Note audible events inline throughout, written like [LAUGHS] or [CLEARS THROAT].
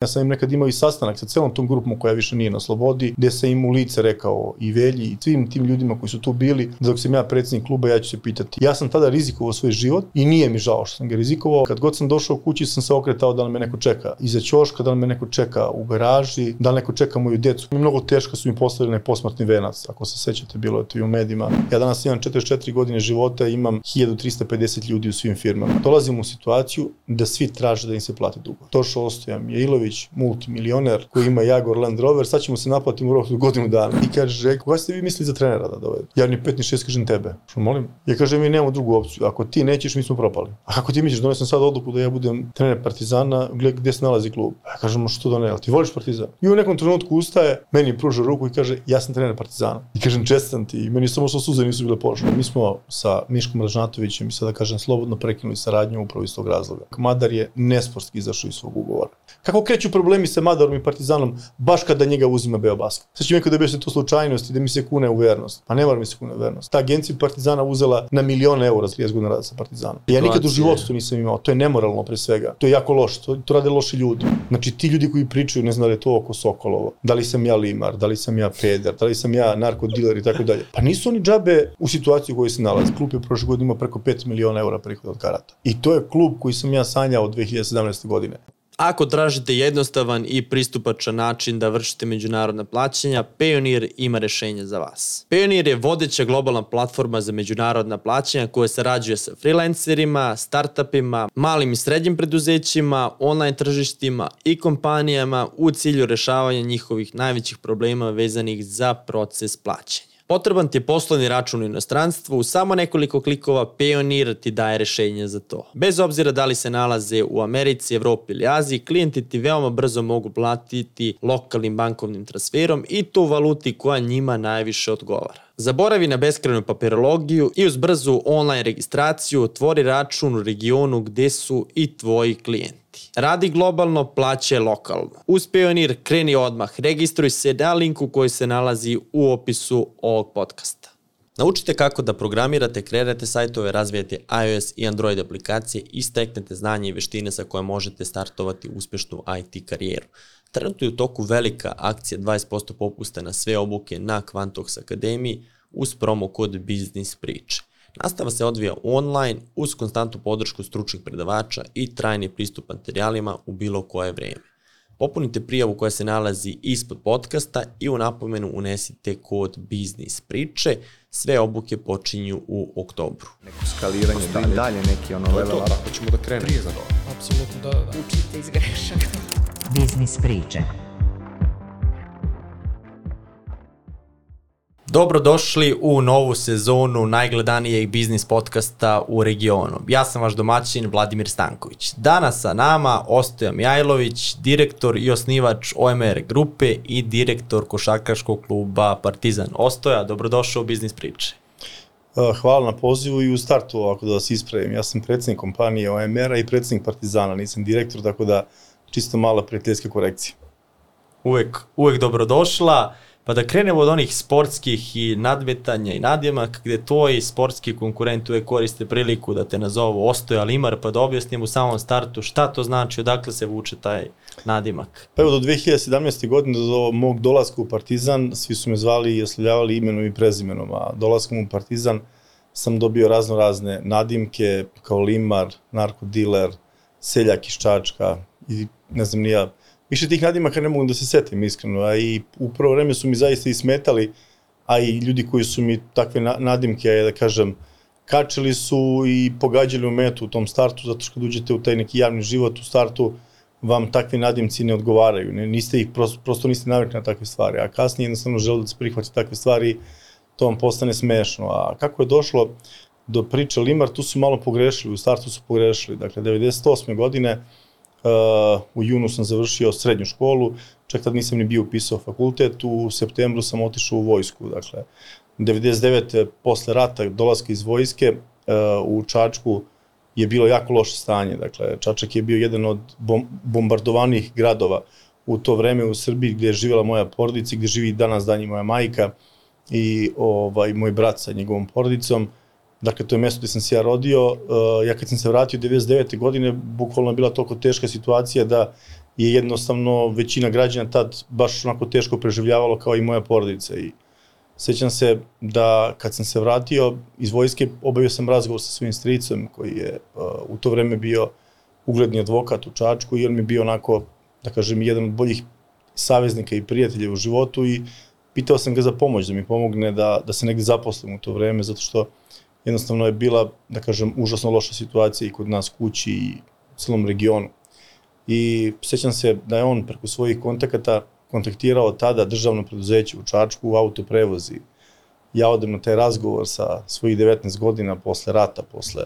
Ja sam im nekad imao i sastanak sa celom tom grupom koja više nije na slobodi, gde sam im u lice rekao i Velji i svim tim ljudima koji su tu bili, da dok sam ja predsednik kluba, ja ću se pitati. Ja sam tada rizikovao svoj život i nije mi žao što sam ga rizikovao. Kad god sam došao kući sam se okretao da li me neko čeka iza ćoška, da li me neko čeka u garaži, da li neko čeka moju decu. Mi mnogo teško su mi postavili na posmrtni venac, ako se sećate, bilo je to i u medijima. Ja danas imam 44 godine života i imam 1350 ljudi u svim firmama. Dolazim u situaciju da svi traže da im se plati dugo. Tošo Ostojan, Jailović, multimilioner koji ima Jaguar Land Rover, sad ćemo se naplatiti u roku godinu dana. I kaže, koga ste vi mislili za trenera da dovede? Ja ni pet ni šest kažem tebe. Što molim? Ja kažem, mi nemamo drugu opciju. Ako ti nećeš, mi smo propali. A kako ti misliš, donesem sad odluku da ja budem trener Partizana, gde se nalazi klub? Ja kažem, što da ne, ti voliš Partizan? I u nekom trenutku ustaje, meni pruža ruku i kaže, ja sam trener Partizana. I kažem, čestam ti. I meni samo što suze nisu bile pošle. Mi smo sa Miškom Ražnatovićem i sada kažem slobodno prekinuli saradnju upravo iz tog razloga. Madar je nesportski izašao iz svog ugovora. Kako kreću problemi sa Madarom i Partizanom baš kada njega uzima Beobasket? Sad će mi neko da bi se to slučajnost i da mi se kune u vernost. Pa ne mora mi se kune u vernost. Ta agencija Partizana uzela na milione eura za 30 godina rada sa Partizanom. Ja nikad u životu to nisam imao. To je nemoralno pre svega. To je jako loše. To, to rade loši ljudi. Znači ti ljudi koji pričaju, ne znam da je to oko Sokolovo. Da li sam ja limar, da li sam ja peder, da li sam ja narkodiler i tako dalje. Pa nisu oni džabe u situaciji u kojoj se nalazi. Klub je prošle godine imao preko 5 miliona eura prihoda od karata. I to je klub koji sam ja sanjao od 2017. godine. Ako tražite jednostavan i pristupačan način da vršite međunarodna plaćanja, Payoneer ima rešenje za vas. Payoneer je vodeća globalna platforma za međunarodna plaćanja koja sarađuje sa freelancerima, startupima, malim i srednjim preduzećima, online tržištima i kompanijama u cilju rešavanja njihovih najvećih problema vezanih za proces plaćanja. Potreban ti je poslovni račun u inostranstvu, u samo nekoliko klikova Payoneer ti daje rešenje za to. Bez obzira da li se nalaze u Americi, Evropi ili Aziji, klijenti ti veoma brzo mogu platiti lokalnim bankovnim transferom i to u valuti koja njima najviše odgovara. Zaboravi na beskrenu papirologiju i uz brzu online registraciju otvori račun u regionu gde su i tvoji klijenti. Radi globalno, plaće lokalno. Uz Payoneer kreni odmah, registruj se na linku koji se nalazi u opisu ovog podcasta. Naučite kako da programirate, kreirate sajtove, razvijate iOS i Android aplikacije i steknete znanje i veštine sa koje možete startovati uspešnu IT karijeru. Trenutno je u toku velika akcija 20% popusta na sve obuke na Quantox Akademiji uz promo kod Biznis Priče. Nastava se odvija online uz konstantnu podršku stručnih predavača i trajni pristup materijalima u bilo koje vreme. Popunite prijavu koja se nalazi ispod podcasta i u napomenu unesite kod Biznis Priče. Sve obuke počinju u oktobru. Neko skaliranje, dalje, dalje neki ono level up. Ako ćemo da krenemo za to. Apsolutno, da, da, da. Učite iz grešaka. Biznis priče. Dobrodošli u novu sezonu najgledanijeg biznis podcasta u regionu. Ja sam vaš domaćin Vladimir Stanković. Danas sa nama Ostoja Mijajlović, direktor i osnivač OMR grupe i direktor košarkaškog kluba Partizan. Ostoja, dobrodošao u biznis priče. Hvala na pozivu i u startu ovako da vas ispravim. Ja sam predsednik kompanije OMR-a i predsednik Partizana, nisam direktor, tako da čisto mala prijateljska korekcija. Uvek, uvek dobrodošla. Pa da krenemo od onih sportskih i nadmetanja i nadjemak gde tvoji sportski konkurenti uvek koriste priliku da te nazovu Ostoja Limar pa da objasnim u samom startu šta to znači, odakle se vuče taj nadimak. Pa evo do 2017. godine do mog dolaska u Partizan svi su me zvali i oslovljavali imenom i prezimenom, a dolaskom u Partizan sam dobio razno razne nadimke kao Limar, narkodiler, seljak iz Čačka i ne znam nija više tih nadimaka ne mogu da se setim iskreno, a i u prvo vreme su mi zaista i smetali, a i ljudi koji su mi takve nadimke, da kažem, kačili su i pogađali u metu u tom startu, zato što kad uđete u taj neki javni život u startu, vam takvi nadimci ne odgovaraju, ne, niste ih, prosto, prosto niste navikli na takve stvari, a kasnije jednostavno žele da se prihvati takve stvari, to vam postane smešno. A kako je došlo do priče Limar, tu su malo pogrešili, u startu su pogrešili, dakle, 98. godine, Uh, u junu sam završio srednju školu, čak tad nisam ni bio upisao fakultet, u septembru sam otišao u vojsku, dakle, 99. posle rata, dolaska iz vojske, uh, u Čačku je bilo jako loše stanje, dakle, Čačak je bio jedan od bom bombardovanih gradova u to vreme u Srbiji gdje je živjela moja porodica, gdje živi danas danji moja majka i ovaj, moj brat sa njegovom porodicom. Dakle, to je mesto gde sam se ja rodio. Uh, ja kad sam se vratio 99. godine, bukvalno je bila toliko teška situacija da je jednostavno većina građana tad baš onako teško preživljavalo kao i moja porodica i sećam se da kad sam se vratio iz vojske obavio sam razgovor sa svojim stricom koji je uh, u to vreme bio ugledni advokat u Čačku i on mi je bio onako, da kažem, jedan od boljih saveznika i prijatelja u životu i pitao sam ga za pomoć, da mi pomogne da, da se negde zaposlim u to vreme, zato što jednostavno je bila, da kažem, užasno loša situacija i kod nas kući i celom regionu. I sećam se da je on preko svojih kontakata kontaktirao tada državno preduzeće u Čačku u autoprevozi. Ja odem na taj razgovor sa svojih 19 godina posle rata, posle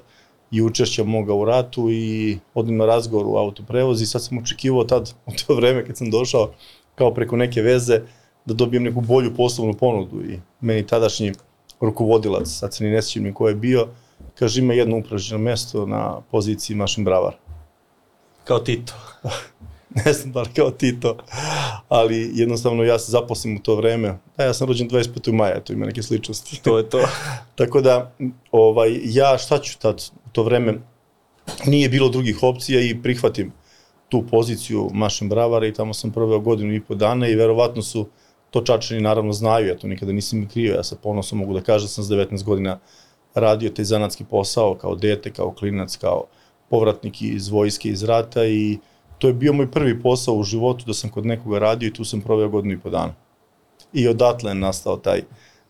i učešća moga u ratu i odem na razgovor u autoprevozi. Sad sam očekivao tad, u to vreme kad sam došao, kao preko neke veze, da dobijem neku bolju poslovnu ponudu i meni tadašnji rukovodilac, sad se ni ne sjećam ni ko je bio, kaže ima jedno upražnjeno mesto na poziciji mašin bravar. Kao Tito. [LAUGHS] ne znam da li kao Tito, ali jednostavno ja se zaposlim u to vreme. Da, ja sam rođen 25. maja, to ima neke sličnosti. To je to. [LAUGHS] Tako da, ovaj, ja šta ću tad u to vreme, nije bilo drugih opcija i prihvatim tu poziciju mašin bravara i tamo sam proveo godinu i po dana i verovatno su to čačani naravno znaju, ja to nikada nisam krio, ja sa ponosom mogu da kažem da sam s 19 godina radio taj zanatski posao kao dete, kao klinac, kao povratnik iz vojske, iz rata i to je bio moj prvi posao u životu da sam kod nekoga radio i tu sam proveo godinu i po dana. I odatle je nastao taj,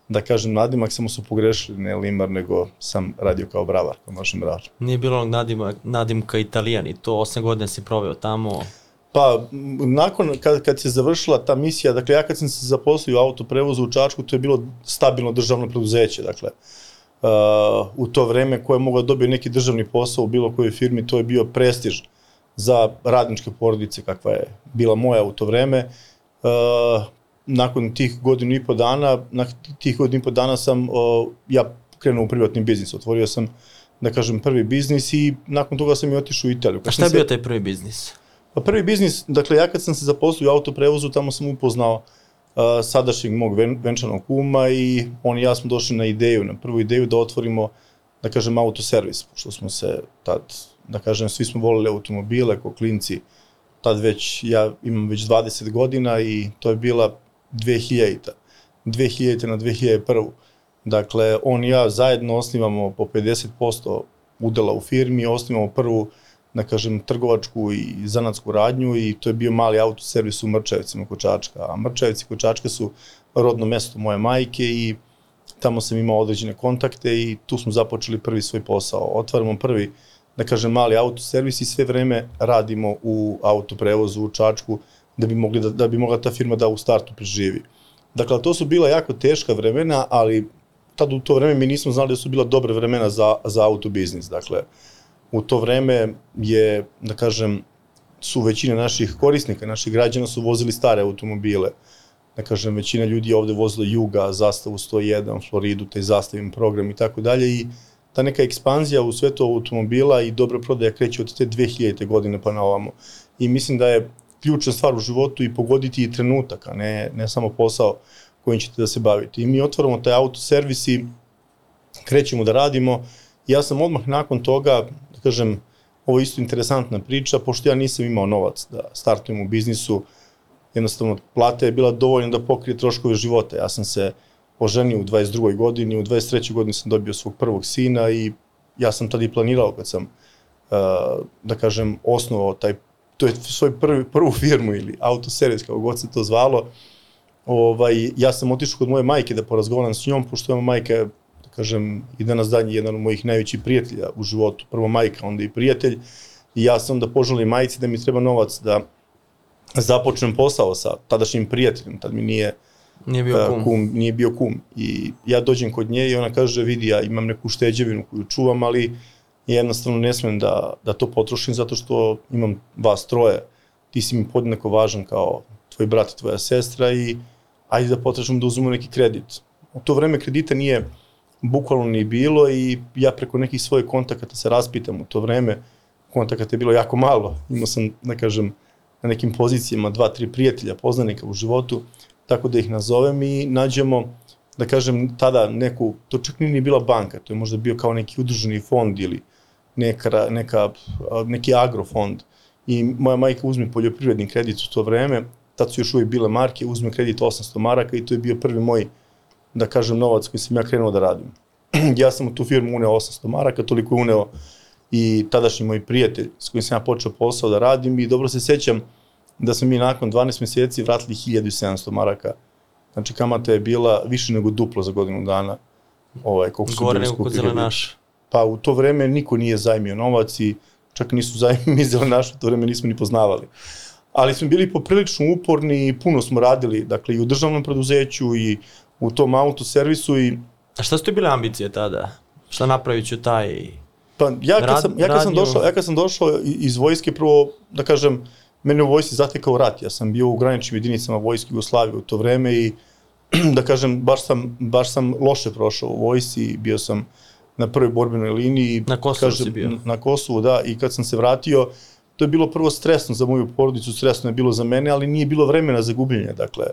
da kažem, nadimak, samo su pogrešili, ne limar, nego sam radio kao bravar, kao mašin bravar. Nije bilo onog nadima, nadimka italijan i to 8 godina si proveo tamo. Pa, nakon, kad, kad se završila ta misija, dakle, ja kad sam se zaposlio u autoprevozu u Čačku, to je bilo stabilno državno preduzeće, dakle, uh, u to vreme koje je mogao da dobije neki državni posao u bilo kojoj firmi, to je bio prestiž za radničke porodice, kakva je bila moja u to vreme. Uh, nakon tih godinu i po dana, nakon tih godinu i po dana sam uh, ja krenuo u privatni biznis, otvorio sam da kažem prvi biznis i nakon toga sam i otišao u Italiju. A šta je bio taj prvi biznis? Pa prvi biznis, dakle ja kad sam se zaposlio u autoprevozu, tamo sam upoznao uh, sadašnjeg mog ven, venčanog kuma i on i ja smo došli na ideju, na prvu ideju da otvorimo, da kažem, autoservis, pošto smo se tad, da kažem, svi smo volili automobile, ko klinci, tad već, ja imam već 20 godina i to je bila 2000-ta, 2000 na 2001. Dakle, on i ja zajedno osnivamo po 50% udela u firmi, osnivamo prvu da kažem, trgovačku i zanatsku radnju i to je bio mali autoservis u Mrčevicima kod Čačka. A Mrčevici kod Čačka su rodno mesto moje majke i tamo sam imao određene kontakte i tu smo započeli prvi svoj posao. Otvaramo prvi, da kažem, mali autoservis i sve vreme radimo u autoprevozu u Čačku da bi, mogli da, da bi mogla ta firma da u startu preživi. Dakle, to su bila jako teška vremena, ali tad u to vreme mi nismo znali da su bila dobre vremena za, za autobiznis. Dakle, uh, u to vreme je, da kažem, su većina naših korisnika, naših građana su vozili stare automobile. Da kažem, većina ljudi je ovde vozila Juga, Zastavu 101, Floridu, taj zastavim program i tako dalje i ta neka ekspanzija u svetu automobila i dobra prodaja kreće od te 2000. godine pa na ovamo. I mislim da je ključna stvar u životu i pogoditi i trenutak, a ne, ne samo posao kojim ćete da se bavite. I mi otvaramo taj autoservis i krećemo da radimo. Ja sam odmah nakon toga, kažem, ovo je isto interesantna priča, pošto ja nisam imao novac da startujem u biznisu, jednostavno plata je bila dovoljna da pokrije troškove života. Ja sam se oženio u 22. godini, u 23. godini sam dobio svog prvog sina i ja sam tada i planirao kad sam, da kažem, osnovao taj, to je svoj prvi, prvu firmu ili autoservis, kao god se to zvalo, ovaj, ja sam otišao kod moje majke da porazgovaram s njom, pošto je majka kažem, i danas dan je jedan od mojih najvećih prijatelja u životu, prvo majka, onda i prijatelj, i ja sam da poželim majici da mi treba novac da započnem posao sa tadašnjim prijateljem, tad mi nije Nije bio kum. kum. Nije bio kum. I ja dođem kod nje i ona kaže, vidi, ja imam neku šteđevinu koju čuvam, ali jednostavno ne smem da, da to potrošim zato što imam vas troje. Ti si mi podnako važan kao tvoj brat i tvoja sestra i ajde da potražimo da uzmemo neki kredit. U to vreme kredita nije bukvalno ni bilo i ja preko nekih svojih kontakata se raspitam u to vreme. Kontakata je bilo jako malo. Imao sam, da kažem, na nekim pozicijama dva, tri prijatelja, poznanika u životu, tako da ih nazovem i nađemo, da kažem, tada neku, to čak nije ni bila banka, to je možda bio kao neki udruženi fond ili neka, neka, neki agrofond i moja majka uzme poljoprivredni kredit u to vreme, tad su još uvijek bile marke, uzme kredit 800 maraka i to je bio prvi moj, da kažem, novac koji sam ja krenuo da radim. [CLEARS THROAT] ja sam u tu firmu uneo 800 maraka, toliko je uneo i tadašnji moj prijatelj s kojim sam ja počeo posao da radim i dobro se sećam da smo mi nakon 12 meseci vratili 1700 maraka. Znači kamata je bila više nego duplo za godinu dana. Ovaj, koliko Gore nego kod zelenaša. Pa u to vreme niko nije zajmio novac i čak nisu zajmi zelenaša, u to vreme nismo ni poznavali. Ali smo bili poprilično uporni i puno smo radili, dakle i u državnom preduzeću i u tom autoservisu i A šta su ti bile ambicije tada? Šta napravit ću taj... Pa ja kad, Rad- sam, ja kad sam došao, ja kad sam došao iz vojske, prvo, da kažem, mene u vojsci zatekao rat. Ja sam bio u graničnim jedinicama vojske Jugoslavije u to vreme i [CLEARS THROAT] da kažem, baš sam, baš sam loše prošao u vojsci, bio sam na prvoj borbenoj liniji. Na Kosovu kažem, si bio. Na Kosovu, da, i kad sam se vratio, to je bilo prvo stresno za moju porodicu, stresno je bilo za mene, ali nije bilo vremena za gubljenje. Dakle,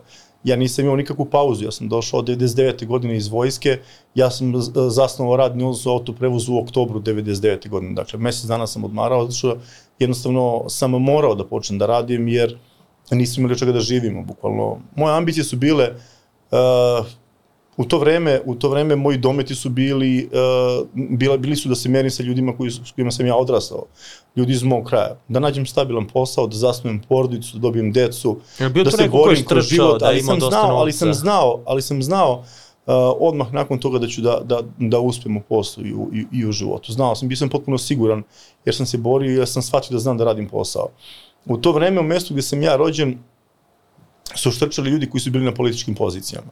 ja nisam imao nikakvu pauzu, ja sam došao od 99. godine iz vojske, ja sam z- zasnovao radni odnos u autoprevozu u oktobru 99. godine, dakle, mesec dana sam odmarao, zato što jednostavno sam morao da počnem da radim, jer nisam imali od čega da živimo, bukvalno. Moje ambicije su bile, uh, u to vreme, u to vreme moji dometi su bili, uh, bila, bili su da se merim sa ljudima koji, s kojima sam ja odrastao, ljudi iz mog kraja. Da nađem stabilan posao, da zasnujem porodicu, da dobijem decu, bio da se borim kroz život, da ali sam znao, ali sam znao, ali sam znao uh, odmah nakon toga da ću da, da, da uspem u poslu i u, i, i u životu. Znao sam, bio sam potpuno siguran, jer sam se borio i ja sam shvatio da znam da radim posao. U to vreme, u mestu gde sam ja rođen, su štrčali ljudi koji su bili na političkim pozicijama.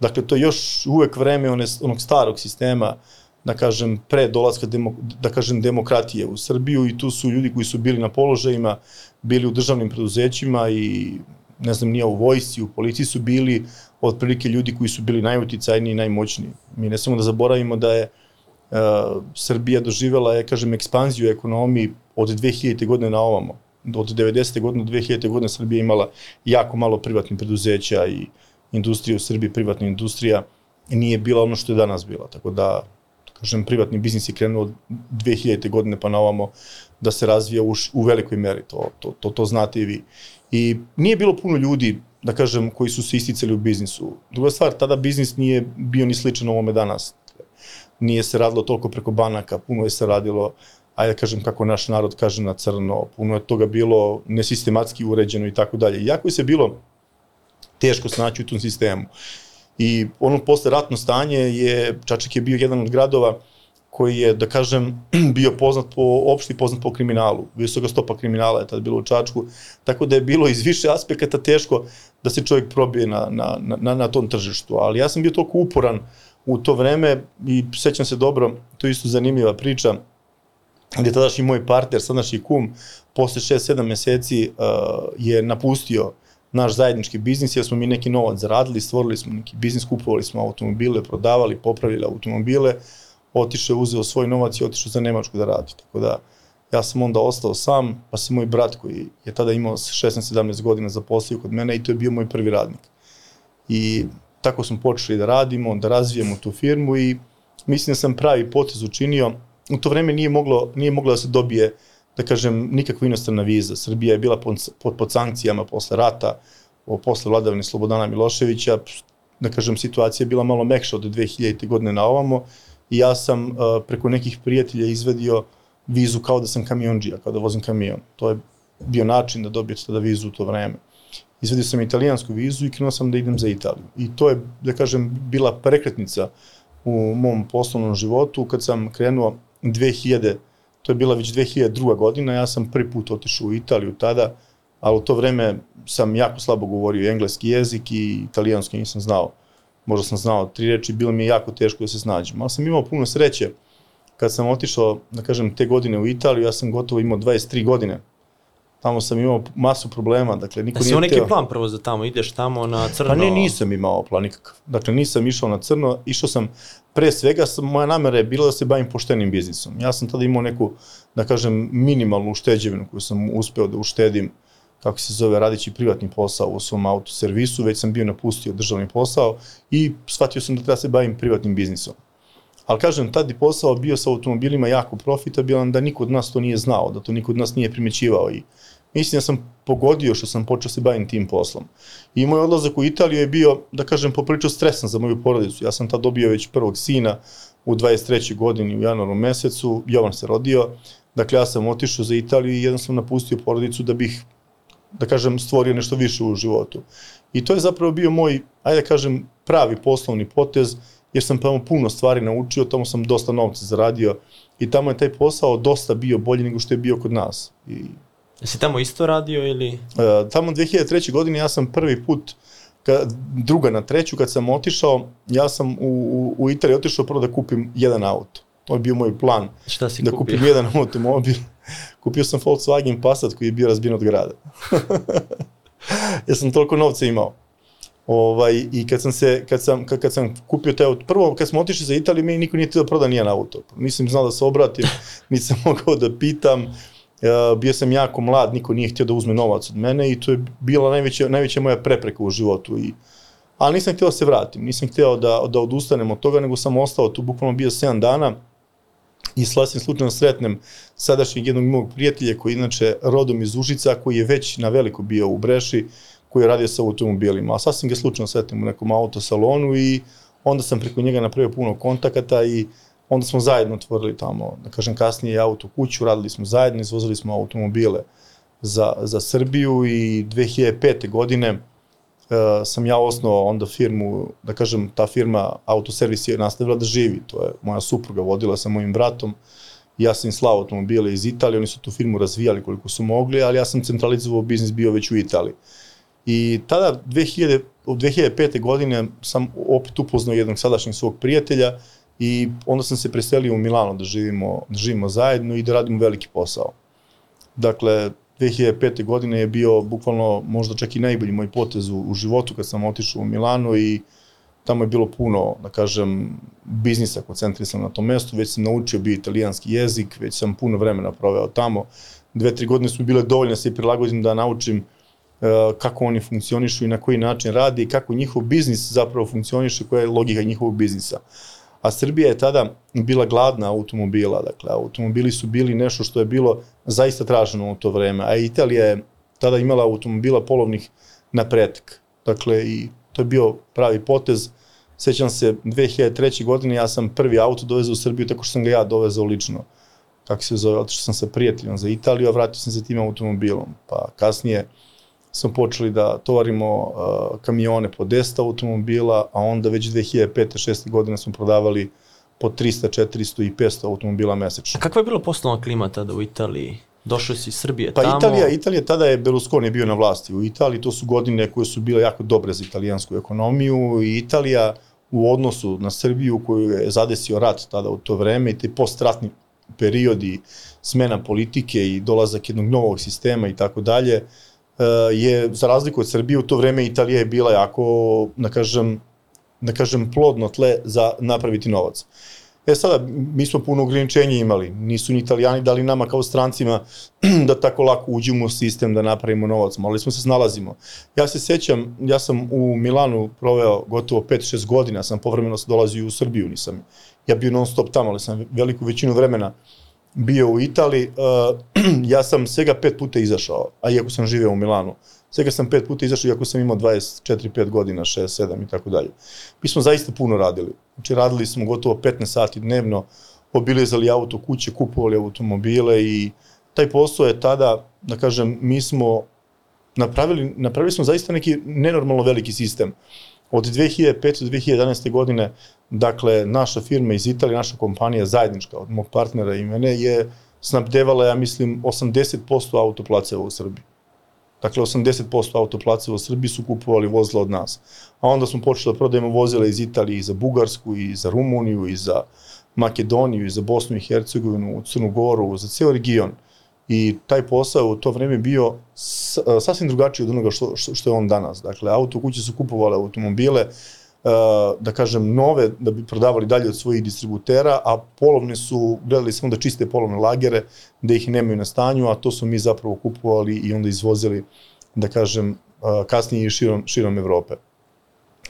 Dakle, to je još uvek vreme one, onog starog sistema, da kažem, pre dolaska demo, da kažem, demokratije u Srbiju i tu su ljudi koji su bili na položajima, bili u državnim preduzećima i ne znam, nije u vojsci, u policiji su bili otprilike ljudi koji su bili najuticajniji i najmoćniji. Mi ne samo da zaboravimo da je uh, Srbija doživela, je, kažem, ekspanziju ekonomiji od 2000. godine na ovamo. Od 90. godine do 2000. godine Srbija imala jako malo privatnih preduzeća i industrija u Srbiji, privatna industrija, nije bila ono što je danas bila. Tako da, kažem, privatni biznis je krenuo od 2000. godine pa na ovamo da se razvija u, u velikoj meri, to, to, to, to znate i vi. I nije bilo puno ljudi, da kažem, koji su se isticali u biznisu. Druga stvar, tada biznis nije bio ni sličan ovome danas. Nije se radilo toliko preko banaka, puno je se radilo, ajde da kažem kako naš narod kaže na crno, puno je toga bilo nesistematski uređeno i tako dalje. Jako je se bilo teško snaći u tom sistemu. I ono posle ratno stanje je, Čačak je bio jedan od gradova koji je, da kažem, [CLEARS THROAT] bio poznat po, opšti poznat po kriminalu. Visoka stopa kriminala je tad bilo u Čačku, tako da je bilo iz više aspekata teško da se čovjek probije na, na, na, na tom tržištu. Ali ja sam bio toliko uporan u to vreme i sećam se dobro, to je isto zanimljiva priča, gde tadašnji moj partner, sadašnji kum, posle 6-7 meseci uh, je napustio naš zajednički biznis, jer smo mi neki novac zaradili, stvorili smo neki biznis, kupovali smo automobile, prodavali, popravili automobile, otišao je, uzeo svoj novac i otišao za Nemačku da radi. Tako da ja sam onda ostao sam, pa se moj brat koji je tada imao 16-17 godina zaposlio kod mene i to je bio moj prvi radnik. I tako smo počeli da radimo, da razvijemo tu firmu i mislim da sam pravi potez učinio. U to vreme nije moglo, nije moglo da se dobije, da kažem, nikakva inostrana viza. Srbija je bila pod, pod, pod sankcijama posle rata, posle vladavine Slobodana Miloševića, da kažem, situacija je bila malo mekša od 2000. godine na ovamo i ja sam uh, preko nekih prijatelja izvedio vizu kao da sam kamionđija, kao da vozim kamion. To je bio način da dobijete tada vizu u to vreme. Izvedio sam italijansku vizu i krenuo sam da idem za Italiju. I to je, da kažem, bila prekretnica u mom poslovnom životu kad sam krenuo 2000, to je bila već 2002. godina, ja sam prvi put otišao u Italiju tada, ali u to vreme sam jako slabo govorio engleski jezik i italijanski nisam znao. Možda sam znao tri reči, bilo mi je jako teško da se snađem. Ali sam imao puno sreće kad sam otišao, da kažem, te godine u Italiju, ja sam gotovo imao 23 godine. Tamo sam imao masu problema, dakle niko Da si nije neki hteo- plan prvo za tamo, ideš tamo na crno? Pa ne, nisam imao plan nikakav. Dakle, nisam išao na crno, išao sam, pre svega, moja namera je bila da se bavim poštenim biznisom. Ja sam tada imao neku, da kažem, minimalnu ušteđevinu koju sam uspeo da uštedim, kako se zove, radići privatni posao u svom autoservisu, već sam bio napustio državni posao i shvatio sam da treba se bavim privatnim biznisom. Ali kažem, tad je posao bio sa automobilima jako profitabilan, da niko od nas to nije znao, da to niko od nas nije primećivao i mislim da sam pogodio što sam počeo se bavim tim poslom. I moj odlazak u Italiju je bio, da kažem, popričao stresan za moju porodicu. Ja sam tad dobio već prvog sina u 23. godini u januaru mesecu, Jovan se rodio, dakle ja sam otišao za Italiju i jednostavno napustio porodicu da bih, da kažem, stvorio nešto više u životu. I to je zapravo bio moj, ajde da kažem, pravi poslovni potez, jer sam tamo puno stvari naučio, tamo sam dosta novca zaradio i tamo je taj posao dosta bio bolji nego što je bio kod nas. I Jesi tamo isto radio ili? Uh, tamo 2003. godine ja sam prvi put ka, druga na treću kad sam otišao, ja sam u, u, u Italiji otišao prvo da kupim jedan auto. To je bio moj plan. Šta si da kupio? kupim jedan automobil. [LAUGHS] Kupio sam Volkswagen Passat koji je bio razbijen od grada. [LAUGHS] ja sam toliko novca imao. Ovaj, I kad sam, se, kad sam, kad, kad sam kupio taj auto, prvo kad smo otišli za Italiju, meni niko nije tio da proda nijedan auto. Nisam znao da se obratim, [LAUGHS] nisam mogao da pitam. Uh, bio sam jako mlad, niko nije htio da uzme novac od mene i to je bila najveća, najveća moja prepreka u životu. I, ali nisam htio da se vratim, nisam htio da, da odustanem od toga, nego sam ostao tu, bukvalno bio 7 dana i slasnim slučajno sretnem sadašnjeg jednog mog prijatelja koji je inače rodom iz Užica, koji je već na veliko bio u Breši, koji je radio sa automobilima, a sasvim ga slučajno sretnem u nekom autosalonu i onda sam preko njega napravio puno kontakata i onda smo zajedno otvorili tamo, da kažem kasnije auto kuću, radili smo zajedno, izvozili smo automobile za, za Srbiju i 2005. godine uh, sam ja osnovao onda firmu, da kažem, ta firma autoservis je nastavila da živi, to je moja supruga vodila sa mojim bratom, ja sam im slao automobile iz Italije, oni su tu firmu razvijali koliko su mogli, ali ja sam centralizovao biznis bio već u Italiji. I tada, 2000, u 2005. godine, sam opet upoznao jednog sadašnjeg svog prijatelja i onda sam se preselio u Milano da živimo, da živimo zajedno i da radimo veliki posao. Dakle, 2005. godine je bio bukvalno možda čak i najbolji moj potez u, u životu kad sam otišao u Milano i tamo je bilo puno, da kažem, biznisa koncentrisan na tom mestu, već sam naučio bio italijanski jezik, već sam puno vremena proveo tamo. Dve, tri godine su bile dovoljne da se prilagodim da naučim uh, kako oni funkcionišu i na koji način radi i kako njihov biznis zapravo funkcioniše, koja je logika njihovog biznisa. A Srbija je tada bila gladna automobila, dakle, automobili su bili nešto što je bilo zaista traženo u to vreme, a Italija je tada imala automobila polovnih na pretek. Dakle, i to je bio pravi potez. Sećam se, 2003. godine ja sam prvi auto dovezao u Srbiju tako što sam ga ja dovezao lično. Kako se zove, otišao sam sa prijateljom za Italiju, a vratio sam se tim automobilom. Pa kasnije smo počeli da tovarimo uh, kamione po 10 automobila, a onda već 2005. 6. godine smo prodavali po 300, 400 i 500 automobila mesečno. A kakva je bila poslovna klima tada u Italiji? Došao si iz Srbije Pa tamo? Italija, Italija tada je Berlusconi bio na vlasti. U Italiji to su godine koje su bile jako dobre za italijansku ekonomiju i Italija u odnosu na Srbiju koju je zadesio rat tada u to vreme i te postratni periodi smena politike i dolazak jednog novog sistema i tako dalje, je za razliku od Srbije u to vreme Italija je bila jako, da kažem, da kažem plodno tle za napraviti novac. E sada, mi smo puno ograničenja imali. Nisu ni italijani dali nama kao strancima [CLEARS THROAT] da tako lako uđemo u sistem da napravimo novac. Morali smo se snalazimo. Ja se sećam, ja sam u Milanu proveo gotovo 5-6 godina, sam povremeno dolazio u Srbiju, nisam ja bio non stop tamo, ali sam veliku većinu vremena bio u Italiji. Uh, [CLEARS THROAT] ja sam svega pet puta izašao, a iako sam živeo u Milanu. Svega sam pet puta izašao, iako sam imao 24-5 godina, 6, 7 i tako dalje. Mi smo zaista puno radili. Znači, radili smo gotovo 15 sati dnevno, obilezali auto kuće, kupovali automobile i taj posao je tada, da kažem, mi smo napravili, napravili smo zaista neki nenormalno veliki sistem. Od 2005. do 2011. godine, dakle, naša firma iz Italije, naša kompanija zajednička od mog partnera i mene je snabdevala, ja mislim, 80% autoplaceva u Srbiji. Dakle, 80% autoplaceva u Srbiji su kupovali vozila od nas. A onda smo počeli da prodajemo vozila iz Italije i za Bugarsku, i za Rumuniju, i za Makedoniju, i za Bosnu i Hercegovinu, u Crnu Goru, za ceo region. I taj posao u to vreme bio sasvim drugačiji od onoga što, što, što je on danas. Dakle, auto kuće su kupovale automobile, da kažem, nove da bi prodavali dalje od svojih distributera, a polovne su, gledali smo da čiste polovne lagere, da ih nemaju na stanju, a to su mi zapravo kupovali i onda izvozili, da kažem, kasnije i širom, širom Evrope.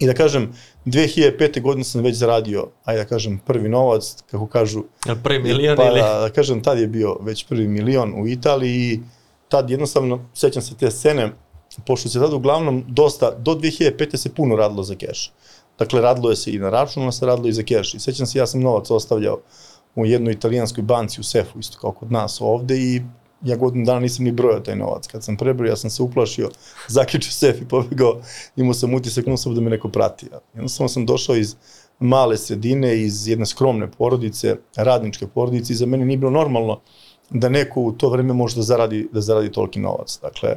I da kažem, 2005. godine sam već zaradio, ajde da kažem, prvi novac, kako kažu... Prvi milion pa, ili? Da, da kažem, tad je bio već prvi milion u Italiji i tad jednostavno, sećam se te scene, pošto se tada uglavnom dosta, do 2005. se puno radilo za keš. Dakle, radilo je se i na računu, ali se radilo i za keš. I sećam se, ja sam novac ostavljao u jednoj italijanskoj banci u sefu, isto kao kod nas ovde i ja godinu dana nisam ni brojao taj novac. Kad sam prebrojao, ja sam se uplašio, [LAUGHS] zaključio sef i pobegao, imao sam utisak, no sam da me neko prati. Jednostavno sam došao iz male sredine, iz jedne skromne porodice, radničke porodice i za mene nije bilo normalno da neko u to vreme može da zaradi, da zaradi toliki novac. Dakle,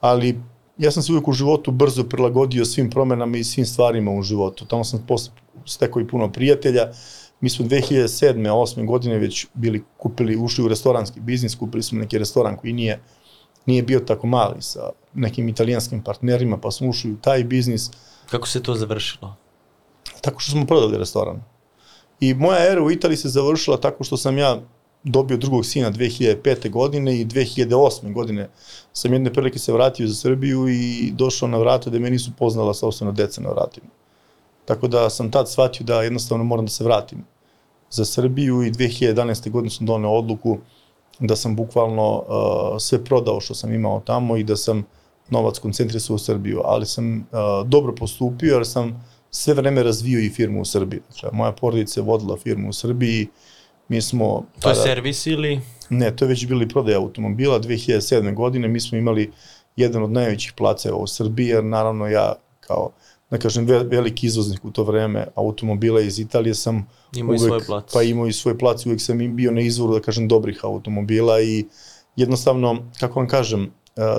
ali ja sam se uvijek u životu brzo prilagodio svim promenama i svim stvarima u životu. Tamo sam posle stekao i puno prijatelja. Mi smo 2007. 8. godine već bili kupili, ušli u restoranski biznis, kupili smo neki restoran koji nije, nije bio tako mali sa nekim italijanskim partnerima, pa smo ušli u taj biznis. Kako se to završilo? Tako što smo prodali restoran. I moja era u Italiji se završila tako što sam ja dobio drugog sina 2005. godine i 2008. godine sam jedne prilike se vratio za Srbiju i došao na vrata da me nisu poznala sobstveno deca na vratima. Tako da sam tad shvatio da jednostavno moram da se vratim za Srbiju i 2011. godine sam doneo odluku da sam bukvalno uh, sve prodao što sam imao tamo i da sam novac koncentrisao u Srbiju, ali sam uh, dobro postupio jer sam sve vreme razvio i firmu u Srbiji. Dakle, moja porodica je vodila firmu u Srbiji, mi smo... To je servis ili? Ne, to je već bili prodaje automobila. 2007. godine mi smo imali jedan od najvećih placeva u Srbiji, jer naravno ja kao da kažem, veliki izvoznik u to vreme automobila iz Italije sam imao uvek, i svoj plac. Pa imao i svoj plac, uvek sam bio na izvoru, da kažem, dobrih automobila i jednostavno, kako vam kažem, e,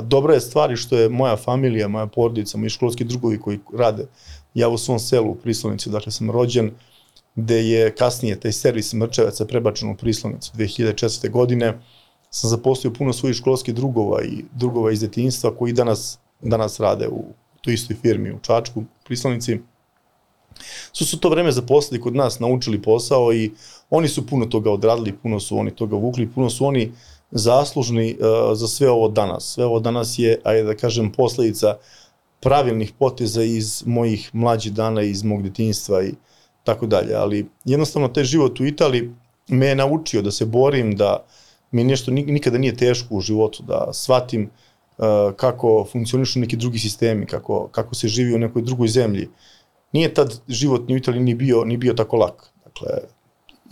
dobra je stvar što je moja familija, moja porodica, moji školski drugovi koji rade, ja u svom selu u Prislovnici, dakle sam rođen, gde je kasnije taj servis Mrčevaca prebačen u Prislovnicu 2004. godine, sam zaposlio puno svojih školskih drugova i drugova iz detinjstva koji danas, danas rade u toj istoj firmi u Čačku, u Prislovnici. Su su to vreme zaposlili kod nas, naučili posao i oni su puno toga odradili, puno su oni toga vukli, puno su oni zaslužni uh, za sve ovo danas. Sve ovo danas je, ajde da kažem, posledica pravilnih poteza iz mojih mlađih dana, iz mog detinjstva i tako dalje. Ali jednostavno taj život u Italiji me je naučio da se borim, da mi nešto nikada nije teško u životu, da shvatim uh, kako funkcionišu neki drugi sistemi, kako, kako se živi u nekoj drugoj zemlji. Nije tad život ni u Italiji ni bio, ni bio tako lak. Dakle,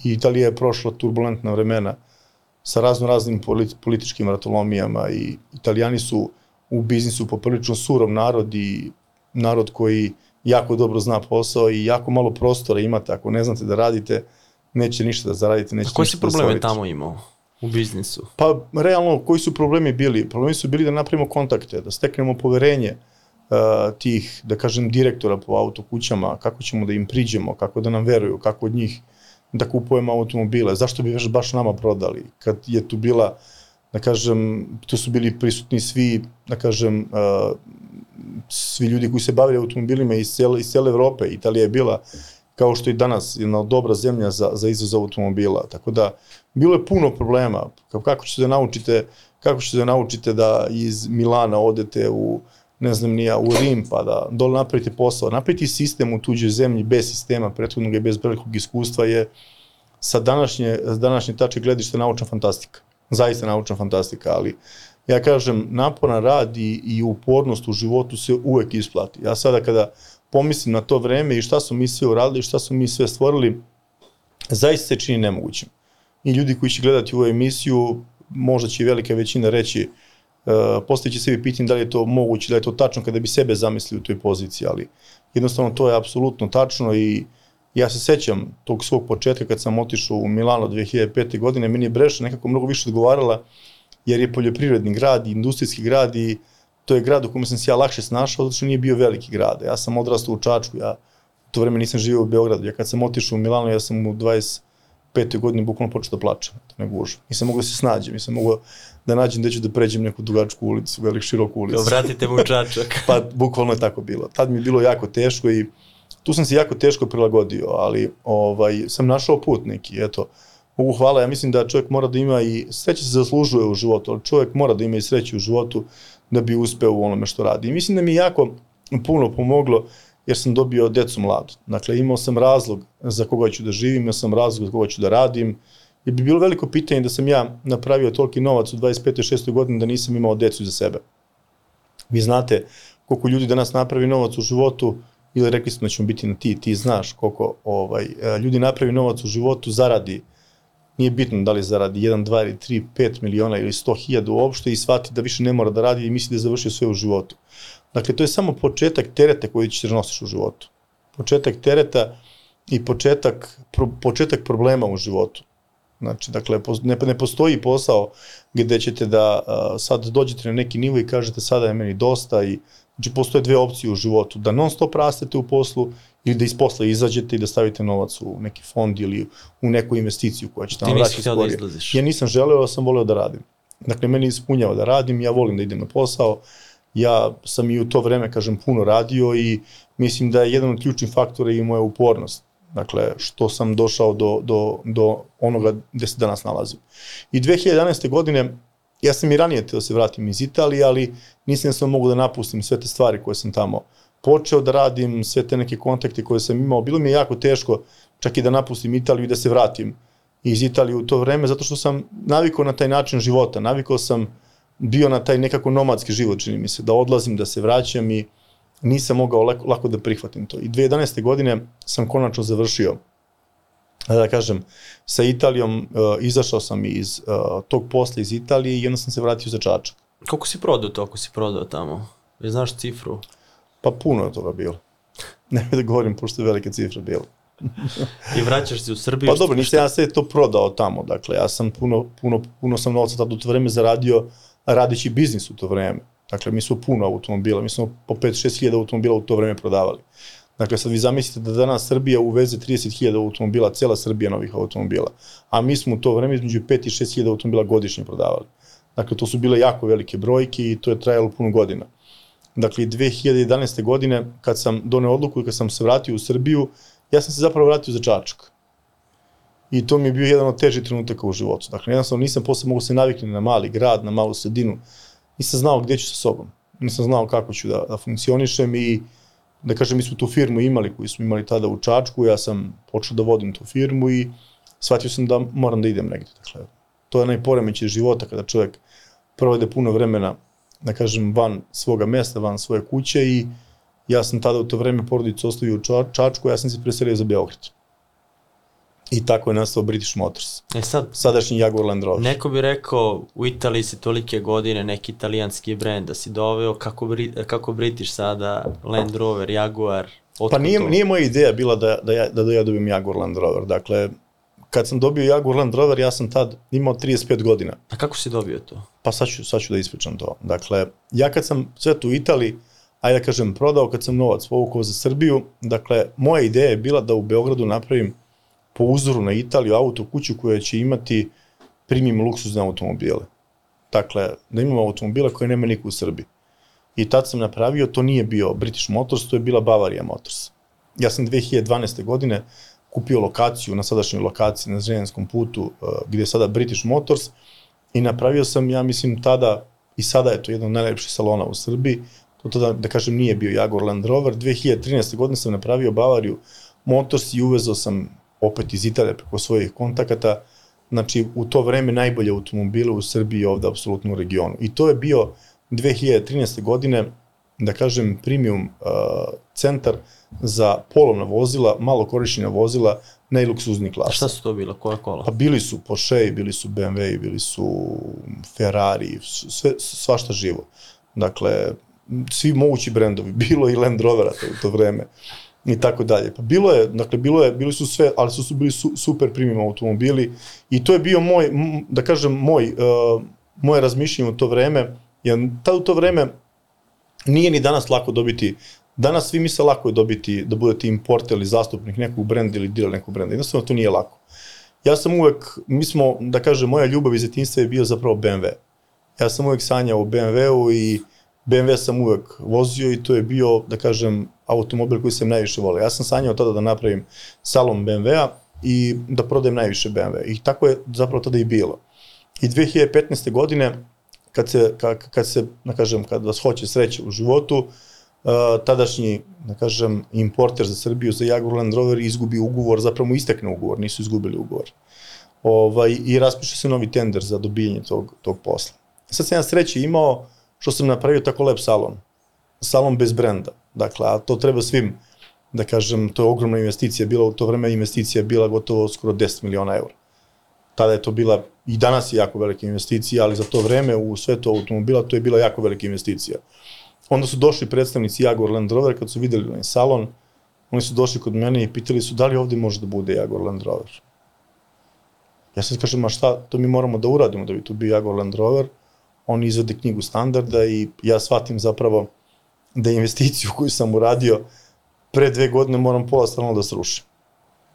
Italija je prošla turbulentna vremena sa razno raznim političkim ratolomijama i italijani su u biznisu poprilično surov narod i narod koji jako dobro zna posao i jako malo prostora imate. Ako ne znate da radite, neće ništa da zaradite, neće A koji ništa si probleme da tamo imao? U biznisu? Pa, realno, koji su problemi bili? Problemi su bili da napravimo kontakte, da steknemo poverenje uh, tih, da kažem, direktora po autokućama, kako ćemo da im priđemo, kako da nam veruju, kako od njih da kupujemo automobile, zašto bi baš nama prodali, kad je tu bila, da kažem, tu su bili prisutni svi, da kažem, uh, svi ljudi koji se bavili automobilima iz cele, iz cele Evrope, Italija je bila kao što i danas jedna dobra zemlja za, za izvoz automobila. Tako da, bilo je puno problema. Kako ćete da naučite, kako ćete da naučite da iz Milana odete u, ne znam nija, u Rim, pa da dole napravite posao. Napraviti sistem u tuđoj zemlji bez sistema, prethodnog i bez velikog iskustva je sa današnje, današnje tače gledište naučna fantastika. Zaista naučna fantastika, ali ja kažem, naporan rad i, i upornost u životu se uvek isplati. Ja sada kada pomislim na to vreme i šta su mi sve uradili, šta su mi sve stvorili, zaista se čini nemogućim. I ljudi koji će gledati ovu emisiju, možda će velika većina reći, uh, sebi pitanje da li je to moguće, da je to tačno kada bi sebe zamislili u toj poziciji, ali jednostavno to je apsolutno tačno i ja se sećam tog svog početka kad sam otišao u Milano 2005. godine, meni je Breša nekako mnogo više odgovarala uh, jer je poljoprivredni grad i industrijski grad i to je grad u kome sam se ja lakše snašao, zato što nije bio veliki grad. Ja sam odrastao u Čačku, ja u to vreme nisam živio u Beogradu. Ja kad sam otišao u Milano, ja sam u 25. godini bukvalno počeo da plačem, to ne gužu. Nisam mogao da se snađem, nisam mogao da nađem gde ću da pređem neku dugačku ulicu, velik široku ulicu. vratite mu Čačak. [LAUGHS] pa bukvalno je tako bilo. Tad mi je bilo jako teško i tu sam se jako teško prilagodio, ali ovaj, sam našao put neki, eto, Bogu hvala, ja mislim da čovjek mora da ima i sreće se zaslužuje u životu, ali čovjek mora da ima i sreću u životu da bi uspeo u onome što radi. I mislim da mi jako puno pomoglo jer sam dobio decu mladu. Dakle, imao sam razlog za koga ću da živim, imao sam razlog za koga ću da radim, je bi bilo veliko pitanje da sam ja napravio toliki novac u 25. 6. godini da nisam imao decu za sebe. Vi znate koliko ljudi danas napravi novac u životu, ili rekli smo da ćemo biti na ti, ti znaš koliko ovaj, ljudi napravi novac u životu, zaradi, nije bitno da li zaradi 1, 2 ili 3, 5 miliona ili 100 hiljada uopšte i shvati da više ne mora da radi i misli da je završio sve u životu. Dakle, to je samo početak tereta koji ćeš da nosiš u životu. Početak tereta i početak, pro, početak problema u životu. Znači, dakle, ne, ne postoji posao gde ćete da a, sad dođete na neki nivo i kažete sada je meni dosta i znači postoje dve opcije u životu, da non stop rastete u poslu ili da iz posla izađete i da stavite novac u neki fond ili u neku investiciju koja će tamo vraćati skorije. Da izlaziš. ja nisam želeo, sam voleo da radim. Dakle, meni ispunjava da radim, ja volim da idem na posao, ja sam i u to vreme, kažem, puno radio i mislim da je jedan od ključnih faktora i moja upornost. Dakle, što sam došao do, do, do onoga gde se danas nalazim. I 2011. godine, ja sam i ranije teo da se vratim iz Italije, ali nisam sam mogu da napustim sve te stvari koje sam tamo počeo da radim, sve te neke kontakte koje sam imao. Bilo mi je jako teško čak i da napustim Italiju i da se vratim iz Italije u to vreme, zato što sam navikao na taj način života. Navikao sam bio na taj nekako nomadski život, čini mi se, da odlazim, da se vraćam i nisam mogao lako, lako da prihvatim to. I 2011. godine sam konačno završio da kažem, sa Italijom, uh, izašao sam iz uh, tog posla iz Italije i onda sam se vratio za Čačak. Koliko si prodao to ako si prodao tamo? Znaš cifru? Pa puno je toga bilo. [LAUGHS] Ne da govorim, pošto je velike cifre bilo. [LAUGHS] I vraćaš se u Srbiju? Pa dobro, nisam ja sve to prodao tamo, dakle, ja sam puno, puno, puno sam novca tada u to vreme zaradio radeći biznis u to vreme. Dakle, mi smo puno automobila, mi smo po 5-6 hiljada automobila u to vreme prodavali. Dakle, sad vi zamislite da danas Srbija uveze 30.000 automobila, cela Srbija novih automobila, a mi smo u to vreme između 5 i 6 hiljada automobila godišnje prodavali. Dakle, to su bile jako velike brojke i to je trajalo puno godina. Dakle, 2011. godine, kad sam doneo odluku i kad sam se vratio u Srbiju, ja sam se zapravo vratio za Čačak. I to mi je bio jedan od težih trenutaka u životu. Dakle, jednostavno nisam posle mogu se naviknuti na mali grad, na malu sredinu. Nisam znao gde ću sa sobom. Nisam znao kako ću da, da funkcionišem i da kažem, mi smo tu firmu imali, koju smo imali tada u Čačku, ja sam počeo da vodim tu firmu i shvatio sam da moram da idem negde. Dakle, to je najporemeće života kada čovjek provede puno vremena, da kažem, van svoga mesta, van svoje kuće i ja sam tada u to vreme porodicu ostavio u Čačku, ja sam se preselio za Beograd. I tako je nastao British Motors. E sad, Sadašnji Jaguar Land Rover. Neko bi rekao, u Italiji si tolike godine, neki italijanski brend da si doveo, kako, kako British sada, Land Rover, Jaguar, Pa nije, to? nije moja ideja bila da, da, ja, da, da ja dobijem Jaguar Land Rover. Dakle, kad sam dobio Jaguar Land Rover, ja sam tad imao 35 godina. A kako si dobio to? Pa sad ću, sad ću da ispričam to. Dakle, ja kad sam sve tu u Italiji, ajde da kažem, prodao, kad sam novac povukao za Srbiju, dakle, moja ideja je bila da u Beogradu napravim po uzoru na Italiju auto kuću koja će imati primim luksuzne automobile. Dakle, da imamo automobile koje nema niko u Srbiji. I tad sam napravio, to nije bio British Motors, to je bila Bavaria Motors. Ja sam 2012. godine kupio lokaciju na sadašnjoj lokaciji na Zrenjanskom putu uh, gde je sada British Motors i napravio sam, ja mislim, tada i sada je to jedan od najlepših salona u Srbiji, to tada, da kažem, nije bio Jaguar Land Rover. 2013. godine sam napravio Bavariju Motors i uvezao sam opet iz Italije preko svojih kontakata, znači u to vreme najbolje automobile u Srbiji ovde apsolutno u regionu. I to je bio 2013. godine, da kažem, premium uh, centar za polovna vozila, malo korišćenja vozila, najluksuzni klasa. A šta su to bilo? Koja kola? Pa bili su Porsche, bili su BMW, bili su Ferrari, sve, svašta živo. Dakle, svi mogući brendovi, [LAUGHS] bilo i Land Rovera to, u to vreme i tako dalje. Pa bilo je, dakle, bilo je, bili su sve, ali su, su bili su, super premium automobili i to je bio moj, da kažem, moj, uh, moje razmišljanje u to vreme, jer tad u to vreme nije ni danas lako dobiti Danas svi misle lako je dobiti da budete importer ili zastupnik nekog brenda ili dealer nekog brenda. Jednostavno to nije lako. Ja sam uvek, mi smo, da kažem, moja ljubav iz etinstva je bio zapravo BMW. Ja sam uvek sanjao o BMW-u i BMW sam uvek vozio i to je bio, da kažem, automobil koji sam najviše volio. Ja sam sanjao tada da napravim salon BMW-a i da prodajem najviše BMW. I tako je zapravo tada i bilo. I 2015. godine, kad se, kad, kad se, da kažem, kad vas hoće sreće u životu, uh, tadašnji, da kažem, importer za Srbiju, za Jaguar Land Rover izgubi ugovor, zapravo mu istekne ugovor, nisu izgubili ugovor. ovaj, i raspiše se novi tender za dobijanje tog, tog posla. Sad sam ja sreće imao što sam napravio tako lep salon. Salon bez brenda. Dakle, a to treba svim, da kažem, to je ogromna investicija, bila u to vreme investicija bila gotovo skoro 10 miliona eura. Tada je to bila, i danas je jako velika investicija, ali za to vreme u svetu automobila to je bila jako velika investicija. Onda su došli predstavnici Jaguar Land Rover, kad su videli onaj salon, oni su došli kod mene i pitali su da li ovde može da bude Jaguar Land Rover. Ja sad kažem, ma šta, to mi moramo da uradimo da bi tu bio Jaguar Land Rover. Oni izvede knjigu standarda i ja shvatim zapravo da investiciju koju sam uradio pre dve godine moram pola strano da srušim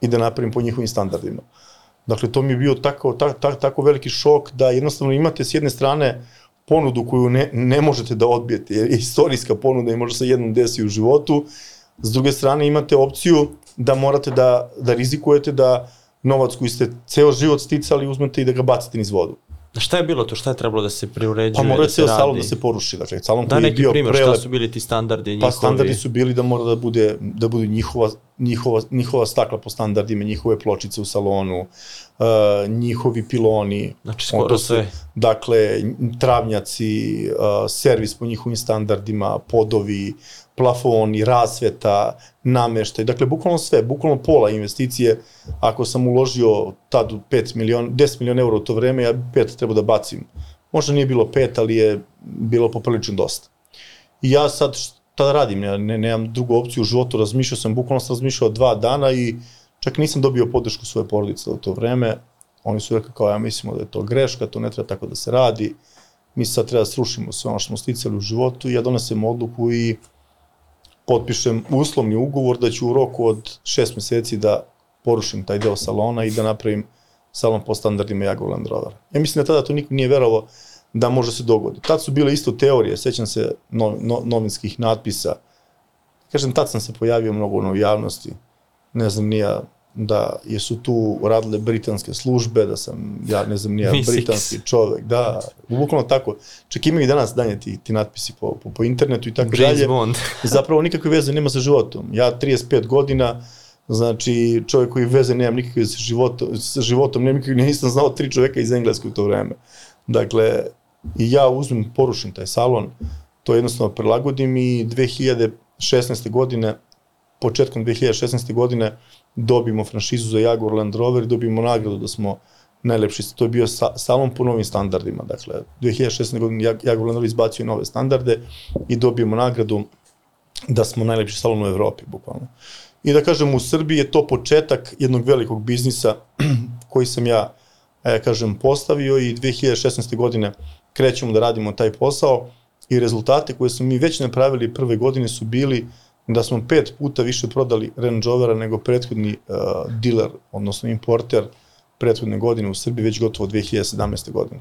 i da napravim po njihovim standardima. Dakle, to mi je bio tako, tako, tako, tako veliki šok da jednostavno imate s jedne strane ponudu koju ne, ne možete da odbijete, jer je istorijska ponuda i može se jednom desi u životu, s druge strane imate opciju da morate da, da rizikujete da novac koji ste ceo život sticali uzmete i da ga bacite niz vodu. Šta je bilo to? Šta je trebalo da se preuređuje? Pa mora da ceo salon da se poruši. Dakle, salon Da, koji je bio primjer, prelep, šta su bili ti standardi njihovi? Pa standardi su bili da mora da bude da bude njihova njihova njihova stakla po standardima, njihove pločice u salonu, uh, njihovi piloni. Znači, skoro su, sve. Dakle, travnjaci, uh, servis po njihovim standardima, podovi, plafoni, rasveta, nameštaj, dakle, bukvalno sve, bukvalno pola investicije, ako sam uložio tad 5 miliona, 10 miliona eura u to vreme, ja pet trebao da bacim. Možda nije bilo pet, ali je bilo poprilično dosta. I ja sad šta da radim, ja ne, nemam drugu opciju u životu, razmišljao sam, bukvalno sam razmišljao dva dana i čak nisam dobio podršku svoje porodice u to vreme. Oni su rekli kao ja mislimo da je to greška, to ne treba tako da se radi. Mi sad treba da srušimo sve ono što smo sticali u životu i ja donesem odluku i potpišem uslovni ugovor da ću u roku od šest meseci da porušim taj deo salona i da napravim salon po standardima Jaguar Land. Ja mislim da tada to niko nije verovao da može se dogodi. Tad su bile isto teorije, sećam se no, no, novinskih natpisa. Kažem, tad sam se pojavio mnogo u javnosti. Ne znam nija da jesu tu radile britanske službe, da sam, ja ne znam, nija britanski čovek, da, bukvalno tako. Čak imaju i danas danje ti, ti natpisi po, po, po internetu i tako James dalje. Bond. [LAUGHS] Zapravo nikakve veze nema sa životom. Ja 35 godina, znači čovjek koji veze nemam nikakve sa životom, sa životom nemam nikakve, [LAUGHS] nisam znao tri čoveka iz Engleske u to vreme. Dakle, i ja uzmem, porušim taj salon, to jednostavno prilagodim i 2016. godine, početkom 2016. godine dobijemo franšizu za Jaguar Land Rover i dobijemo nagradu da smo najlepši, to je bio sa, salon po novim standardima, dakle 2016. godine Jag- Jaguar Land Rover izbacio nove standarde i dobijemo nagradu da smo najlepši salon u Evropi, bukvalno. I da kažem, u Srbiji je to početak jednog velikog biznisa [CLEARS THROAT] koji sam ja, e, kažem, postavio i 2016. godine krećemo da radimo taj posao i rezultate koje smo mi već napravili prve godine su bili da smo pet puta više prodali Range Rovera nego prethodni uh, dealer, odnosno importer prethodne godine u Srbiji, već gotovo 2017. godine.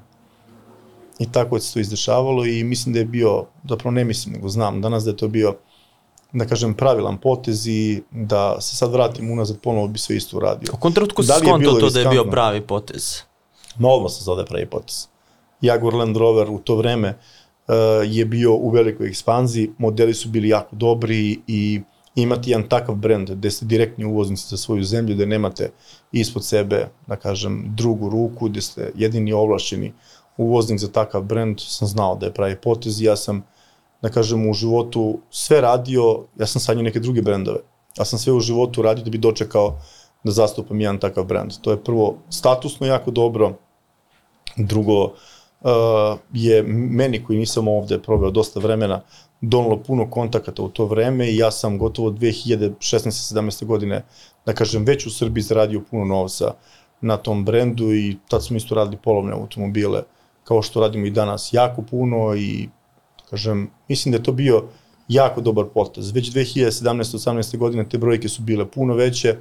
I tako je se to izdešavalo i mislim da je bio, zapravo ne mislim, nego znam danas da je to bio da kažem, pravilan potez i da se sad vratim unazad, ponovo bi sve isto uradio. U si Da je skonto to da je bio pravi potez? Ma odmah sam znao da je pravi potez. Jaguar Land Rover u to vreme uh, je bio u velikoj ekspanziji, modeli su bili jako dobri i imati jedan takav brend gde ste direktni uvoznici za svoju zemlju, gde nemate ispod sebe, da kažem, drugu ruku, gde ste jedini ovlašćeni uvoznik za takav brend, sam znao da je pravi potez i ja sam, da kažem, u životu sve radio, ja sam sanjao neke druge brendove. Ja sam sve u životu radio da bi dočekao da zastupam jedan takav brend. To je prvo statusno jako dobro, drugo uh, je meni koji nisam ovde proveo dosta vremena donalo puno kontakata u to vreme i ja sam gotovo 2016. 17. godine, da kažem, već u Srbiji zaradio puno novca na tom brendu i tad smo isto radili polovne automobile, kao što radimo i danas jako puno i kažem, mislim da je to bio jako dobar potez. Već 2017. 18. godine te brojke su bile puno veće,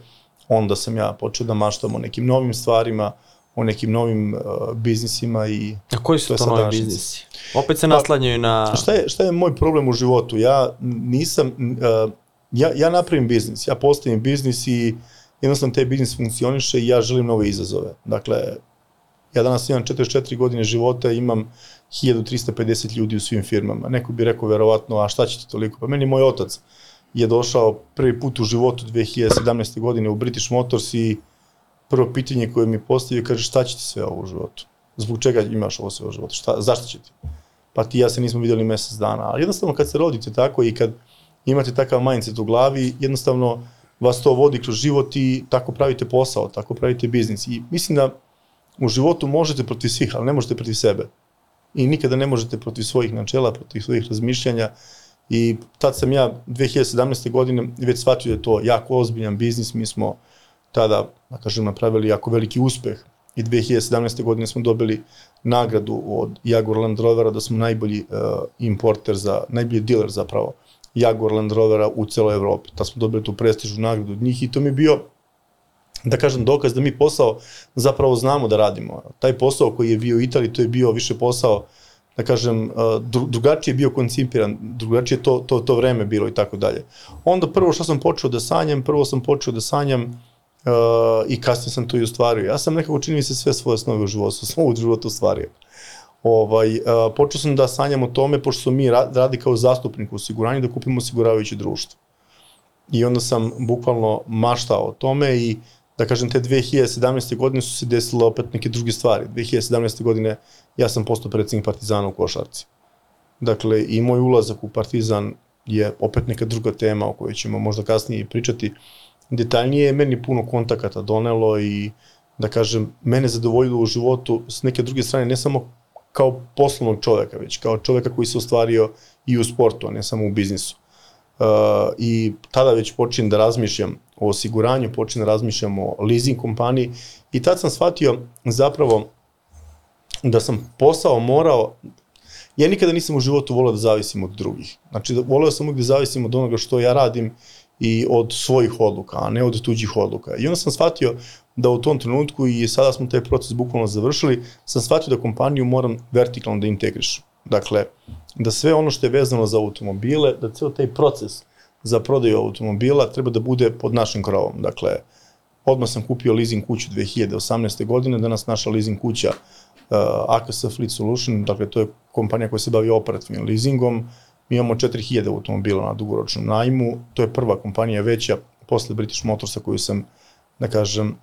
onda sam ja počeo da maštam o nekim novim stvarima, o nekim novim uh, biznisima i A koji su To novi biznisi? Opet se Pa, naslanjaju na... šta je, šta je moj problem u životu? Ja nisam, uh, ja, ja napravim biznis, ja postavim biznis i jednostavno taj biznis funkcioniše i ja želim nove izazove. Dakle, ja danas imam 44 godine života i imam 1350 ljudi u svim firmama. Neko bi rekao verovatno, a šta će ti toliko? Pa meni moj otac je došao prvi put u životu 2017. godine u British Motors i prvo pitanje koje mi postavio, kaže šta će ti sve ovo u životu? Zbog čega imaš ovo sve u životu? Šta, zašto će ti? Pa ti ja se nismo videli mesec dana. Ali jednostavno kad se rodite tako i kad imate takav mindset u glavi, jednostavno vas to vodi kroz život i tako pravite posao, tako pravite biznis. I mislim da u životu možete protiv svih, ali ne možete protiv sebe. I nikada ne možete protiv svojih načela, protiv svojih razmišljanja. I tad sam ja 2017. godine već shvatio da je to jako ozbiljan biznis. Mi smo tada, da kažem, napravili jako veliki uspeh i 2017. godine smo dobili nagradu od Jaguar Land Rovera da smo najbolji uh, importer za, najbolji dealer zapravo Jaguar Land Rovera u celoj Evropi. Ta smo dobili tu prestižnu nagradu od njih i to mi je bio da kažem, dokaz da mi posao zapravo znamo da radimo. Taj posao koji je bio u Italiji, to je bio više posao, da kažem, drugačije je bio koncipiran, drugačije to, to, to vreme bilo i tako dalje. Onda prvo što sam počeo da sanjam, prvo sam počeo da sanjam uh, i kasnije sam to i ostvario. Ja sam nekako čini mi se sve svoje snove u životu, sve [LAUGHS] u životu ostvario. Ovaj, uh, počeo sam da sanjam o tome, pošto smo mi radi kao zastupnik u osiguranju, da kupimo osiguravajuće društvo. I onda sam bukvalno maštao o tome i da kažem, te 2017. godine su se desile opet neke druge stvari. 2017. godine ja sam postao predsednik Partizana u košarci. Dakle, i moj ulazak u Partizan je opet neka druga tema o kojoj ćemo možda kasnije pričati. Detaljnije je meni puno kontakata donelo i da kažem, mene zadovoljilo u životu s neke druge strane, ne samo kao poslovnog čoveka, već kao čoveka koji se ostvario i u sportu, a ne samo u biznisu. Uh, I tada već počinjem da razmišljam o osiguranju, počinjem da razmišljam o leasing kompaniji i tad sam shvatio zapravo da sam posao morao ja nikada nisam u životu volao da zavisim od drugih. Znači, voleo sam uvijek da zavisim od onoga što ja radim i od svojih odluka, a ne od tuđih odluka. I onda sam shvatio da u tom trenutku, i sada smo taj proces bukvalno završili, sam shvatio da kompaniju moram vertikalno da integrišem. Dakle, da sve ono što je vezano za automobile, da ceo taj proces za prodaju automobila treba da bude pod našim krovom. Dakle, odmah sam kupio leasing kuću 2018. godine, danas naša leasing kuća uh, AKS Fleet Solution, dakle to je kompanija koja se bavi operativnim leasingom, mi imamo 4000 automobila na dugoročnom najmu, to je prva kompanija veća posle British Motorsa koju sam, da kažem, uh,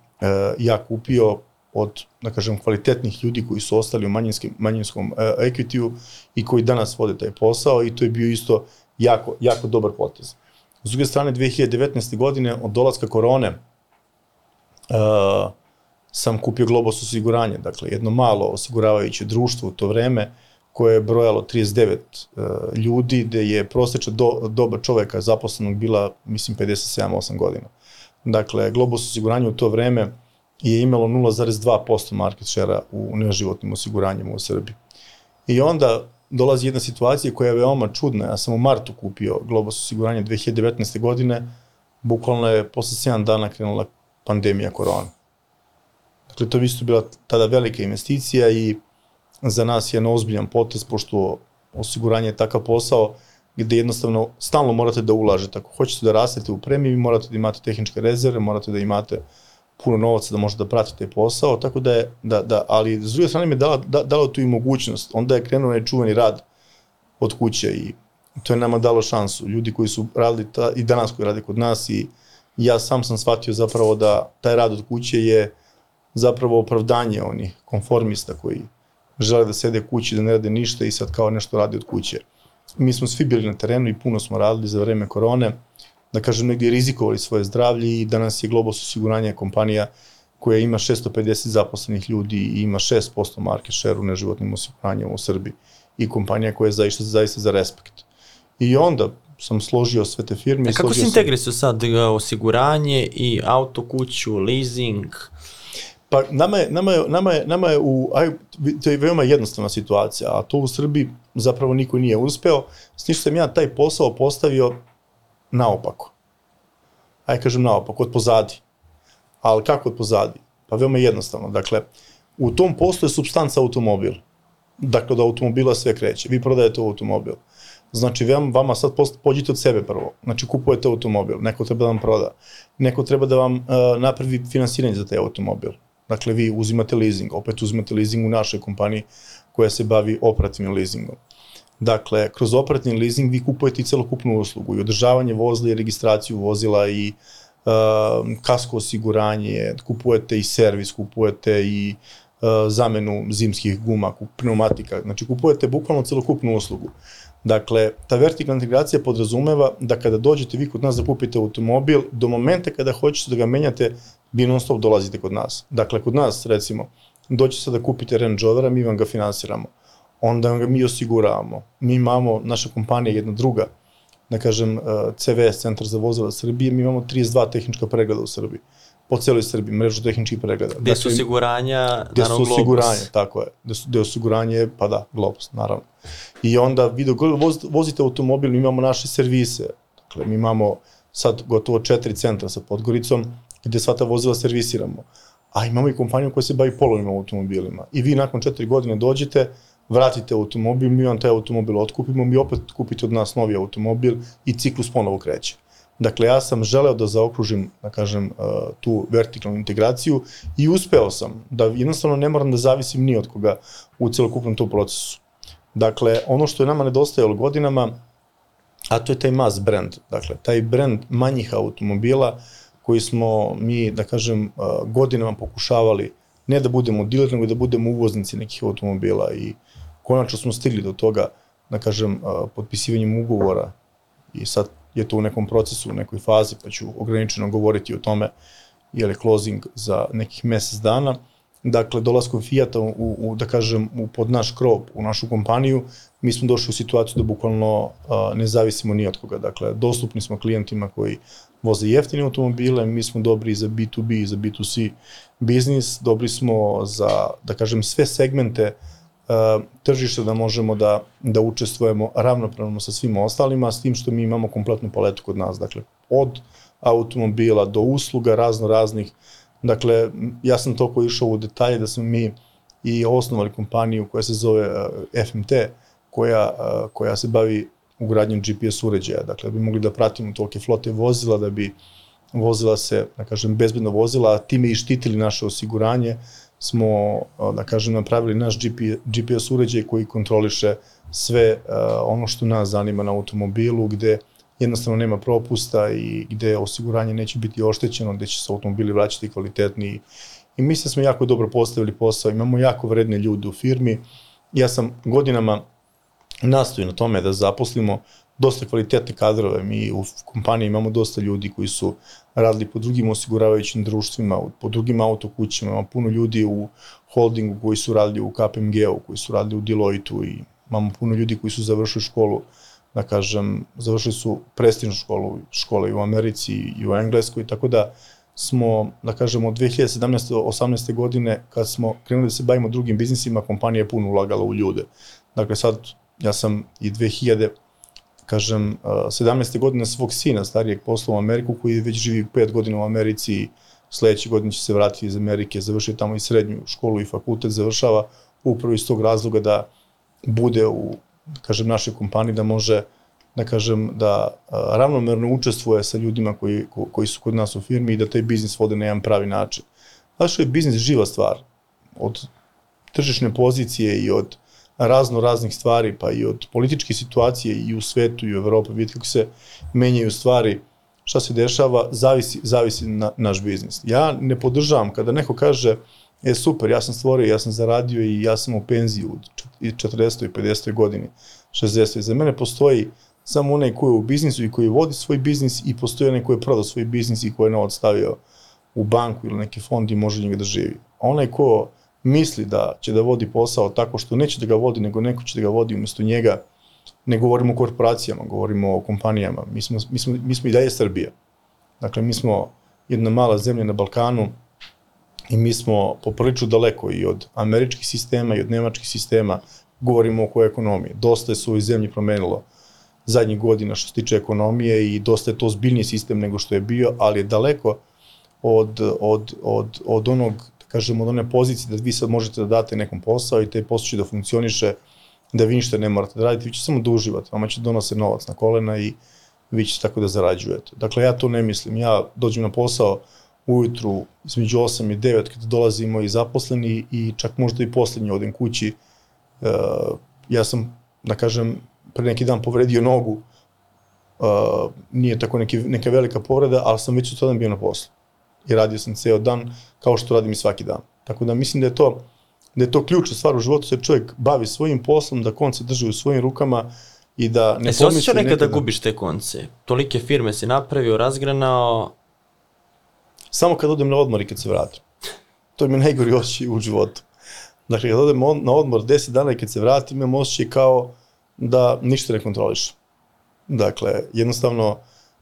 ja kupio od, da kažem, kvalitetnih ljudi koji su ostali u manjinskim, manjinskom uh, equity-u i koji danas vode taj posao i to je bio isto jako, jako dobar potez. S druge strane, 2019. godine od dolaska korone uh, sam kupio Globus osiguranje, dakle jedno malo osiguravajuće društvo u to vreme koje je brojalo 39 uh, ljudi, gde je prosečna do, doba čoveka zaposlenog bila, mislim, 57-8 godina. Dakle, Globus osiguranje u to vreme je imalo 0,2% market share-a u neživotnim osiguranjima u Srbiji. I onda dolazi jedna situacija koja je veoma čudna. Ja sam u martu kupio Globus osiguranje 2019. godine, bukvalno je posle 7 dana krenula pandemija korona. Dakle, to bi isto bila tada velika investicija i za nas je jedan ozbiljan potez, pošto osiguranje je takav posao gde jednostavno stalno morate da ulažete. Ako hoćete da rastete u premiji, morate da imate tehničke rezerve, morate da imate puno novaca da može da prati taj posao, tako da je, da, da, ali s druge strane mi je dala, da, dala tu i mogućnost. Onda je krenuo nečuvani rad od kuće i to je nama dalo šansu. Ljudi koji su radili ta, i danas koji rade kod nas i ja sam sam shvatio zapravo da taj rad od kuće je zapravo opravdanje onih konformista koji žele da sede kući, da ne rade ništa i sad kao nešto radi od kuće. Mi smo svi bili na terenu i puno smo radili za vreme korone da kažem, negdje rizikovali svoje zdravlje i danas je Globus osiguranje kompanija koja ima 650 zaposlenih ljudi i ima 6% market share u neživotnim osiguranjima u Srbiji i kompanija koja je zaista, zaista za respekt. I onda sam složio sve te firme. A kako se integrisao sad e, osiguranje i auto kuću, leasing? Pa nama je, nama je, nama je, nama je u, aj, to je veoma jednostavna situacija, a to u Srbiji zapravo niko nije uspeo. S njim sam ja taj posao postavio naopako. Aj kažem naopako, od pozadi. Ali kako od pozadi? Pa veoma jednostavno. Dakle, u tom poslu je substanca automobil. Dakle, da automobila sve kreće. Vi prodajete automobil. Znači, vam, vama sad post, pođite od sebe prvo. Znači, kupujete automobil. Neko treba da vam proda. Neko treba da vam uh, napravi finansiranje za taj automobil. Dakle, vi uzimate leasing. Opet uzimate leasing u našoj kompaniji koja se bavi operativnim leasingom. Dakle, kroz operativni leasing vi kupujete i celokupnu uslugu i održavanje vozila i registraciju vozila i kasko osiguranje, kupujete i servis, kupujete i uh, zamenu zimskih guma, pneumatika, znači kupujete bukvalno celokupnu uslugu. Dakle, ta vertikalna integracija podrazumeva da kada dođete vi kod nas da kupite automobil, do momenta kada hoćete da ga menjate, vi non stop dolazite kod nas. Dakle, kod nas, recimo, doći se da kupite Range Rovera, mi vam ga finansiramo. Onda ga mi osiguravamo. Mi imamo, naša kompanija jedna druga, da kažem, uh, CVS, Centar za vozila Srbije, mi imamo 32 tehnička pregleda u Srbiji po celoj Srbiji, mrežu tehničkih pregleda. Gde su dakle, osiguranja, gde su osiguranje, tako je. Gde su, gde osiguranje, pa da, Globus, naravno. I onda vi dok vozite automobil, mi imamo naše servise. Dakle, mi imamo sad gotovo četiri centra sa Podgoricom, gde sva ta vozila servisiramo. A imamo i kompaniju koja se bavi polovima automobilima. I vi nakon četiri godine dođete, vratite automobil, mi vam taj automobil otkupimo, mi opet kupite od nas novi automobil i ciklus ponovo kreće. Dakle, ja sam želeo da zaokružim, da kažem, uh, tu vertikalnu integraciju i uspeo sam da jednostavno ne moram da zavisim ni od koga u celokupnom tom procesu. Dakle, ono što je nama nedostajalo godinama, a to je taj mass brand, dakle, taj brand manjih automobila koji smo mi, da kažem, godinama pokušavali ne da budemo diler, nego da budemo uvoznici nekih automobila i konačno smo stigli do toga, da kažem, potpisivanjem ugovora i sad je to u nekom procesu, u nekoj fazi, pa ću ograničeno govoriti o tome, je li closing za nekih mesec dana. Dakle, dolaskom Fijata u, u, da kažem, u, pod naš krop, u našu kompaniju, mi smo došli u situaciju da bukvalno a, ne zavisimo ni od koga. Dakle, dostupni smo klijentima koji voze jeftine automobile, mi smo dobri za B2B i za B2C biznis, dobri smo za, da kažem, sve segmente uh, tržište da možemo da, da učestvujemo ravnopravno sa svima ostalima, s tim što mi imamo kompletnu paletu kod nas. Dakle, od automobila do usluga razno raznih. Dakle, ja sam toliko išao u detalje da smo mi i osnovali kompaniju koja se zove e, FMT, koja, e, koja se bavi ugradnjom GPS uređaja. Dakle, da bi mogli da pratimo tolike flote vozila, da bi vozila se, da kažem, bezbedno vozila, a time i štitili naše osiguranje, smo, da kažem, napravili naš GPS uređaj koji kontroliše sve ono što nas zanima na automobilu, gde jednostavno nema propusta i gde osiguranje neće biti oštećeno, gde će se automobili vraćati kvalitetniji. I mislim da smo jako dobro postavili posao, imamo jako vredne ljude u firmi. Ja sam godinama nastoji na tome da zaposlimo dosta kvalitetne kadrove. Mi u kompaniji imamo dosta ljudi koji su radili po drugim osiguravajućim društvima, po drugim autokućima, imamo puno ljudi u holdingu koji su radili u KPMG-u, koji su radili u Deloitu i imamo puno ljudi koji su završili školu, da kažem, završili su prestižnu školu, škole i u Americi i u Engleskoj, tako da smo, da kažemo, od 2017. 18. godine, kad smo krenuli da se bavimo drugim biznisima, kompanija je puno ulagala u ljude. Dakle, sad, ja sam i 2000 kažem, 17. godine svog sina, starijeg posla u Ameriku, koji već živi 5 godina u Americi i sledeće godine će se vratiti iz Amerike, završiti tamo i srednju školu i fakultet, završava upravo iz tog razloga da bude u, kažem, našoj kompaniji, da može, da kažem, da ravnomerno učestvuje sa ljudima koji, koji su kod nas u firmi i da taj biznis vode na jedan pravi način. Znaš, je biznis živa stvar. Od tržišne pozicije i od razno raznih stvari, pa i od političke situacije i u svetu i u Evropi, vidite kako se menjaju stvari, šta se dešava, zavisi, zavisi na naš biznis. Ja ne podržavam kada neko kaže, e super, ja sam stvorio, ja sam zaradio i ja sam u penziji u 40. i 50. godini, 60. Za mene postoji samo onaj ko je u biznisu i koji vodi svoj biznis i postoji onaj ko je prodao svoj biznis i ko je novac stavio u banku ili neki fond i može njega da živi. A onaj ko misli da će da vodi posao tako što neće da ga vodi, nego neko će da ga vodi umesto njega, ne govorimo o korporacijama, govorimo o kompanijama. Mi smo, mi smo, mi smo i dalje Srbija. Dakle, mi smo jedna mala zemlja na Balkanu i mi smo poprilično daleko i od američkih sistema i od nemačkih sistema, govorimo oko ekonomije. Dosta je su ovoj zemlji promenilo zadnjih godina što se tiče ekonomije i dosta je to zbiljniji sistem nego što je bio, ali je daleko od, od, od, od onog kažem, od one pozicije da vi sad možete da date nekom posao i taj posao će da funkcioniše, da vi ništa ne morate da radite, vi ćete samo da uživate, vama će da donose novac na kolena i vi ćete tako da zarađujete. Dakle, ja to ne mislim. Ja dođem na posao ujutru između 8 i 9 kada dolazimo i zaposleni i čak možda i poslednji odem kući. Uh, ja sam, da kažem, pre neki dan povredio nogu uh, nije tako neki, neka velika povreda, ali sam već od tada bio na poslu. I radio sam ceo dan, kao što radim i svaki dan. Tako da mislim da je to, da je to ključna stvar u životu, se čovjek bavi svojim poslom, da konce drži u svojim rukama i da ne E, se osjećao pomisli nekada da gubiš te konce? Tolike firme si napravio, razgranao, Samo kad odem na odmor i kad se vratim. To mi je najgori osjećaj u životu. Dakle, kad odem on- na odmor 10 dana i kad se vratim, imam osjećaj kao da ništa ne kontrolišem. Dakle, jednostavno,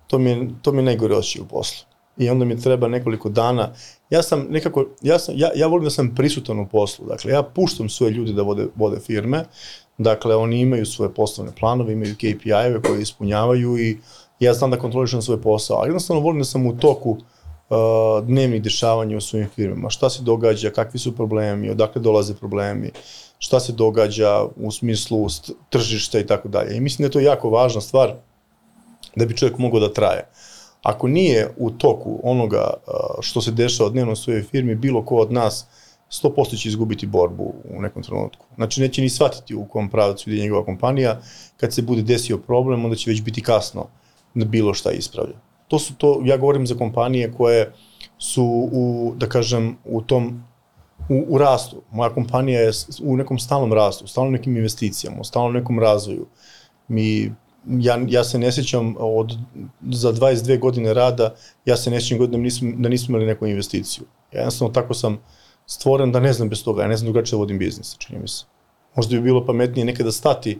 to mi je, to mi je najgori osjećaj u poslu. I onda mi treba nekoliko dana. Ja sam nekako, ja, sam, ja, ja volim da sam prisutan u poslu. Dakle, ja puštam svoje ljude da vode, vode firme. Dakle, oni imaju svoje poslovne planove, imaju KPI-eve koje ispunjavaju i ja znam da kontrolišem svoj posao. Ali jednostavno volim da sam u toku uh, dnevnih dešavanja u svojim firmama. Šta se događa, kakvi su problemi, odakle dolaze problemi, šta se događa u smislu tržišta i tako dalje. I mislim da je to jako važna stvar da bi čovjek mogao da traje. Ako nije u toku onoga što se dešava dnevno u svojoj firmi, bilo ko od nas 100% će izgubiti borbu u nekom trenutku. Znači neće ni shvatiti u kom pravcu ide njegova kompanija, kad se bude desio problem, onda će već biti kasno da bilo šta ispravlja. To su to, ja govorim za kompanije koje su u, da kažem, u tom u, u rastu. Moja kompanija je u nekom stalnom rastu, u stalnom nekim investicijama, u stalnom nekom razvoju. Mi, ja, ja se ne sjećam od, za 22 godine rada, ja se ne sjećam godine da nismo, da nismo imali neku investiciju. Ja jednostavno tako sam stvoren da ne znam bez toga, ja ne znam drugačije da vodim biznis, čini mi se. Možda bi bilo pametnije nekada stati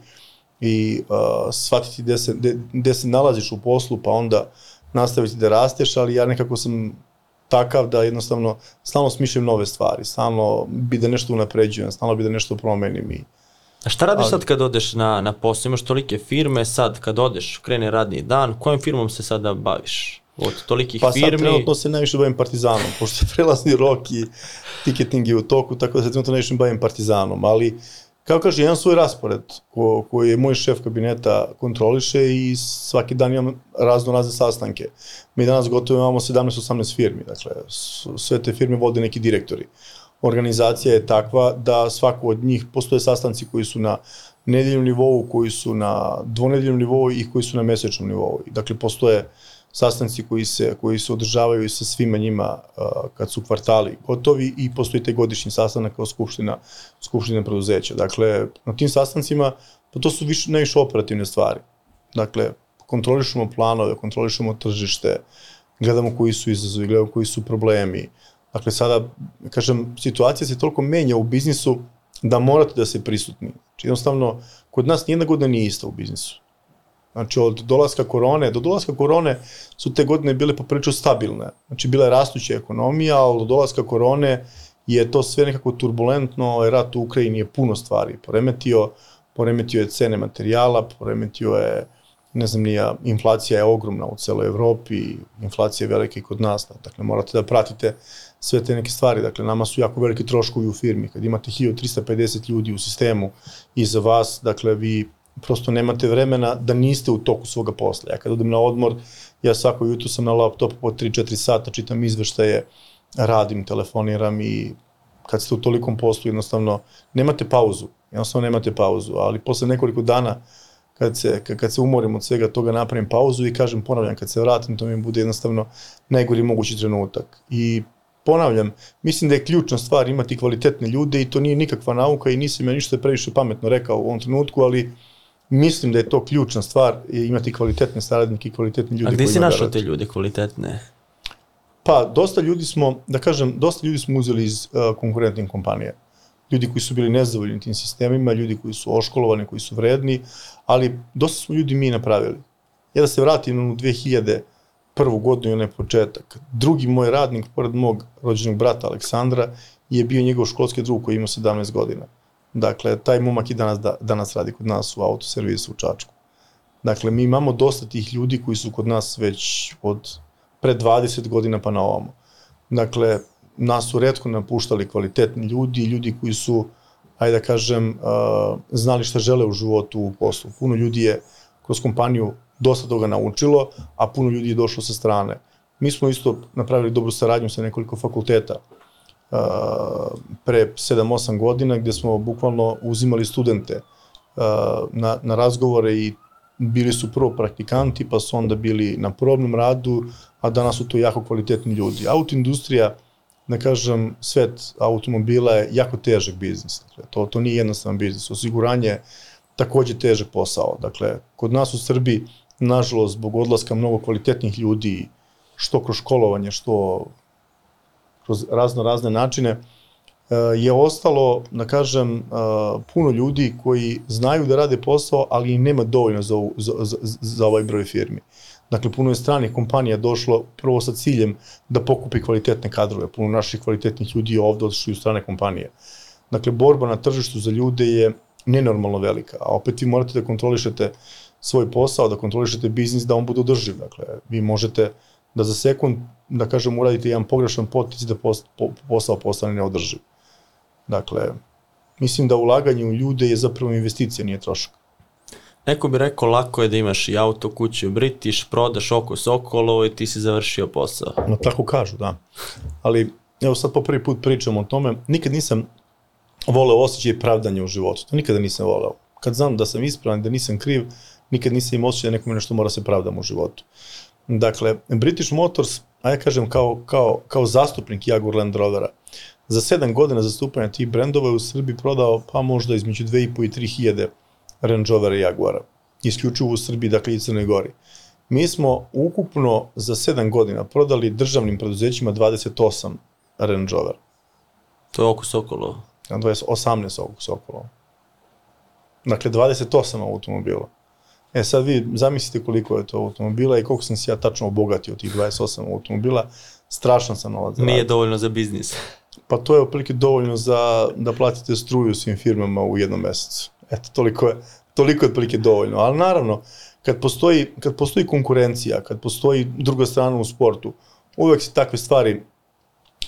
i uh, shvatiti gde se, gde, gde se nalaziš u poslu, pa onda nastaviti da rasteš, ali ja nekako sam takav da jednostavno stalno smišljam nove stvari, stalno bi da nešto unapređujem, stalno bi da nešto promenim i A šta radiš Ali- sad kad odeš na, na posao? Imaš tolike firme, sad kad odeš, krene radni dan, kojom firmom se sada baviš? Od tolikih Pa sad firmi, trenutno se najviše bavim Partizanom, [LAUGHS] pošto je prelazni rok i tiketing je u toku, tako da se trenutno najviše bavim Partizanom, ali kao kaže, imam svoj raspored ko, koji je moj šef kabineta kontroliše i svaki dan imam razno razne sastanke. Mi danas gotovo imamo 17-18 firmi, dakle sve te firme vode neki direktori. Organizacija je takva da svaku od njih postoje sastanci koji su na nedeljnom nivou, koji su na dvonedeljnom nivou i koji su na mesečnom nivou. Dakle, postoje sastanci koji se, koji se održavaju sa svima njima uh, kad su kvartali gotovi i postoji taj godišnji sastanak kao skupština, skupština preduzeća. Dakle, na tim sastancima, pa to su više, najviše operativne stvari. Dakle, kontrolišemo planove, kontrolišemo tržište, gledamo koji su izazovi, gledamo koji su problemi. Dakle, sada, kažem, situacija se toliko menja u biznisu da morate da se prisutni. Znači, jednostavno, kod nas nijedna godina nije ista u biznisu. Znači, od dolaska korone, do dolaska korone su te godine bile poprilično stabilne. Znači, bila je rastuća ekonomija, ali do dolaska korone je to sve nekako turbulentno, rat u Ukrajini je puno stvari poremetio, poremetio je cene materijala, poremetio je, ne znam nija, inflacija je ogromna u celoj Evropi, inflacija je velika i kod nas, dakle morate da pratite sve te neke stvari, dakle nama su jako veliki troškovi u firmi, kad imate 1350 ljudi u sistemu iza vas, dakle vi prosto nemate vremena da niste u toku svoga posla. Ja kad odem na odmor, ja svako jutro sam na laptopu po 3-4 sata, čitam izveštaje, radim, telefoniram i kad ste u tolikom poslu jednostavno nemate pauzu, jednostavno nemate pauzu, ali posle nekoliko dana kad se, kad, se umorim od svega toga napravim pauzu i kažem ponavljam kad se vratim to mi bude jednostavno najgori mogući trenutak. I ponavljam, mislim da je ključna stvar imati kvalitetne ljude i to nije nikakva nauka i nisam ja ništa previše pametno rekao u ovom trenutku, ali mislim da je to ključna stvar imati kvalitetne saradnike i kvalitetne ljude a gde si našao te ljude kvalitetne? Pa, dosta ljudi smo, da kažem, dosta ljudi smo uzeli iz uh, konkurentnih kompanija. Ljudi koji su bili nezadovoljni tim sistemima, ljudi koji su oškolovani, koji su vredni, ali dosta smo ljudi mi napravili. Ja da se vratim u 2001. godinu i onaj početak. Drugi moj radnik, pored mog rođenog brata Aleksandra, je bio njegov školski drug koji ima 17 godina. Dakle, taj momak i danas, da, danas radi kod nas u autoservisu u Čačku. Dakle, mi imamo dosta tih ljudi koji su kod nas već od pre 20 godina pa na ovamo. Dakle, nas su redko napuštali kvalitetni ljudi, ljudi koji su, ajde da kažem, uh, znali šta žele u životu, u poslu. Puno ljudi je kroz kompaniju dosta toga naučilo, a puno ljudi je došlo sa strane. Mi smo isto napravili dobru saradnju sa nekoliko fakulteta uh, pre 7-8 godina, gde smo bukvalno uzimali studente uh, na, na razgovore i bili su prvo praktikanti, pa su onda bili na probnom radu, a danas su to jako kvalitetni ljudi. Autoindustrija, da kažem, svet automobila je jako težak biznis. Dakle, to, to nije jednostavan biznis. Osiguranje je takođe težak posao. Dakle, kod nas u Srbiji, nažalost, zbog odlaska mnogo kvalitetnih ljudi, što kroz školovanje, što kroz razno razne načine, eh, je ostalo, da kažem, eh, puno ljudi koji znaju da rade posao, ali im nema dovoljno za, za, za, za ovaj broj firmi. Dakle, puno je stranih kompanija došlo prvo sa ciljem da pokupi kvalitetne kadrove. Puno naših kvalitetnih ljudi je ovde odšli u strane kompanije. Dakle, borba na tržištu za ljude je nenormalno velika, a opet vi morate da kontrolišete svoj posao, da kontrolišete biznis, da on bude održiv. Dakle, vi možete da za sekund, da kažem, uradite jedan pogrešan potis da posao postane neodrživ. Dakle, mislim da ulaganje u ljude je zapravo investicija, nije trošak. Neko bi rekao lako je da imaš i auto, kuću, British, prodaš oko Sokolovo i ti si završio posao. No tako kažu, da. Ali evo sad po prvi put pričam o tome, nikad nisam voleo osjećaj pravdanja u životu. To nikada nisam voleo. Kad znam da sam ispravan, da nisam kriv, nikad nisam imao osjećaj da nekome nešto mora se pravdam u životu. Dakle, British Motors, a ja kažem kao, kao, kao zastupnik Jaguar Land Rovera, za sedam godina zastupanja tih brendova u Srbiji prodao pa možda između 2,5 i 3 hiljade Range Rovera i Jaguara. Isključivo u Srbiji, dakle i Crnoj Gori. Mi smo ukupno za 7 godina prodali državnim preduzećima 28 Range Rover. To je oko Sokolova. 18 oko Sokolova. Dakle, 28 automobila. E sad vi zamislite koliko je to automobila i koliko sam se ja tačno obogatio od tih 28 automobila. Strašan sam novac. Nije dovoljno za biznis. Pa to je otprilike dovoljno za da platite struju svim firmama u jednom mesecu. Eto, toliko je, toliko je otprilike dovoljno. Ali naravno, kad postoji, kad postoji konkurencija, kad postoji druga strana u sportu, uvek se takve stvari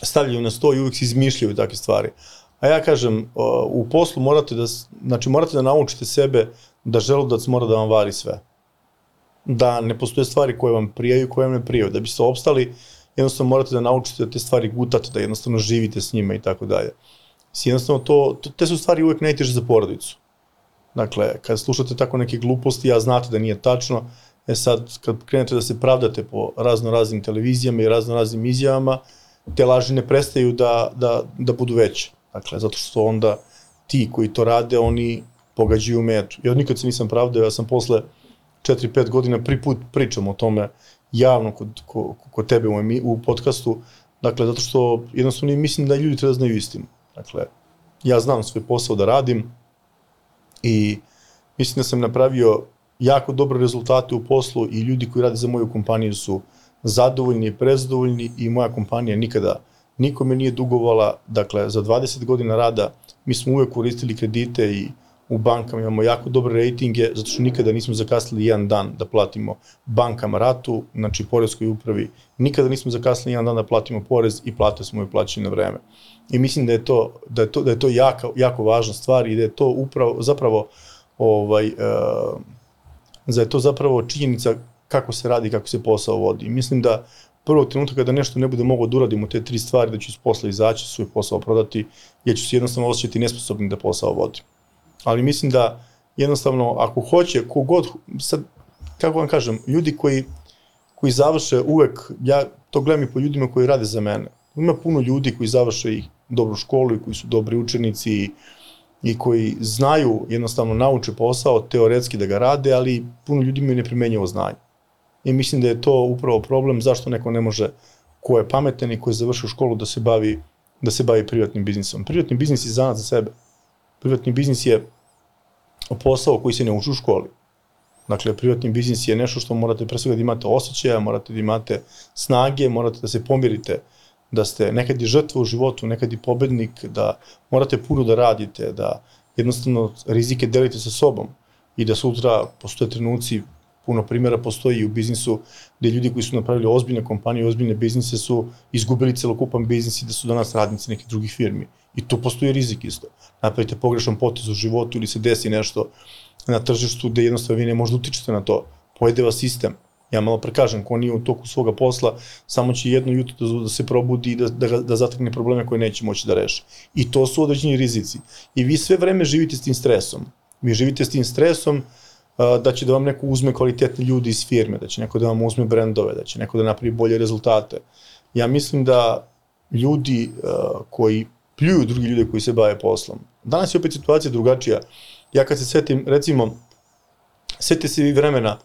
stavljaju na sto i uvek se izmišljaju takve stvari. A ja kažem, u poslu morate da, znači morate da naučite sebe da želudac mora da vam vari sve. Da ne postoje stvari koje vam prijaju i koje vam ne prijaju. Da biste opstali, jednostavno morate da naučite da te stvari gutate, da jednostavno živite s njima i tako dalje. Jednostavno, to, to, te su stvari uvek najteže za porodicu. Dakle, kad slušate tako neke gluposti, a znate da nije tačno, e sad, kad krenete da se pravdate po razno raznim televizijama i razno raznim izjavama, te laži ne prestaju da, da, da budu veće. Dakle, zato što onda ti koji to rade, oni pogađaju metu. Ja nikad se nisam pravdao, ja sam posle 4-5 godina prvi put pričam o tome javno kod, kod, kod tebe u, u podcastu, dakle, zato što jednostavno mislim da ljudi treba da znaju istinu. Dakle, ja znam svoj posao da radim i mislim da sam napravio jako dobre rezultate u poslu i ljudi koji rade za moju kompaniju su zadovoljni i prezadovoljni i moja kompanija nikada nikome nije dugovala, dakle, za 20 godina rada mi smo uvek koristili kredite i u bankama imamo jako dobre rejtinge, zato što nikada nismo zakasnili jedan dan da platimo bankama ratu, znači porezkoj upravi, nikada nismo zakasnili jedan dan da platimo porez i plate smo joj plaćali na vreme. I mislim da je to, da je to, da je to jako, jako važna stvar i da je to upravo, zapravo, ovaj, uh, da je to zapravo činjenica kako se radi, kako se posao vodi. Mislim da prvog trenutka kada nešto ne bude mogao da uradim u te tri stvari, da ću iz posla izaći, svoj posao prodati, ja ću se jednostavno osjećati nesposobnim da posao vodim. Ali mislim da jednostavno, ako hoće, kogod, sad, kako vam kažem, ljudi koji, koji završe uvek, ja to gledam i po ljudima koji rade za mene. Ima puno ljudi koji završe i dobru školu i koji su dobri učenici i, i koji znaju, jednostavno nauče posao, teoretski da ga rade, ali puno ljudi imaju neprimenjivo znanje. I mislim da je to upravo problem zašto neko ne može, ko je pametan i ko je završio školu da se bavi da se bavi privatnim biznisom. Privatni biznis je zanat za sebe. Privatni biznis je posao koji se ne uči u školi. Dakle, privatni biznis je nešto što morate pre svega da imate osjećaja, morate da imate snage, morate da se pomirite, da ste nekad i žrtva u životu, nekad i pobednik, da morate puno da radite, da jednostavno rizike delite sa sobom i da sutra postoje trenuci puno primjera postoji i u biznisu gde ljudi koji su napravili ozbiljne kompanije, ozbiljne biznise su izgubili celokupan biznis i da su danas radnici nekih drugih firmi. I tu postoji rizik isto. Napravite pogrešan potez u životu ili se desi nešto na tržištu gde jednostavno vi ne možete da utičete na to. Pojede vas sistem. Ja malo prekažem, ko nije u toku svoga posla, samo će jedno jutro da, da se probudi i da, da, da zatakne probleme koje neće moći da reši. I to su određeni rizici. I vi sve vreme živite s tim stresom. Vi živite s tim stresom da će da vam neko uzme kvalitetni ljudi iz firme, da će neko da vam uzme brendove, da će neko da napravi bolje rezultate. Ja mislim da ljudi koji pljuju drugi ljude koji se bave poslom. Danas je opet situacija drugačija. Ja kad se setim, recimo, seti se vi vremena,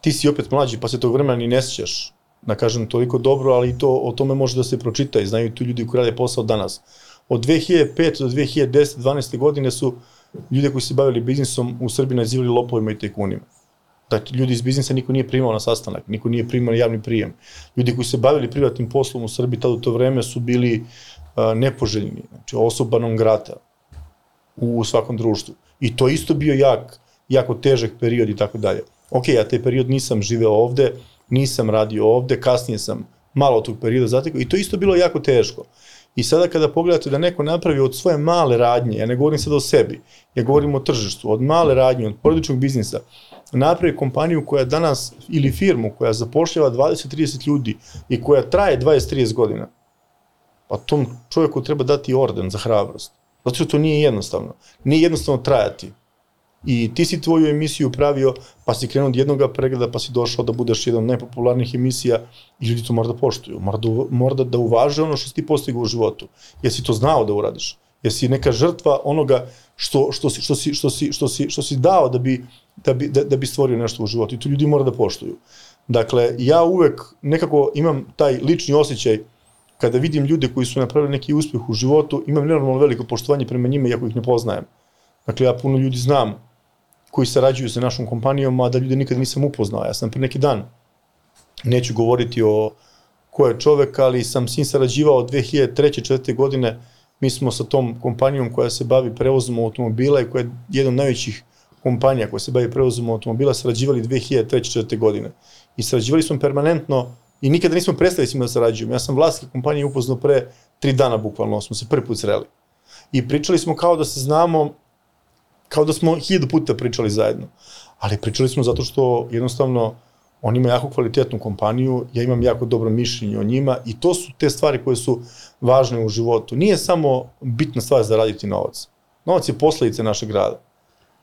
ti si opet mlađi, pa se tog vremena ni ne sjećaš, da kažem, toliko dobro, ali to, o tome može da se pročita i znaju tu ljudi koji rade posao danas. Od 2005. do 2010. 12. godine su ljude koji se bavili biznisom u Srbiji nazivali lopovima i tajkunima. Dakle, ljudi iz biznisa niko nije primao na sastanak, niko nije primao na javni prijem. Ljudi koji se bavili privatnim poslom u Srbiji tada u to vreme su bili uh, nepoželjni, znači osoba non grata u svakom društvu. I to isto bio jak, jako težak period i tako dalje. Ok, ja taj period nisam živeo ovde, nisam radio ovde, kasnije sam malo tog perioda zatekao i to isto bilo jako teško. I sada kada pogledate da neko napravi od svoje male radnje, ja ne govorim sada o sebi, ja govorim o tržištu, od male radnje, od porodičnog biznisa, napravi kompaniju koja danas, ili firmu koja zapošljava 20-30 ljudi i koja traje 20-30 godina, pa tom čovjeku treba dati orden za hrabrost. Zato što to nije jednostavno. Nije jednostavno trajati. I ti si tvoju emisiju pravio, pa si krenuo od jednog pregleda, pa si došao da budeš jedan od najpopularnijih emisija i ljudi to mora da poštuju. Mora da, mora da, uvaže ono što si ti postigao u životu. Jesi to znao da uradiš? Jesi neka žrtva onoga što, što, si, što, si, što, si, što, si, što si dao da bi, da, bi, da, da bi stvorio nešto u životu. I to ljudi mora da poštuju. Dakle, ja uvek nekako imam taj lični osjećaj kada vidim ljude koji su napravili neki uspeh u životu, imam nenormalno veliko poštovanje prema njima, iako ih ne poznajem. Dakle, ja puno ljudi znam koji sarađuju sa našom kompanijom, a da ljude nikad nisam upoznao. Ja sam pre neki dan, neću govoriti o ko je čovek, ali sam s njim sarađivao od 2003. 4. godine, mi smo sa tom kompanijom koja se bavi prevozom automobila i koja je jedna od najvećih kompanija koja se bavi prevozom automobila, sarađivali 2003. 4. godine. I sarađivali smo permanentno i nikada nismo prestali s njima da sarađujemo. Ja sam vlasnik kompanije upoznao pre tri dana bukvalno, smo se prvi put sreli. I pričali smo kao da se znamo kao da smo hiljadu puta pričali zajedno. Ali pričali smo zato što jednostavno on ima jako kvalitetnu kompaniju, ja imam jako dobro mišljenje o njima i to su te stvari koje su važne u životu. Nije samo bitna stvar za raditi novac. Novac je posledice našeg rada.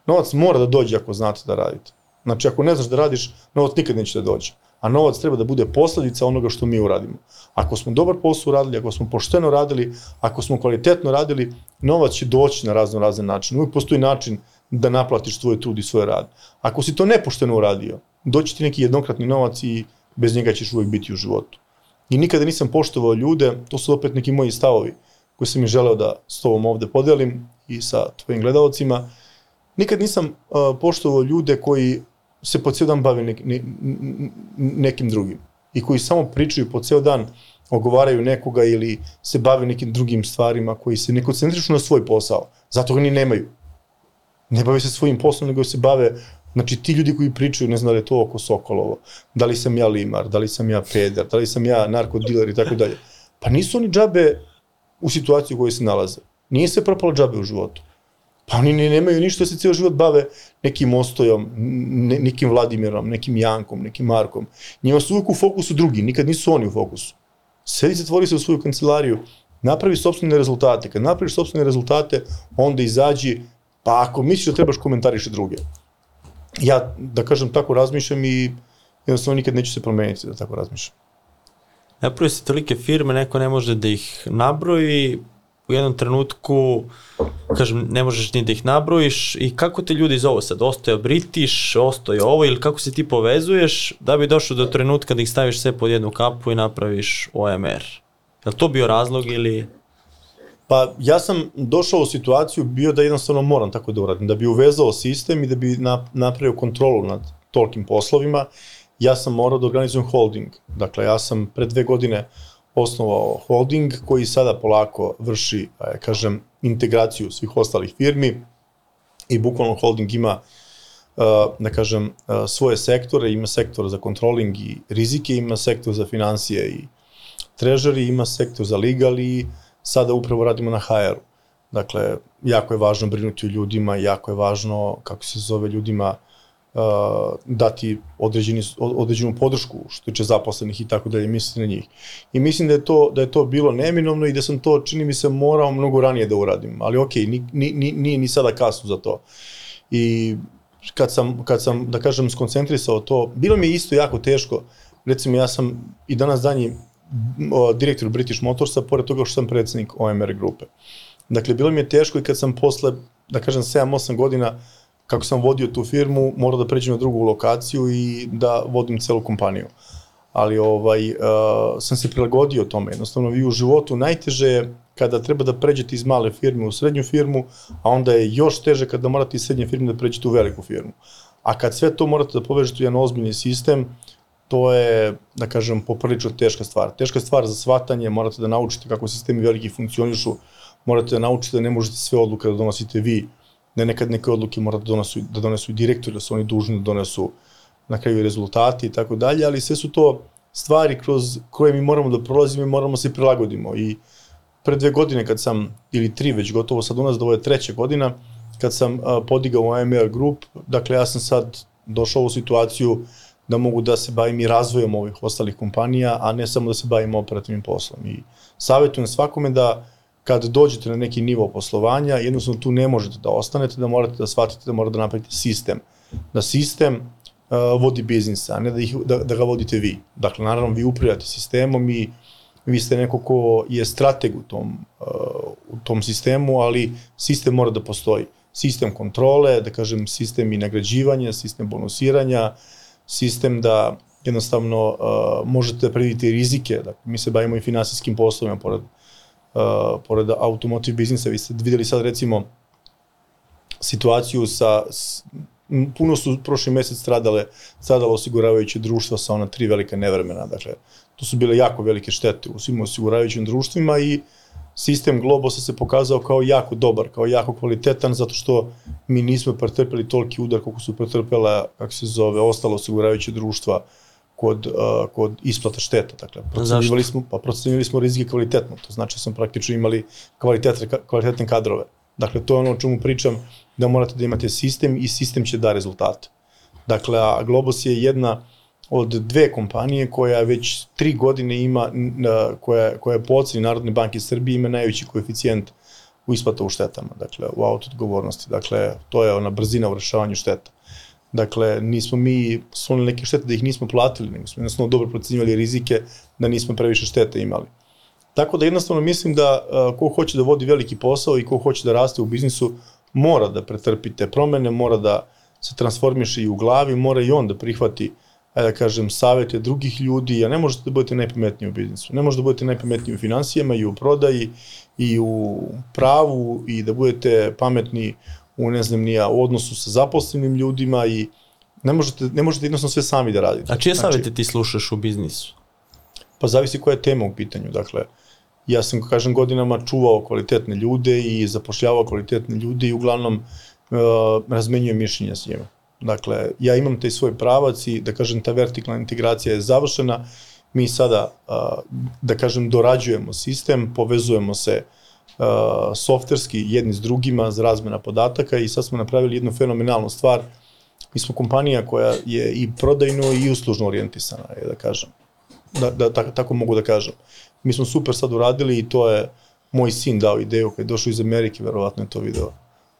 Novac mora da dođe ako znate da radite. Znači, ako ne znaš da radiš, novac nikad neće da dođe a novac treba da bude posledica onoga što mi uradimo. Ako smo dobar posao uradili, ako smo pošteno radili, ako smo kvalitetno radili, novac će doći na razno razne načine. Uvijek postoji način da naplatiš svoj trud i svoj rad. Ako si to nepošteno uradio, doći ti neki jednokratni novac i bez njega ćeš uvijek biti u životu. I nikada nisam poštovao ljude, to su opet neki moji stavovi koje sam i želeo da s tobom ovde podelim i sa tvojim gledalcima. Nikad nisam uh, poštovao ljude koji se po ceo dan bave nek, ne, nekim drugim i koji samo pričaju po ceo dan, ogovaraju nekoga ili se bave nekim drugim stvarima koji se ne koncentrišu na svoj posao. Zato ga ni nemaju. Ne bave se svojim poslom, nego se bave Znači, ti ljudi koji pričaju, ne znam da je to oko Sokolovo, da li sam ja limar, da li sam ja peder, da li sam ja narkodiler i tako dalje. Pa nisu oni džabe u situaciji u kojoj se nalaze. Nije se propalo džabe u životu. Pa oni ne, nemaju ništa se cijel život bave nekim Ostojom, ne, nekim Vladimirom, nekim Jankom, nekim Markom. Njima su uvijek u fokusu drugi, nikad nisu oni u fokusu. Sedi se, tvori se u svoju kancelariju, napravi sobstvene rezultate. Kad napraviš sobstvene rezultate, onda izađi, pa ako misliš da trebaš komentariše druge. Ja, da kažem, tako razmišljam i jednostavno nikad neću se promeniti da tako razmišljam. Napravi se tolike firme, neko ne može da ih nabroji, u jednom trenutku, kažem, ne možeš ni da ih nabrojiš i kako te ljudi zovu sad? Ostoja British, ostoja ovo ili kako se ti povezuješ da bi došao do trenutka da ih staviš sve pod jednu kapu i napraviš OMR? Je li to bio razlog ili... Pa ja sam došao u situaciju bio da jednostavno moram tako da uradim, da bi uvezao sistem i da bi napravio kontrolu nad tolkim poslovima, ja sam morao da organizujem holding. Dakle, ja sam pre dve godine uh, osnovao holding koji sada polako vrši, ja kažem, integraciju svih ostalih firmi i bukvalno holding ima da kažem, svoje sektore, ima sektor za controlling i rizike, ima sektor za financije i treasury, ima sektor za legal i sada upravo radimo na HR-u. Dakle, jako je važno brinuti o ljudima, jako je važno, kako se zove, ljudima uh, dati određeni, određenu podršku što tiče zaposlenih i tako dalje, mislim na njih. I mislim da je to, da je to bilo neminovno i da sam to, čini mi se, morao mnogo ranije da uradim. Ali nije ni, ni, ni sada kasno za to. I kad sam, kad sam, da kažem, skoncentrisao to, bilo mi je isto jako teško. Recimo, ja sam i danas danji direktor British Motorsa, pored toga što sam predsednik OMR grupe. Dakle, bilo mi je teško i kad sam posle, da kažem, 7-8 godina, kako sam vodio tu firmu, morao da pređem na drugu lokaciju i da vodim celu kompaniju. Ali ovaj, uh, sam se prilagodio tome. Jednostavno, vi u životu najteže je kada treba da pređete iz male firme u srednju firmu, a onda je još teže kada morate iz srednje firme da pređete u veliku firmu. A kad sve to morate da povežete u jedan ozbiljni sistem, to je, da kažem, poprilično teška stvar. Teška stvar za shvatanje, morate da naučite kako sistemi veliki funkcionišu, morate da naučite da ne možete sve odluke da donosite vi, da nekad neke odluke morate da donesu, da donesu i direktori, da su oni dužni da donesu na kraju rezultati i tako dalje, ali sve su to stvari kroz koje mi moramo da prolazimo i moramo se prilagodimo. I pre dve godine kad sam, ili tri već gotovo sad u nas, da ovo je treća godina, kad sam podigao AMR Group, dakle ja sam sad došao u situaciju da mogu da se bavim i razvojom ovih ostalih kompanija, a ne samo da se bavim operativnim poslom. I savjetujem svakome da kad dođete na neki nivo poslovanja, jednostavno tu ne možete da ostanete, da morate da shvatite da morate da napravite sistem. Da sistem uh, vodi biznis, a ne da, ih, da, da ga vodite vi. Dakle, naravno, vi upravljate sistemom i vi ste neko ko je strateg u tom, uh, u tom sistemu, ali sistem mora da postoji. Sistem kontrole, da kažem, sistem i nagrađivanja, sistem bonusiranja, sistem da jednostavno uh, možete da predvidite rizike. Dakle, mi se bavimo i finansijskim poslovima, pored, uh, pored automotive biznisa. Vi ste videli sad recimo situaciju sa, s, puno su prošli mesec stradale, stradalo osiguravajuće društva sa ona tri velika nevremena. Dakle, to su bile jako velike štete u svim osiguravajućim društvima i sistem Globosa se pokazao kao jako dobar, kao jako kvalitetan, zato što mi nismo pretrpeli toliki udar koliko su pretrpela, kako se zove, ostalo osiguravajuće društva kod, uh, kod isplata šteta. Dakle, procenjivali smo, pa procenjivali smo rizike kvalitetno, to znači da smo praktično imali kvalitetne, kvalitetne kadrove. Dakle, to je ono o čemu pričam, da morate da imate sistem i sistem će da rezultate. Dakle, a Globos je jedna od dve kompanije koja već tri godine ima, koja, koja je po oceni Narodne banke Srbije ima najveći koeficijent u isplata u štetama, dakle, u auto odgovornosti. Dakle, to je ona brzina u rešavanju šteta. Dakle, nismo mi slonili neke štete da ih nismo platili, nego smo jednostavno dobro procenjivali rizike da nismo previše štete imali. Tako da jednostavno mislim da uh, ko hoće da vodi veliki posao i ko hoće da raste u biznisu, mora da pretrpi te promene, mora da se transformiše i u glavi, mora i on da prihvati ajde da kažem, savete drugih ljudi, a ne možete da budete najpametniji u biznisu. Ne možete da budete najpametniji u financijama i u prodaji i u pravu i da budete pametni u, ne znam, nija, u odnosu sa zaposlenim ljudima i ne možete, ne možete jednostavno sve sami da radite. A čije znači, savete ti slušaš u biznisu? Pa zavisi koja je tema u pitanju. Dakle, ja sam, kažem, godinama čuvao kvalitetne ljude i zapošljavao kvalitetne ljude i uglavnom uh, razmenjujem mišljenja s njima. Dakle, ja imam taj svoj pravac i, da kažem, ta vertikalna integracija je završena. Mi sada, da kažem, dorađujemo sistem, povezujemo se softverski jedni s drugima za razmena podataka i sad smo napravili jednu fenomenalnu stvar. Mi smo kompanija koja je i prodajno i uslužno orijentisana, je da kažem. Da, da tako, tako mogu da kažem. Mi smo super sad uradili i to je moj sin dao ideju kad je došao iz Amerike, verovatno je to video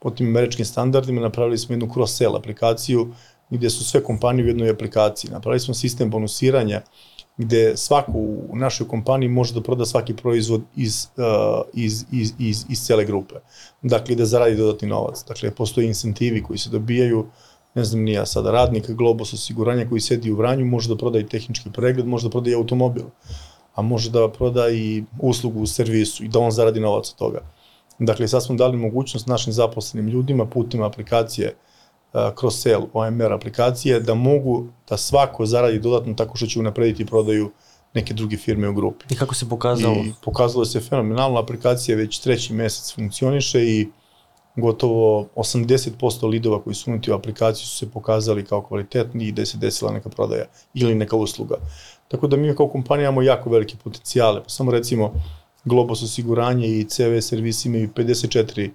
po tim američkim standardima, napravili smo jednu cross-sell aplikaciju gde su sve kompanije u jednoj aplikaciji. Napravili smo sistem bonusiranja gde svako u našoj kompaniji može da proda svaki proizvod iz, uh, iz, iz, iz, iz cele grupe. Dakle, da zaradi dodatni novac. Dakle, postoje incentivi koji se dobijaju, ne znam nija sada, radnik Globus osiguranja koji sedi u Vranju može da proda i tehnički pregled, može da proda i automobil, a može da proda i uslugu u servisu i da on zaradi novac od toga. Dakle, sad smo dali mogućnost našim zaposlenim ljudima putem aplikacije uh, cross-sell OMR aplikacije da mogu da svako zaradi dodatno tako što će unaprediti prodaju neke druge firme u grupi. I kako se pokazalo? I pokazalo se fenomenalno, aplikacija već treći mesec funkcioniše i gotovo 80% lidova koji su unuti u aplikaciju su se pokazali kao kvalitetni i da se desila neka prodaja ili neka usluga. Tako da mi kao kompanija imamo jako velike potencijale. Pa samo recimo, Globos osiguranje i CV servis imaju 54 uh,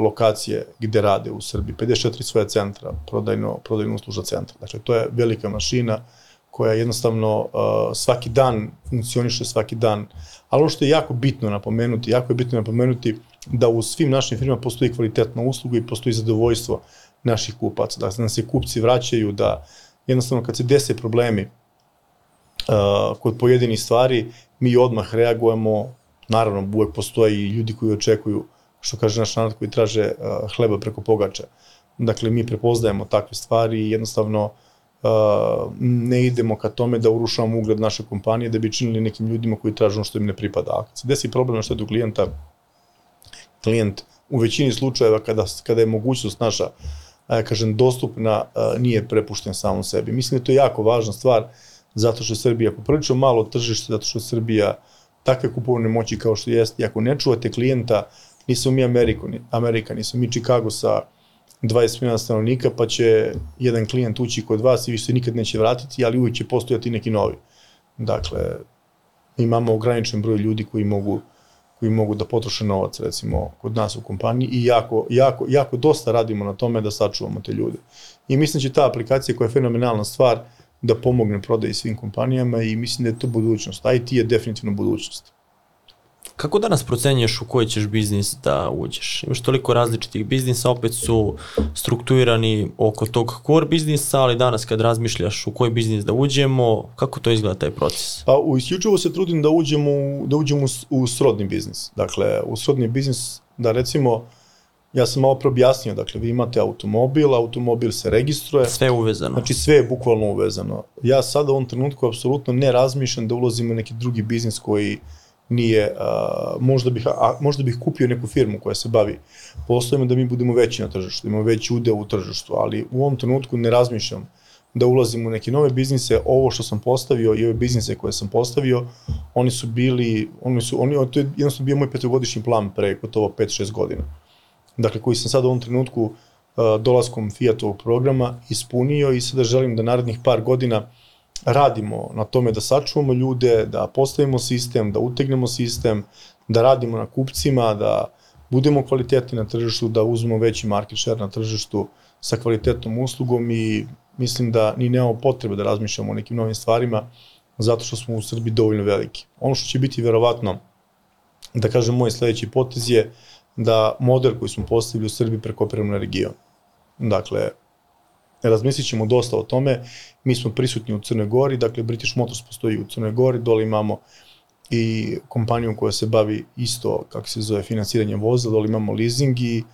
lokacije gde rade u Srbiji, 54 svoje centra, prodajno, prodajno usluža centra. Dakle, to je velika mašina koja jednostavno uh, svaki dan funkcioniše svaki dan. Ali ono što je jako bitno napomenuti, jako je bitno napomenuti da u svim našim firmama postoji kvalitetna usluga i postoji zadovoljstvo naših kupaca, da nam se kupci vraćaju, da jednostavno kad se dese problemi uh, kod pojedinih stvari, mi odmah reagujemo, naravno uvek postoje i ljudi koji očekuju, što kaže naš narod, koji traže uh, hleba preko pogača. Dakle, mi prepoznajemo takve stvari i jednostavno uh, ne idemo ka tome da urušavamo ugled naše kompanije da bi činili nekim ljudima koji traže ono što im ne pripada. A kad se desi problem na štetu klijenta, klijent u većini slučajeva kada, kada je mogućnost naša kažem, dostupna, nije prepušten samom sebi. Mislim da to je jako važna stvar, zato što je Srbija poprilično malo tržište, zato što je Srbija takve kupovne moći kao što jeste. Ako ne čuvate klijenta, nismo mi Ameriko, Amerika, nismo mi Chicago sa 20 miliona stanovnika, pa će jedan klijent ući kod vas i više se nikad neće vratiti, ali uvijek će postojati neki novi. Dakle, imamo ograničen broj ljudi koji mogu koji mogu da potroše novac recimo kod nas u kompaniji i jako, jako, jako dosta radimo na tome da sačuvamo te ljude. I mislim da će ta aplikacija koja je fenomenalna stvar da pomogne prodaji svim kompanijama i mislim da je to budućnost. IT je definitivno budućnost. Kako danas procenjuješ u koji ćeš biznis da uđeš? Imaš toliko različitih biznisa, opet su strukturirani oko tog core biznisa, ali danas kad razmišljaš u koji biznis da uđemo, kako to izgleda taj proces? Pa u isključivo se trudim da uđemo, da uđemo u, srodni biznis. Dakle, u srodni biznis da recimo Ja sam malo preobjasnio, dakle, vi imate automobil, automobil se registruje. Sve je uvezano. Znači, sve je bukvalno uvezano. Ja sada u ovom trenutku apsolutno ne razmišljam da ulazim u neki drugi biznis koji uh, nije, a, možda, bih, a, možda bih kupio neku firmu koja se bavi poslovima da mi budemo veći na tržištu, da imamo veći udeo u tržištu, ali u ovom trenutku ne razmišljam da ulazim u neke nove biznise, ovo što sam postavio i ove biznise koje sam postavio, oni su bili, oni su, oni, to je jednostavno bio moj petogodišnji plan pre gotovo 5-6 godina. Dakle, koji sam sad u ovom trenutku uh, dolaskom Fiatovog programa ispunio i sada želim da narednih par godina uh, radimo na tome da sačuvamo ljude, da postavimo sistem, da utegnemo sistem, da radimo na kupcima, da budemo kvalitetni na tržištu, da uzmemo veći market share na tržištu sa kvalitetnom uslugom i mislim da ni nemamo potrebe da razmišljamo o nekim novim stvarima zato što smo u Srbiji dovoljno veliki. Ono što će biti verovatno, da kažem, moj sledeći potez je da model koji smo postavili u Srbiji prekopiramo na region. Dakle, razmislit ćemo dosta o tome. Mi smo prisutni u Crnoj Gori, dakle British Motors postoji u Crnoj Gori, dole imamo i kompaniju koja se bavi isto, kako se zove, financiranjem vozila, dole imamo leasing i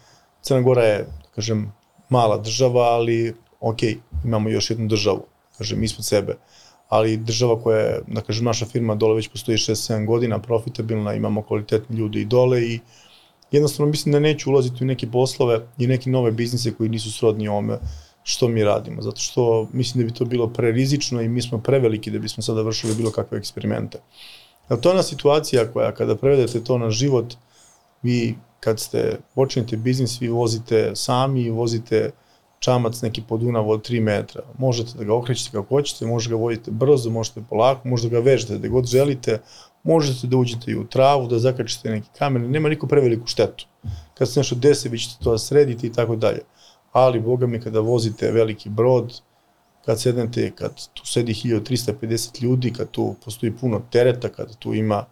Crna Gora je, da kažem, mala država, ali ok, imamo još jednu državu, kažem, ispod sebe ali država koja je, da kažem, naša firma dole već postoji 6-7 godina, profitabilna, imamo kvalitetni ljudi i dole i jednostavno mislim da neću ulaziti u neke poslove i neke nove biznise koji nisu srodni ovome što mi radimo, zato što mislim da bi to bilo prerizično i mi smo preveliki da bismo sada vršili bilo kakve eksperimente. Ali to je ona situacija koja kada prevedete to na život, vi kad ste počinjete biznis, vi vozite sami, vozite čamac neki po Dunavu od 3 metra. Možete da ga okrećete kako hoćete, možete ga vodite brzo, možete polako, možete ga vežete da god želite, možete da uđete i u travu, da zakačite neki kamen, nema niko preveliku štetu. Kad se nešto desi, vi ćete to da sredite i tako dalje ali boga mi kada vozite veliki brod, kad sednete, kad tu sedi 1350 ljudi, kad tu postoji puno tereta, kad tu ima,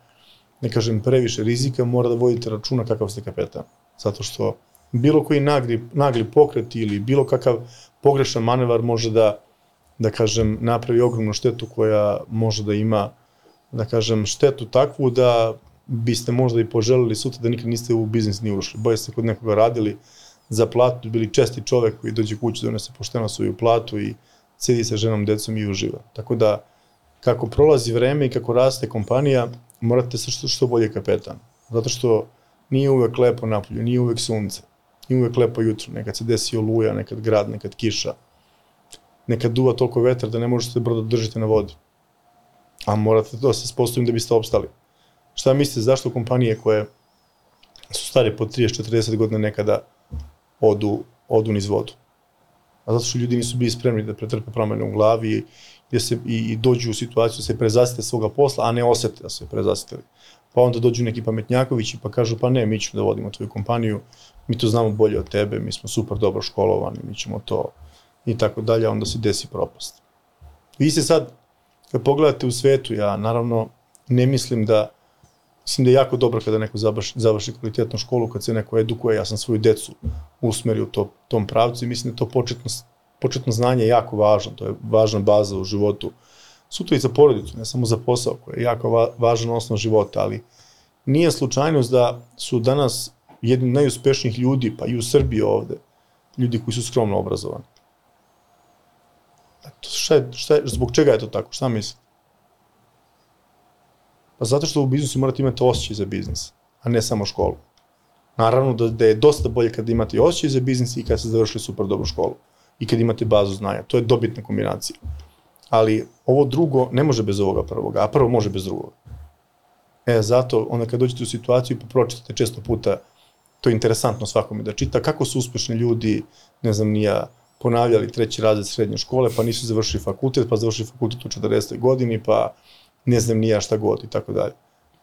ne kažem, previše rizika, mora da vodite računa kakav ste kapetan. Zato što bilo koji nagli, nagli pokret ili bilo kakav pogrešan manevar može da, da kažem, napravi ogromnu štetu koja može da ima, da kažem, štetu takvu da biste možda i poželili sutra da nikad niste u biznis ni ušli. Boje ste kod nekoga radili, za platu, bili česti čovek koji dođe kući, donese pošteno svoju platu i sedi sa ženom, decom i uživa. Tako da, kako prolazi vreme i kako raste kompanija, morate sa što, što bolje kapetan. Zato što nije uvek lepo napolju, nije uvek sunce, nije uvek lepo jutro, nekad se desi oluja, nekad grad, nekad kiša, nekad duva toliko vetra da ne možete brdo da držite na vodi. A morate to da se spostaviti da biste opstali. Šta mislite, zašto kompanije koje su stare po 30-40 godina nekada odu, odu niz vodu. A zato što ljudi nisu bili spremni da pretrpe promene u glavi i, se, i, i dođu u situaciju da se prezasite svoga posla, a ne osete da se prezasitili. Pa onda dođu neki pametnjakovići pa kažu pa ne, mi ćemo da vodimo tvoju kompaniju, mi to znamo bolje od tebe, mi smo super dobro školovani, mi ćemo to i tako dalje, onda se desi propast. Vi se sad, kad pogledate u svetu, ja naravno ne mislim da Mislim da je jako dobro kada neko završi, završi kvalitetnu školu, kad se neko edukuje, ja sam svoju decu usmerio u to, tom pravcu i mislim da to početno, početno znanje je jako važno, to je važna baza u životu. Sutra i za porodicu, ne samo za posao, koji je jako va, važan osnov života, ali nije slučajnost da su danas jedni najuspešnijih ljudi, pa i u Srbiji ovde, ljudi koji su skromno obrazovani. Šta je, šta je, zbog čega je to tako? Šta mislite? Pa zato što u biznisu morate imati osjećaj za biznis, a ne samo školu. Naravno da, da je dosta bolje kad imate osjećaj za biznis i kad ste završili super dobru školu i kad imate bazu znanja. To je dobitna kombinacija. Ali ovo drugo ne može bez ovoga prvoga, a prvo može bez drugog. E, zato onda kad dođete u situaciju pa pročitate često puta, to je interesantno svakome da čita, kako su uspešni ljudi, ne znam, nija, ponavljali treći razred srednje škole, pa nisu završili fakultet, pa završili fakultet u 40. godini, pa ne znam nija šta god i tako dalje.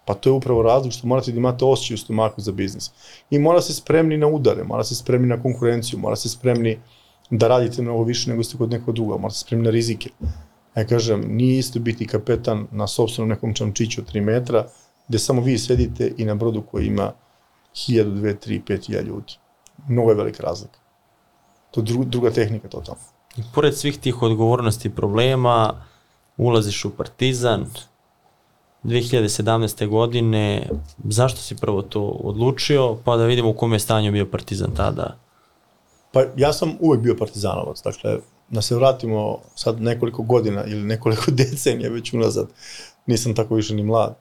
Pa to je upravo razlog što morate da imate osjećaj u stomaku za biznis. I mora se spremni na udare, mora se spremni na konkurenciju, mora se spremni da radite mnogo više nego ste kod nekog druga, mora se spremni na rizike. Ja kažem, nije isto biti kapetan na sobstvenom nekom čamčiću od 3 metra, gde samo vi sedite i na brodu koji ima 1000, 2, 3, 5000 ljudi. Mnogo je velika razlika. To je druga, tehnika totalno. Pored svih tih odgovornosti i problema, ulaziš u Partizan, 2017. godine, zašto si prvo to odlučio, pa da vidimo u kom je stanju bio Partizan tada? Pa ja sam uvek bio partizanovac, dakle, da se vratimo sad nekoliko godina ili nekoliko [LAUGHS] decenija već unazad, nisam tako više ni mlad.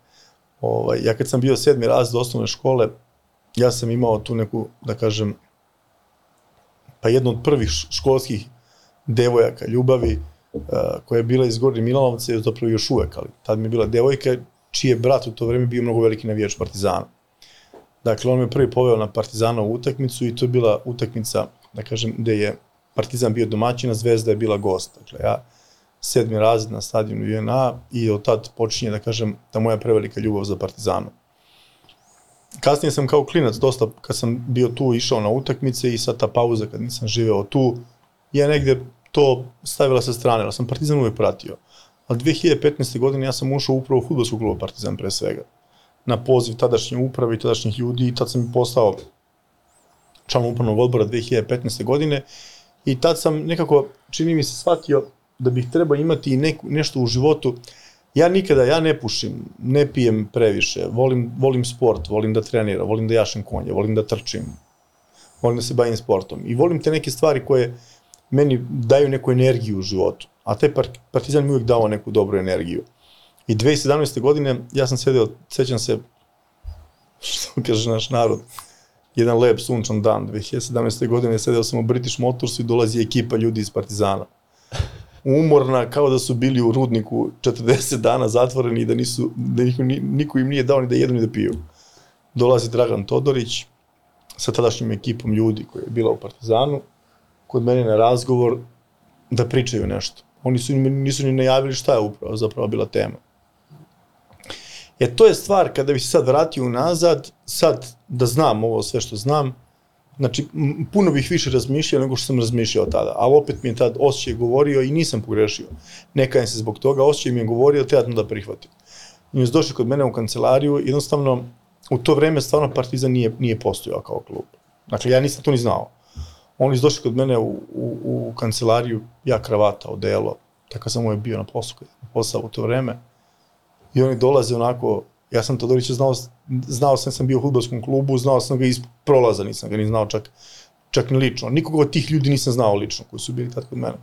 Ovaj, ja kad sam bio sedmi raz do osnovne škole, ja sam imao tu neku, da kažem, pa jednu od prvih školskih devojaka ljubavi, uh, koja je bila iz Gornje Milanovca i zapravo još uvek, ali tad mi je bila devojka čiji je brat u to vreme bio mnogo veliki navijač Partizana. Dakle, on me prvi poveo na Partizanovu utakmicu i to je bila utakmica, da kažem, gde je Partizan bio domaćin, a Zvezda je bila gost. Dakle, ja sedmi razred na stadionu UNA i od tad počinje, da kažem, ta moja prevelika ljubav za Partizanu. Kasnije sam kao klinac dosta, kad sam bio tu, išao na utakmice i sad ta pauza kad nisam živeo tu, je negde to stavila sa strane, ali sam Partizan uvek pratio. Ali 2015. godine ja sam ušao upravo u futbolsku klubu Partizan pre svega. Na poziv tadašnje uprave i tadašnjih ljudi i tad sam postao član upravnog odbora 2015. godine i tad sam nekako, čini mi se, shvatio da bih trebao imati i neku, nešto u životu. Ja nikada, ja ne pušim, ne pijem previše, volim, volim sport, volim da treniram, volim da jašem konje, volim da trčim, volim da se bavim sportom i volim te neke stvari koje meni daju neku energiju u životu. A taj Partizan mi uvijek dao neku dobru energiju. I 2017. godine ja sam sedeo, sećam se, što kaže naš narod, jedan lep sunčan dan, 2017. godine sedeo sam u British Motorsu i dolazi ekipa ljudi iz Partizana. Umorna, kao da su bili u rudniku 40 dana zatvoreni i da, nisu, da niko, niko im nije dao ni da jedu ni da piju. Dolazi Dragan Todorić sa tadašnjim ekipom ljudi koja je bila u Partizanu, kod mene na razgovor da pričaju nešto. Oni su, nisu ni najavili šta je upravo zapravo bila tema. E to je stvar, kada bih se sad vratio unazad, sad da znam ovo sve što znam, znači puno bih više razmišljao nego što sam razmišljao tada, ali opet mi je tad osjećaj govorio i nisam pogrešio. Nekajem se zbog toga, osjećaj mi je govorio, treba da prihvatim. I su došli kod mene u kancelariju, jednostavno u to vreme stvarno Partizan nije, nije postojao kao klub. Dakle, ja nisam to ni znao. Oni su došli kod mene u, u, u kancelariju, ja kravata, odelo, tako sam je bio na poslu, na posao u to vreme. I oni dolaze onako, ja sam Todorića znao, znao sam, sam bio u futbolskom klubu, znao sam ga iz prolaza, nisam ga ni znao čak, čak ni lično. Nikoga od tih ljudi nisam znao lično, koji su bili tad kod mene.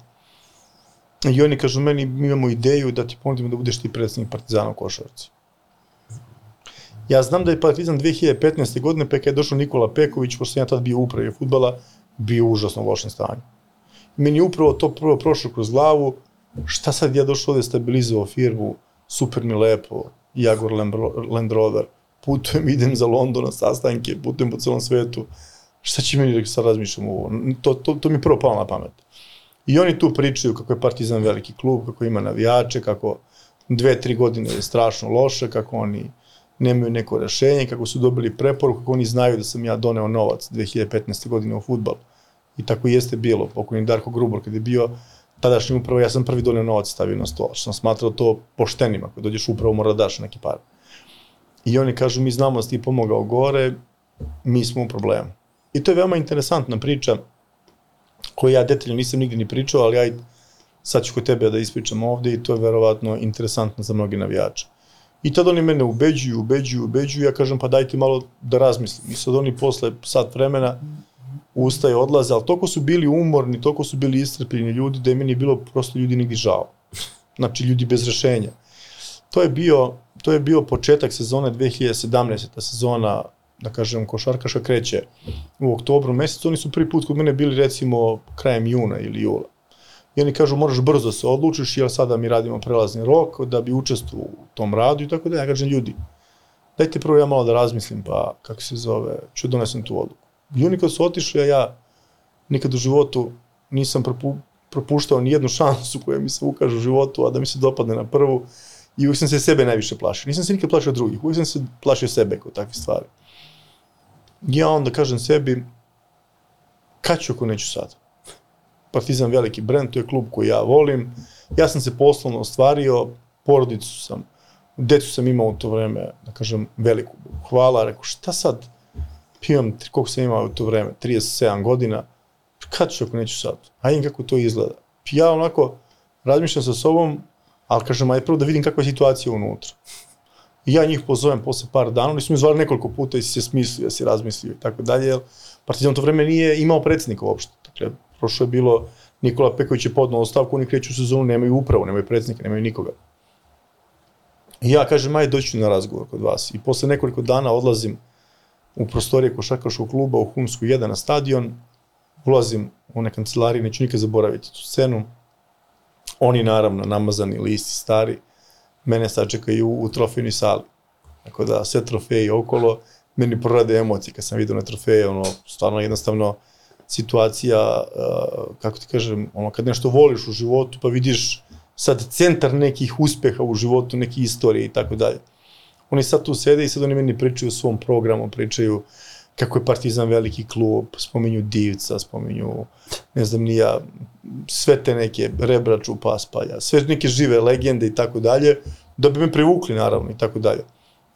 I oni kažu meni, mi imamo ideju da ti ponudimo da budeš ti predstavnik Partizana u Košarci. Ja znam da je Partizan 2015. godine, pa kada je došao Nikola Peković, pošto sam ja tad bio u upravi futbala, bio u užasno lošem stanju. Meni upravo to prvo prošlo kroz glavu, šta sad ja došao ovde stabilizovao firmu, super mi lepo, Jaguar Land Rover, putujem, [LAUGHS] idem za London na sastanke, putujem po celom svetu, šta će meni da sad razmišljam ovo? To, to, to mi prvo palo na pamet. I oni tu pričaju kako je Partizan veliki klub, kako ima navijače, kako dve, tri godine je strašno loše, kako oni nemaju neko rešenje, kako su dobili preporuku, kako oni znaju da sam ja doneo novac 2015. godine u futbal. I tako jeste bilo. Pokojni Darko Grubor, kada je bio tadašnji upravo, ja sam prvi doneo novac stavio na sto. Što sam smatrao to poštenima. Ako dođeš upravo, mora da daš neki par. I oni kažu, mi znamo da si ti pomogao gore, mi smo u problemu. I to je veoma interesantna priča, koju ja detaljno nisam nigde ni pričao, ali ajde, sad ću kod tebe da ispričam ovde i to je verovatno interesantno za mnogi navijače. I tad oni mene ubeđuju, ubeđuju, ubeđuju, ja kažem pa dajte malo da razmislim. I sad oni posle sat vremena ustaje, odlaze, ali toliko su bili umorni, toliko su bili istrpljeni ljudi da je meni bilo prosto ljudi nigdje žao. Znači ljudi bez rešenja. To je bio, to je bio početak sezone 2017. Ta sezona, da kažem, košarkaša kreće u oktobru mesecu. Oni su prvi put kod mene bili recimo krajem juna ili jula. I oni kažu moraš brzo se odlučiš jer sada mi radimo prelazni rok da bi učestvovao u tom radu i tako da ja kažem ljudi dajte prvo ja malo da razmislim pa kako se zove ću da donesem tu odluku. I oni kad su otišli a ja nikad u životu nisam propu, propuštao ni jednu šansu koja mi se ukaže u životu a da mi se dopadne na prvu i uvijek sam se sebe najviše plašio. Nisam se nikad plašio drugih, uvijek sam se plašio sebe kod takvih stvari. Ja onda kažem sebi kad ću ako neću sad? Partizan veliki brend, to je klub koji ja volim. Ja sam se poslovno ostvario, porodicu sam, decu sam imao u to vreme, da kažem, veliku. Hvala, rekao, šta sad? Pivam, koliko sam imao u to vreme, 37 godina, kad ću ako neću sad? Ajde kako to izgleda. Ja onako razmišljam sa sobom, ali kažem, ajde prvo da vidim kakva je situacija unutra. I ja njih pozovem posle par dana, oni su mi zvali nekoliko puta i si se smislio, si razmislio i tako dalje, Partizan to vreme nije imao predsjednika uopšte. Dakle, prošlo je bilo Nikola Peković je podnao ostavku, oni kreću sezonu, nemaju upravu, nemaju predsjednika, nemaju nikoga. I ja kažem, aj doću na razgovor kod vas. I posle nekoliko dana odlazim u prostorije košarkaškog kluba u Humsku 1 na stadion, ulazim u one kancelarije, neću nikad zaboraviti tu scenu. Oni naravno namazani listi stari, mene sačekaju u, u trofejnoj sali. Tako da sve trofeji okolo, meni prorade emocije kad sam vidio na trofeje, ono, stvarno jednostavno, situacija, kako ti kažem, ono, kad nešto voliš u životu, pa vidiš sad centar nekih uspeha u životu, neke istorije i tako dalje. Oni sad tu sede i sad oni meni pričaju o svom programu, pričaju kako je Partizan veliki klub, spominju Divca, spominju, ne znam, nija, sve te neke Rebraču, Paspalja, sve neke žive legende i tako dalje, da bi me privukli, naravno, i tako dalje.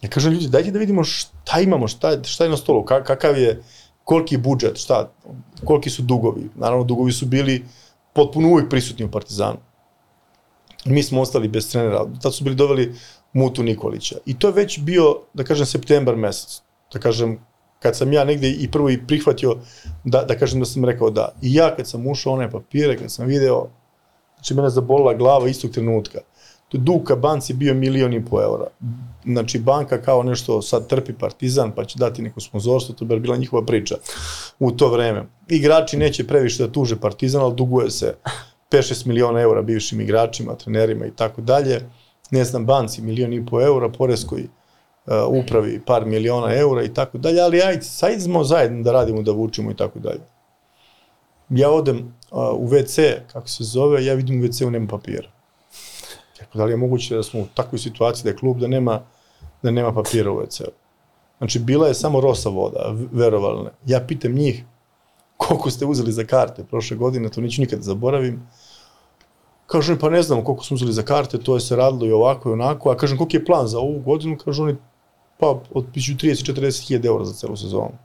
Ja kažem, ljudi, dajte da vidimo šta imamo, šta, šta je na stolu, kakav je, koliki je budžet, šta, koliki su dugovi. Naravno, dugovi su bili potpuno uvijek prisutni u Partizanu. Mi smo ostali bez trenera. Tad su bili doveli Mutu Nikolića. I to je već bio, da kažem, septembar mesec. Da kažem, kad sam ja negde i prvo i prihvatio, da, da kažem da sam rekao da. I ja kad sam ušao one papire, kad sam video, znači mene zabolila glava istog trenutka dug ka banci bio milion i po eura. Znači, banka kao nešto sad trpi partizan, pa će dati neko sponzorstvo, to bi bila njihova priča u to vreme. Igrači neće previše da tuže partizan, ali duguje se 5-6 miliona eura bivšim igračima, trenerima i tako dalje. Ne znam, banci milion i po eura, poreskoj uh, upravi par miliona eura i tako dalje, ali ajde, sajde smo zajedno da radimo, da vučimo i tako dalje. Ja odem uh, u WC, kako se zove, ja vidim u WC-u nema papira da li je moguće da smo u takvoj situaciji da je klub da nema, da nema papira u WC-u? Znači, bila je samo rosa voda, verovalne. Ja pitam njih koliko ste uzeli za karte prošle godine, to neću nikad da zaboravim. Kažu mi, pa ne znamo koliko smo uzeli za karte, to je se radilo i ovako i onako, a kažem, koliko je plan za ovu godinu, kažu oni, pa od 30-40 hiljada eura za celu sezonu.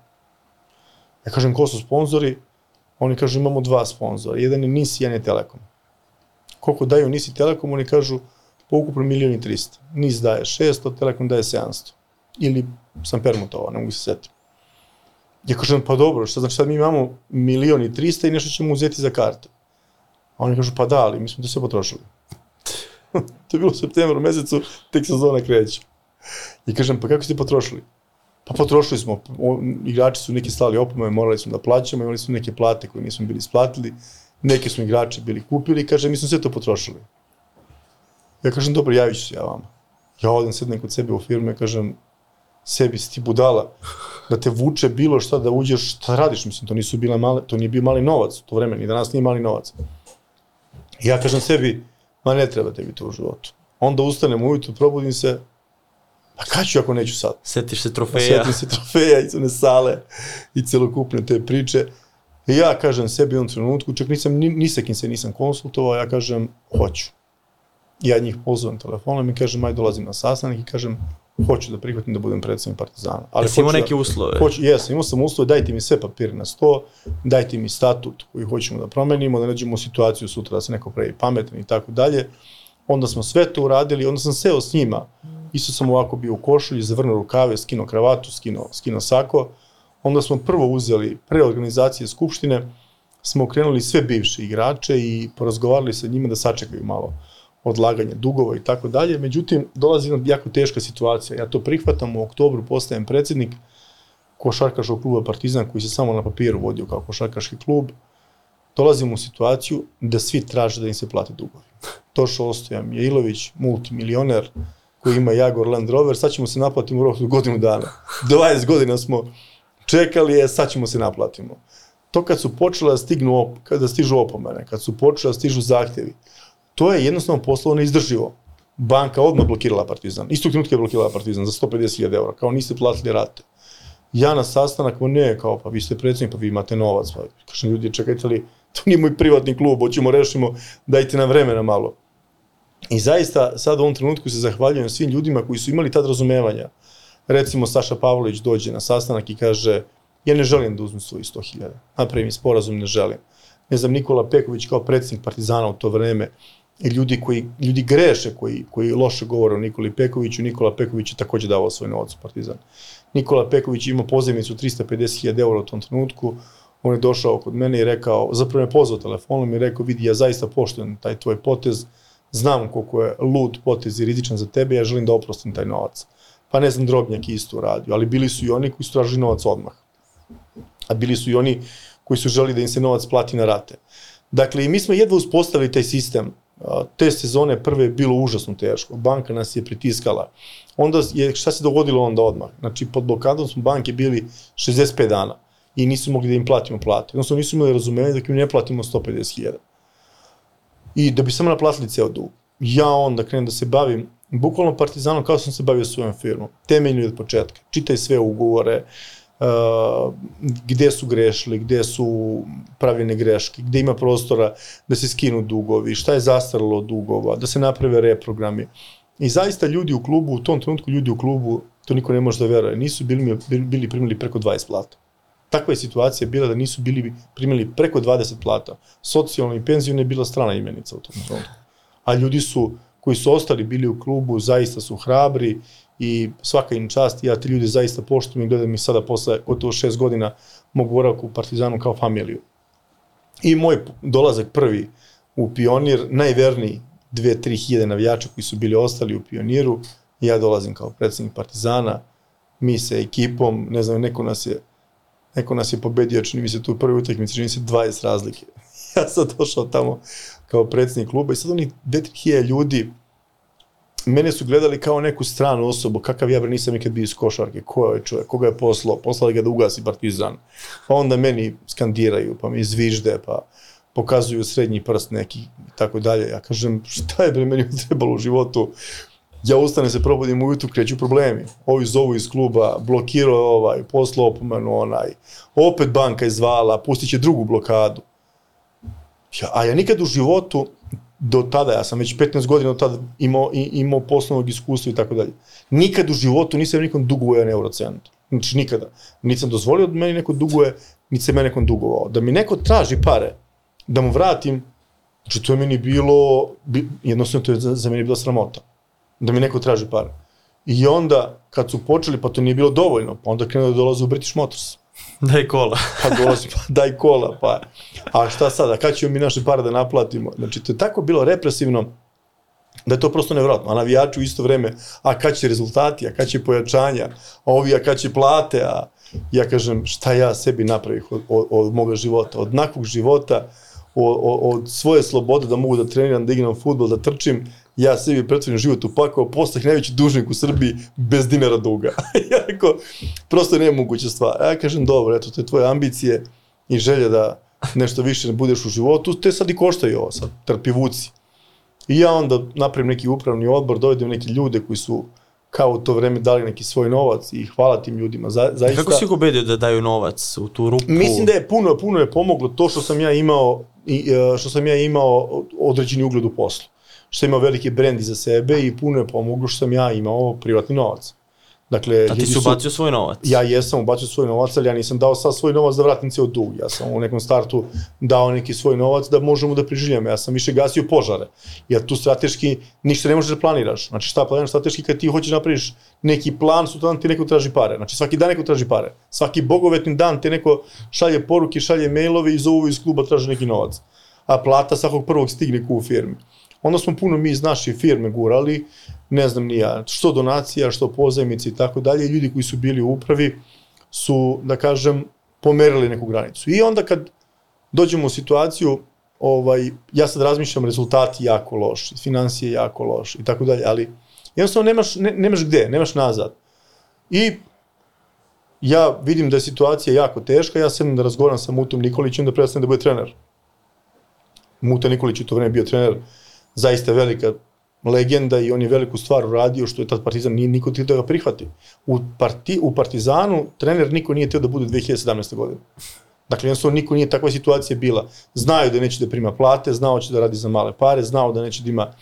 Ja kažem, ko su sponzori? Oni kažu, imamo dva sponzora, jedan je NIS, jedan je Telekom koliko daju NIS i Telekom, oni kažu ukupno milijon i 300. NIS daje 600, Telekom daje 700. Ili sam permutovao, ne mogu se setiti. Ja kažem, pa dobro, šta znači sad mi imamo milion i 300 i nešto ćemo uzeti za karte. A oni kažu, pa da, ali mi smo to sve potrošili. [LAUGHS] to je bilo u septembru mesecu, tek sezona kreće. I kažem, pa kako ste potrošili? Pa potrošili smo, o, igrači su neki slali opomene, morali smo da plaćamo, imali su neke plate koje nismo bili isplatili neki smo igrači bili kupili, kaže, mi smo sve to potrošili. Ja kažem, dobro, javit ću se ja vama. Ja odem sednem kod sebe u firme, kažem, sebi si ti budala, da te vuče bilo šta da uđeš, šta radiš, mislim, to nisu bile male, to nije bio mali novac, to vreme, ni danas nije mali novac. ja kažem sebi, ma ne treba tebi to u životu. Onda ustanem ujutru, probudim se, pa kad ću ako neću sad? Setiš se trofeja. Setim se trofeja i one sale i celokupne te priče. I ja kažem sebi u ovom trenutku, čak nisam, ni, ni sa kim se nisam konsultovao, ja kažem, hoću. Ja njih pozovem telefonom i kažem, aj dolazim na sastanak i kažem, hoću da prihvatim da budem predsednik Partizana. Ali Jesi imao da- neke uslove? Hoću, jesam, imao sam uslove, dajte mi sve papire na sto, dajte mi statut koji hoćemo da promenimo, da nađemo situaciju sutra da se neko pravi pametan i tako dalje. Onda smo sve to uradili, onda sam seo s njima, isto sam ovako bio u košulji, zavrnuo rukave, skinuo kravatu, skinuo, skinuo sako. Onda smo prvo uzeli, pre organizacije Skupštine, smo okrenuli sve bivše igrače i porazgovarali sa njima da sačekaju malo odlaganje dugova i tako dalje. Međutim, dolazi jedna jako teška situacija. Ja to prihvatam, u oktobru postajem predsednik košarkaškog kluba Partizan koji se samo na papiru vodio kao košarkaški klub. Dolazimo u situaciju da svi traže da im se plate dugovi. [LAUGHS] Tošo Ostojan Mijailović, multimilioner, koji ima Jaguar Land Rover, sad ćemo se naplatiti u roku od godinu dana. [LAUGHS] 20 godina smo čekali je, sad ćemo se naplatimo. To kad su počele da stignu, op, kada stižu opomene, kad su počele da stižu zahtjevi, to je jednostavno poslovno neizdrživo. Banka odmah blokirala Partizan. Istog trenutka je blokirala Partizan za 150.000 eura, kao niste platili rate. Ja na sastanak, ma ne, kao, pa vi ste predsjednik, pa vi imate novac, pa kažem, ljudi, čekajte li, to nije moj privatni klub, hoćemo rešimo, dajte nam vremena malo. I zaista, sad u ovom trenutku se zahvaljujem svim ljudima koji su imali tad razumevanja. Recimo, Saša Pavlović dođe na sastanak i kaže, ja ne želim da uzmem svoji 100.000, napravim sporazum, ne želim. Ne znam, Nikola Peković kao predsjednik Partizana u to vreme, i ljudi koji ljudi greše koji koji loše govore o Nikoli Pekoviću Nikola Peković je takođe davao svoj novac Partizan. Nikola Peković ima pozajmicu 350.000 eura u tom trenutku on je došao kod mene i rekao zapravo me pozvao telefonom i rekao vidi ja zaista poštujem taj tvoj potez znam koliko je lud potez i rizičan za tebe ja želim da oprostim taj novac. Pa ne znam Drobnjak je isto uradio ali bili su i oni koji su tražili novac odmah. A bili su i oni koji su želi da im se novac plati na rate. Dakle, i mi smo jedva uspostavili taj sistem te sezone prve je bilo užasno teško. Banka nas je pritiskala. Onda je, šta se dogodilo onda odmah? Znači, pod blokadom smo banke bili 65 dana i nisu mogli da im platimo plate. Odnosno, nisu imali razumevanje da im ne platimo 150.000. I da bi samo naplatili ceo dug. Ja onda krenem da se bavim bukvalno partizanom kao sam se bavio svojom firmom. Temeljno od početka. Čitaj sve ugovore, uh, gde su grešili, gde su pravljene greške, gde ima prostora da se skinu dugovi, šta je zastaralo dugova, da se naprave reprogrami. I zaista ljudi u klubu, u tom trenutku ljudi u klubu, to niko ne može da veruje, nisu bili, bili primili preko 20 plata. Takva je situacija bila da nisu bili primili preko 20 plata. Socijalno i penzijona je bila strana imenica u tom trenutku. A ljudi su, koji su ostali bili u klubu, zaista su hrabri i svaka im čast, ja te ljude zaista poštujem i gledam i sada posle gotovo šest godina mogu boravku u Partizanu kao familiju. I moj dolazak prvi u Pionir, najverniji dve, tri hiljade navijača koji su bili ostali u Pioniru, ja dolazim kao predsednik Partizana, mi sa ekipom, ne znam, neko nas je neko nas je pobedio, čini mi se tu u prvoj utakmici, čini mi se 20 razlike. [LAUGHS] ja sam došao tamo kao predsednik kluba i sad oni 2-3 ljudi mene su gledali kao neku stranu osobu, kakav ja bre nisam nikad bio iz košarke, ko je čovjek, koga je poslao, poslali ga da ugasi partizan. Pa onda meni skandiraju, pa mi zvižde, pa pokazuju srednji prst neki i tako dalje. Ja kažem, šta je bre meni [LAUGHS] trebalo u životu? Ja ustanem se, probudim ujutru, kreću problemi. Ovi zovu iz kluba, blokirao ovaj, poslao opomenu onaj, opet banka je zvala, pustit će drugu blokadu. Ja, a ja nikad u životu do tada, ja sam već 15 godina od tada imao, imao poslovnog iskustva i tako dalje. Nikad u životu nisam nikom dugovao jedan eurocent. Znači nikada. Nisam dozvolio da meni neko duguje, niti se meni nekom dugovao. Da mi neko traži pare, da mu vratim, znači to je meni bilo, jednostavno to je za, za meni bilo sramota. Da mi neko traži pare. I onda, kad su počeli, pa to nije bilo dovoljno, pa onda krenuo da dolaze u British Motors. [LAUGHS] Daj kola. pa dolazi, pa daj kola, pa. A šta sada, kad ćemo mi naše pare da naplatimo? Znači, to je tako bilo represivno, da je to prosto nevjerojatno. A navijači u isto vreme, a kad će rezultati, a kad će pojačanja, a ovi, a kad će plate, a ja kažem, šta ja sebi napravih od, od, od moga života, od nakog života, od, od svoje slobode da mogu da treniram, da igram futbol, da trčim, ja sebi pretvorim život u pakao, postah najveći dužnik u Srbiji bez dinara duga. [LAUGHS] ja rekao, prosto je nemoguća stvar. Ja kažem, dobro, eto, to je tvoje ambicije i želja da nešto više ne budeš u životu, te sad i koštaju ovo, sad trpi vuci. I ja onda napravim neki upravni odbor, dovedem neke ljude koji su kao u to vreme dali neki svoj novac i hvala tim ljudima. Za, zaista, Kako si ih ubedio da daju novac u tu rupu? Mislim da je puno, puno je pomoglo to što sam ja imao, e, što sam ja imao određeni ugled u poslu što sam imao velike brendi za sebe i puno je pomoglo što sam ja imao privatni novac. Dakle, A ti si su- ubacio svoj novac. Ja jesam ubacio svoj novac, ali ja nisam dao sad svoj novac da vratim ceo dug. Ja sam u nekom startu dao neki svoj novac da možemo da preživljamo. Ja sam više gasio požare. Jer tu strateški ništa ne možeš da planiraš. Znači šta planiraš strateški kad ti hoćeš da napraviš neki plan, sutradan ti neko traži pare. Znači svaki dan neko traži pare. Svaki bogovetni dan te neko šalje poruke, šalje mailove i zovu iz kluba traži neki novac. A plata svakog prvog stigne ku u firmi. Onda smo puno mi iz naše firme gurali, ne znam ni ja, što donacija, što pozajmice i tako dalje. Ljudi koji su bili u upravi su, da kažem, pomerili neku granicu. I onda kad dođemo u situaciju, ovaj, ja sad razmišljam rezultati jako loši, financije jako loše i tako dalje, ali jednostavno nemaš, ne, nemaš gde, nemaš nazad. I ja vidim da je situacija jako teška, ja sam da razgovaram sa Mutom Nikolićem da prestanem da bude trener. Muta Nikolić je to vreme bio trener, zaista velika legenda i on je veliku stvar uradio što je tad Partizan nije niko htio da ga prihvati. U, parti, u Partizanu trener niko nije htio da bude 2017. godine. Dakle, jednostavno niko nije takva situacija bila. Znaju da neće da prima plate, znao će da radi za male pare, znao da neće da ima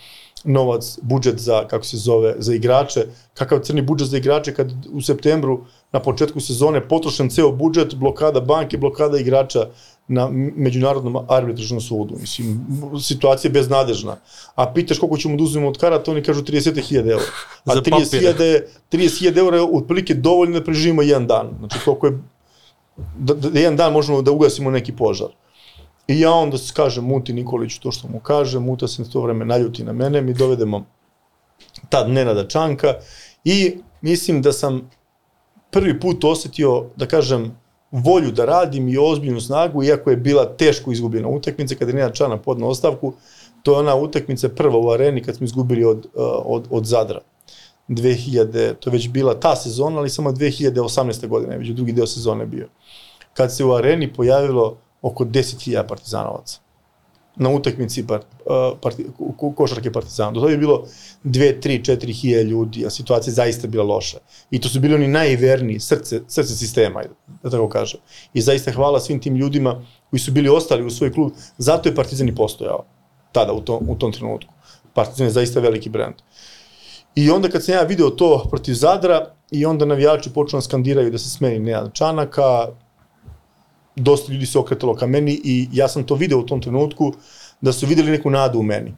novac, budžet za, kako se zove, za igrače, kakav crni budžet za igrače kad u septembru na početku sezone potrošen ceo budžet, blokada banke, blokada igrača na međunarodnom arbitražnom sudu. Mislim, situacija je beznadežna. A pitaš koliko ćemo da uzmemo od karata, oni kažu 30.000 eura. [LAUGHS] A Za 30.000 30.000 eura je otprilike dovoljno da preživimo jedan dan. Znači, koliko je da, da jedan dan možemo da ugasimo neki požar. I ja onda s- kažem Muti Nikoliću to što mu kaže, Muta se na to vreme naljuti na mene, mi dovedemo tad Nenada Čanka i mislim da sam prvi put osetio, da kažem, volju da radim i ozbiljnu snagu, iako je bila teško izgubljena utakmica, kada je Nenad Čana podnao ostavku, to je ona utakmica prva u areni kad smo izgubili od, uh, od, od Zadra. 2000, to je već bila ta sezona, ali samo 2018. godine, već drugi deo sezone bio. Kad se u areni pojavilo oko 10.000 partizanovaca na utakmici part, parti, ko- košarke Partizana. Do tada je bilo 2, 3, 4 hilje ljudi, a situacija je zaista bila loša. I to su bili oni najverniji, srce, srce sistema, da tako kažem. I zaista hvala svim tim ljudima koji su bili ostali u svoj klub. Zato je Partizan i postojao tada, u tom, u tom trenutku. Partizan je zaista veliki brend. I onda kad sam ja video to protiv Zadra, i onda navijači počnu da skandiraju da se smeni Nenad Čanaka, dosta ljudi se okretalo ka meni i ja sam to video u tom trenutku da su videli neku nadu u meni.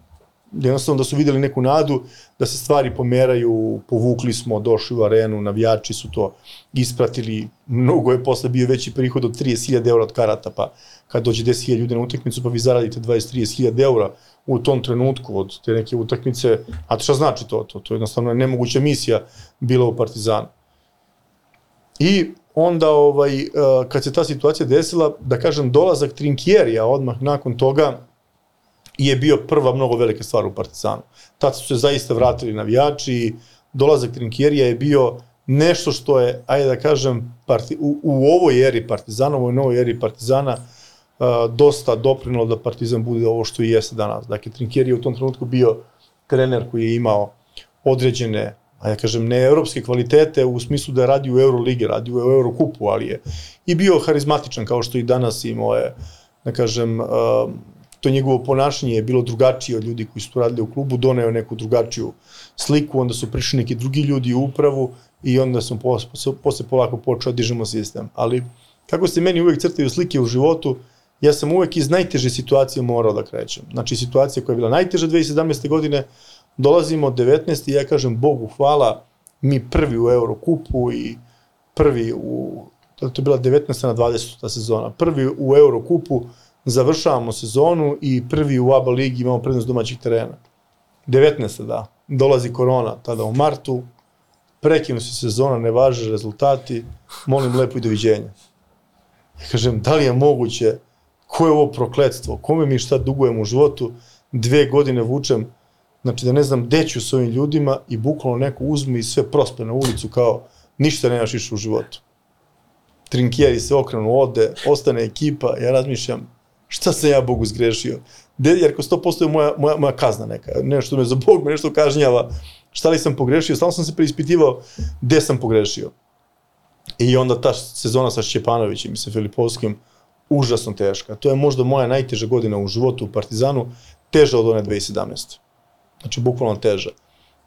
Jednostavno da su videli neku nadu da se stvari pomeraju, povukli smo, došli u arenu, navijači su to ispratili, mnogo je posle bio veći prihod od 30.000 eura od karata, pa kad dođe 10.000 ljudi na utakmicu, pa vi zaradite 20-30.000 eura u tom trenutku od te neke utakmice, a šta znači to? To, to je jednostavno nemoguća misija bila u Partizanu. I onda ovaj, eh, kad se ta situacija desila, da kažem, dolazak Trinkjerija odmah nakon toga je bio prva mnogo velika stvar u Partizanu. Tad su se zaista vratili navijači, dolazak Trinkjerija je bio nešto što je, ajde da kažem, parti, u, u ovoj eri Partizana, u ovoj novoj eri Partizana, uh, dosta doprinalo da Partizan bude ovo što i jeste danas. Dakle, Trinkjeri je u tom trenutku bio trener koji je imao određene a ja kažem, ne evropske kvalitete u smislu da radi u Euroligi, radi u Eurokupu, ali je i bio harizmatičan kao što i danas imao je, da kažem, uh, to njegovo ponašanje je bilo drugačije od ljudi koji su radili u klubu, doneo neku drugačiju sliku, onda su prišli neki drugi ljudi u upravu i onda sam posle, posle polako počeo da dižemo sistem. Ali kako se meni uvek crtaju slike u životu, ja sam uvek iz najteže situacije morao da krećem. Znači situacija koja je bila najteža 2017. godine, dolazimo od 19. i ja kažem Bogu hvala, mi prvi u Eurokupu i prvi u, to je bila 19. na 20. ta sezona, prvi u Eurokupu, završavamo sezonu i prvi u ABA ligi imamo prednost domaćih terena. 19. da, dolazi korona tada u martu, prekinu se sezona, ne važe rezultati, molim lepo i doviđenja. Ja kažem, da li je moguće, ko je ovo prokledstvo, kome mi šta dugujemo u životu, dve godine vučem, znači da ne znam gde ću s ovim ljudima i bukvalno neko uzme i sve prospe na ulicu kao ništa nemaš više u životu. Trinkjeri se okrenu, ode, ostane ekipa, ja razmišljam, šta sam ja Bogu zgrešio? De, jer ko 100% je moja, moja, moja kazna neka, nešto me za Bog me nešto kažnjava, šta li sam pogrešio, stalno sam se preispitivao gde sam pogrešio. I onda ta sezona sa Šćepanovićem i sa Filipovskim, užasno teška. To je možda moja najteža godina u životu u Partizanu, teža od one 2017. Znači, bukvalno teža.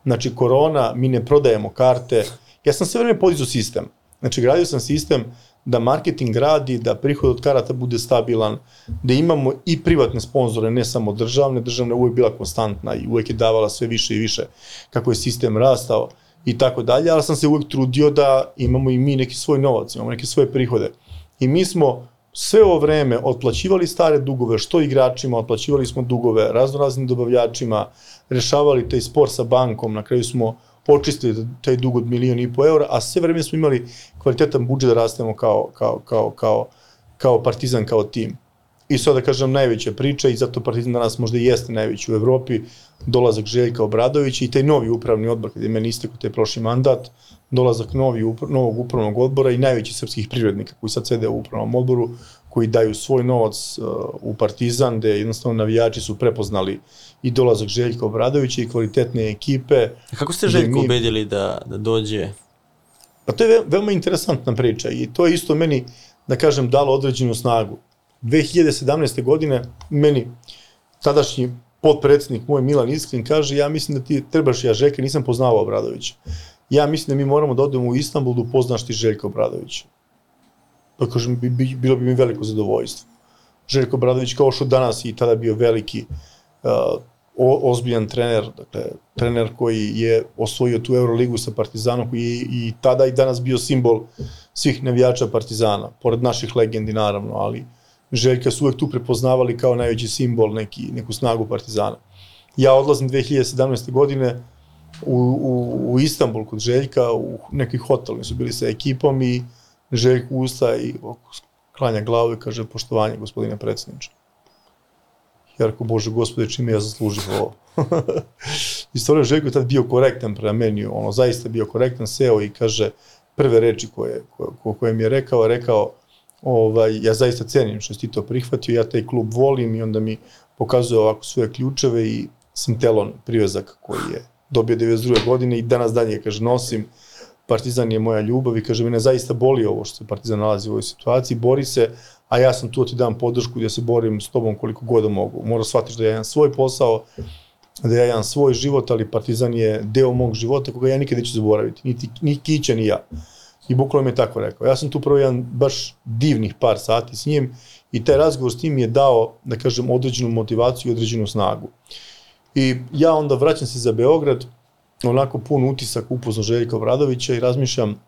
Znači, korona, mi ne prodajemo karte, Ja sam sve vreme podizao sistem. Znači, gradio sam sistem da marketing radi, da prihod od karata bude stabilan, da imamo i privatne sponzore, ne samo državne, državna uvek bila konstantna i uvek je davala sve više i više kako je sistem rastao i tako dalje, ali sam se uvek trudio da imamo i mi neki svoj novac, imamo neke svoje prihode. I mi smo sve ovo vreme otplaćivali stare dugove, što igračima, otplaćivali smo dugove raznoraznim dobavljačima, rešavali taj spor sa bankom, na kraju smo očistili taj dug od milion i po eura, a sve vreme smo imali kvalitetan budžet da rastemo kao, kao, kao, kao, kao partizan, kao tim. I sad da kažem najveća priča i zato Partizan danas možda i jeste najveći u Evropi, dolazak Željka Obradovića i taj novi upravni odbor, kada je meni istekao taj prošli mandat, dolazak novi, upra, novog upravnog odbora i najveći srpskih privrednika koji sad sede u upravnom odboru, koji daju svoj novac uh, u Partizan, gde jednostavno navijači su prepoznali i dolazak Željka Obradovića i kvalitetne ekipe. Kako ste Željko mi- ubedili da, da dođe? Pa to je ve- veoma interesantna priča i to je isto meni, da kažem, dalo određenu snagu. 2017. godine meni tadašnji potpredsednik moj Milan Iskrin kaže ja mislim da ti trebaš ja Željka, nisam poznavao Obradovića. Ja mislim da mi moramo da odemo u Istanbul da upoznaš ti Željka Obradovića. Pa kažem, bi, bi, bilo bi mi veliko zadovoljstvo. Željko Obradović kao što danas i tada bio veliki uh, o, ozbiljan trener, dakle, trener koji je osvojio tu Euroligu sa Partizanom, koji je i tada i danas bio simbol svih navijača Partizana, pored naših legendi naravno, ali Željka su uvek tu prepoznavali kao najveći simbol, neki, neku snagu Partizana. Ja odlazim 2017. godine u, u, u Istanbul kod Željka, u neki hotel, mi su bili sa ekipom i Željko usta i klanja glavu i kaže poštovanje gospodine predsjedniče. Ja rekao, Bože gospode, čime ja zaslužim ovo? [LAUGHS] I stvarno Željko je tad bio korektan prema meni, ono, zaista bio korektan, seo i kaže prve reči koje, koje, koje mi je rekao, rekao, ovaj, ja zaista cenim što si to prihvatio, ja taj klub volim i onda mi pokazuje ovako svoje ključeve i Sintelon privezak koji je dobio 92. godine i danas dalje, kaže, nosim, Partizan je moja ljubav i kaže, mene zaista boli ovo što se Partizan nalazi u ovoj situaciji, bori se, a ja sam tu da ti dam podršku da se borim s tobom koliko god da mogu. Moraš shvatiti da ja imam svoj posao, da ja imam svoj život, ali Partizan je deo mog života koga ja nikad neću zaboraviti, niti, ni Kića, ni ja. I bukvalno mi je tako rekao. Ja sam tu prvo jedan baš divnih par sati s njim i taj razgovor s njim je dao, da kažem, određenu motivaciju i određenu snagu. I ja onda vraćam se za Beograd, onako pun utisak upoznao Željka Obradovića i razmišljam,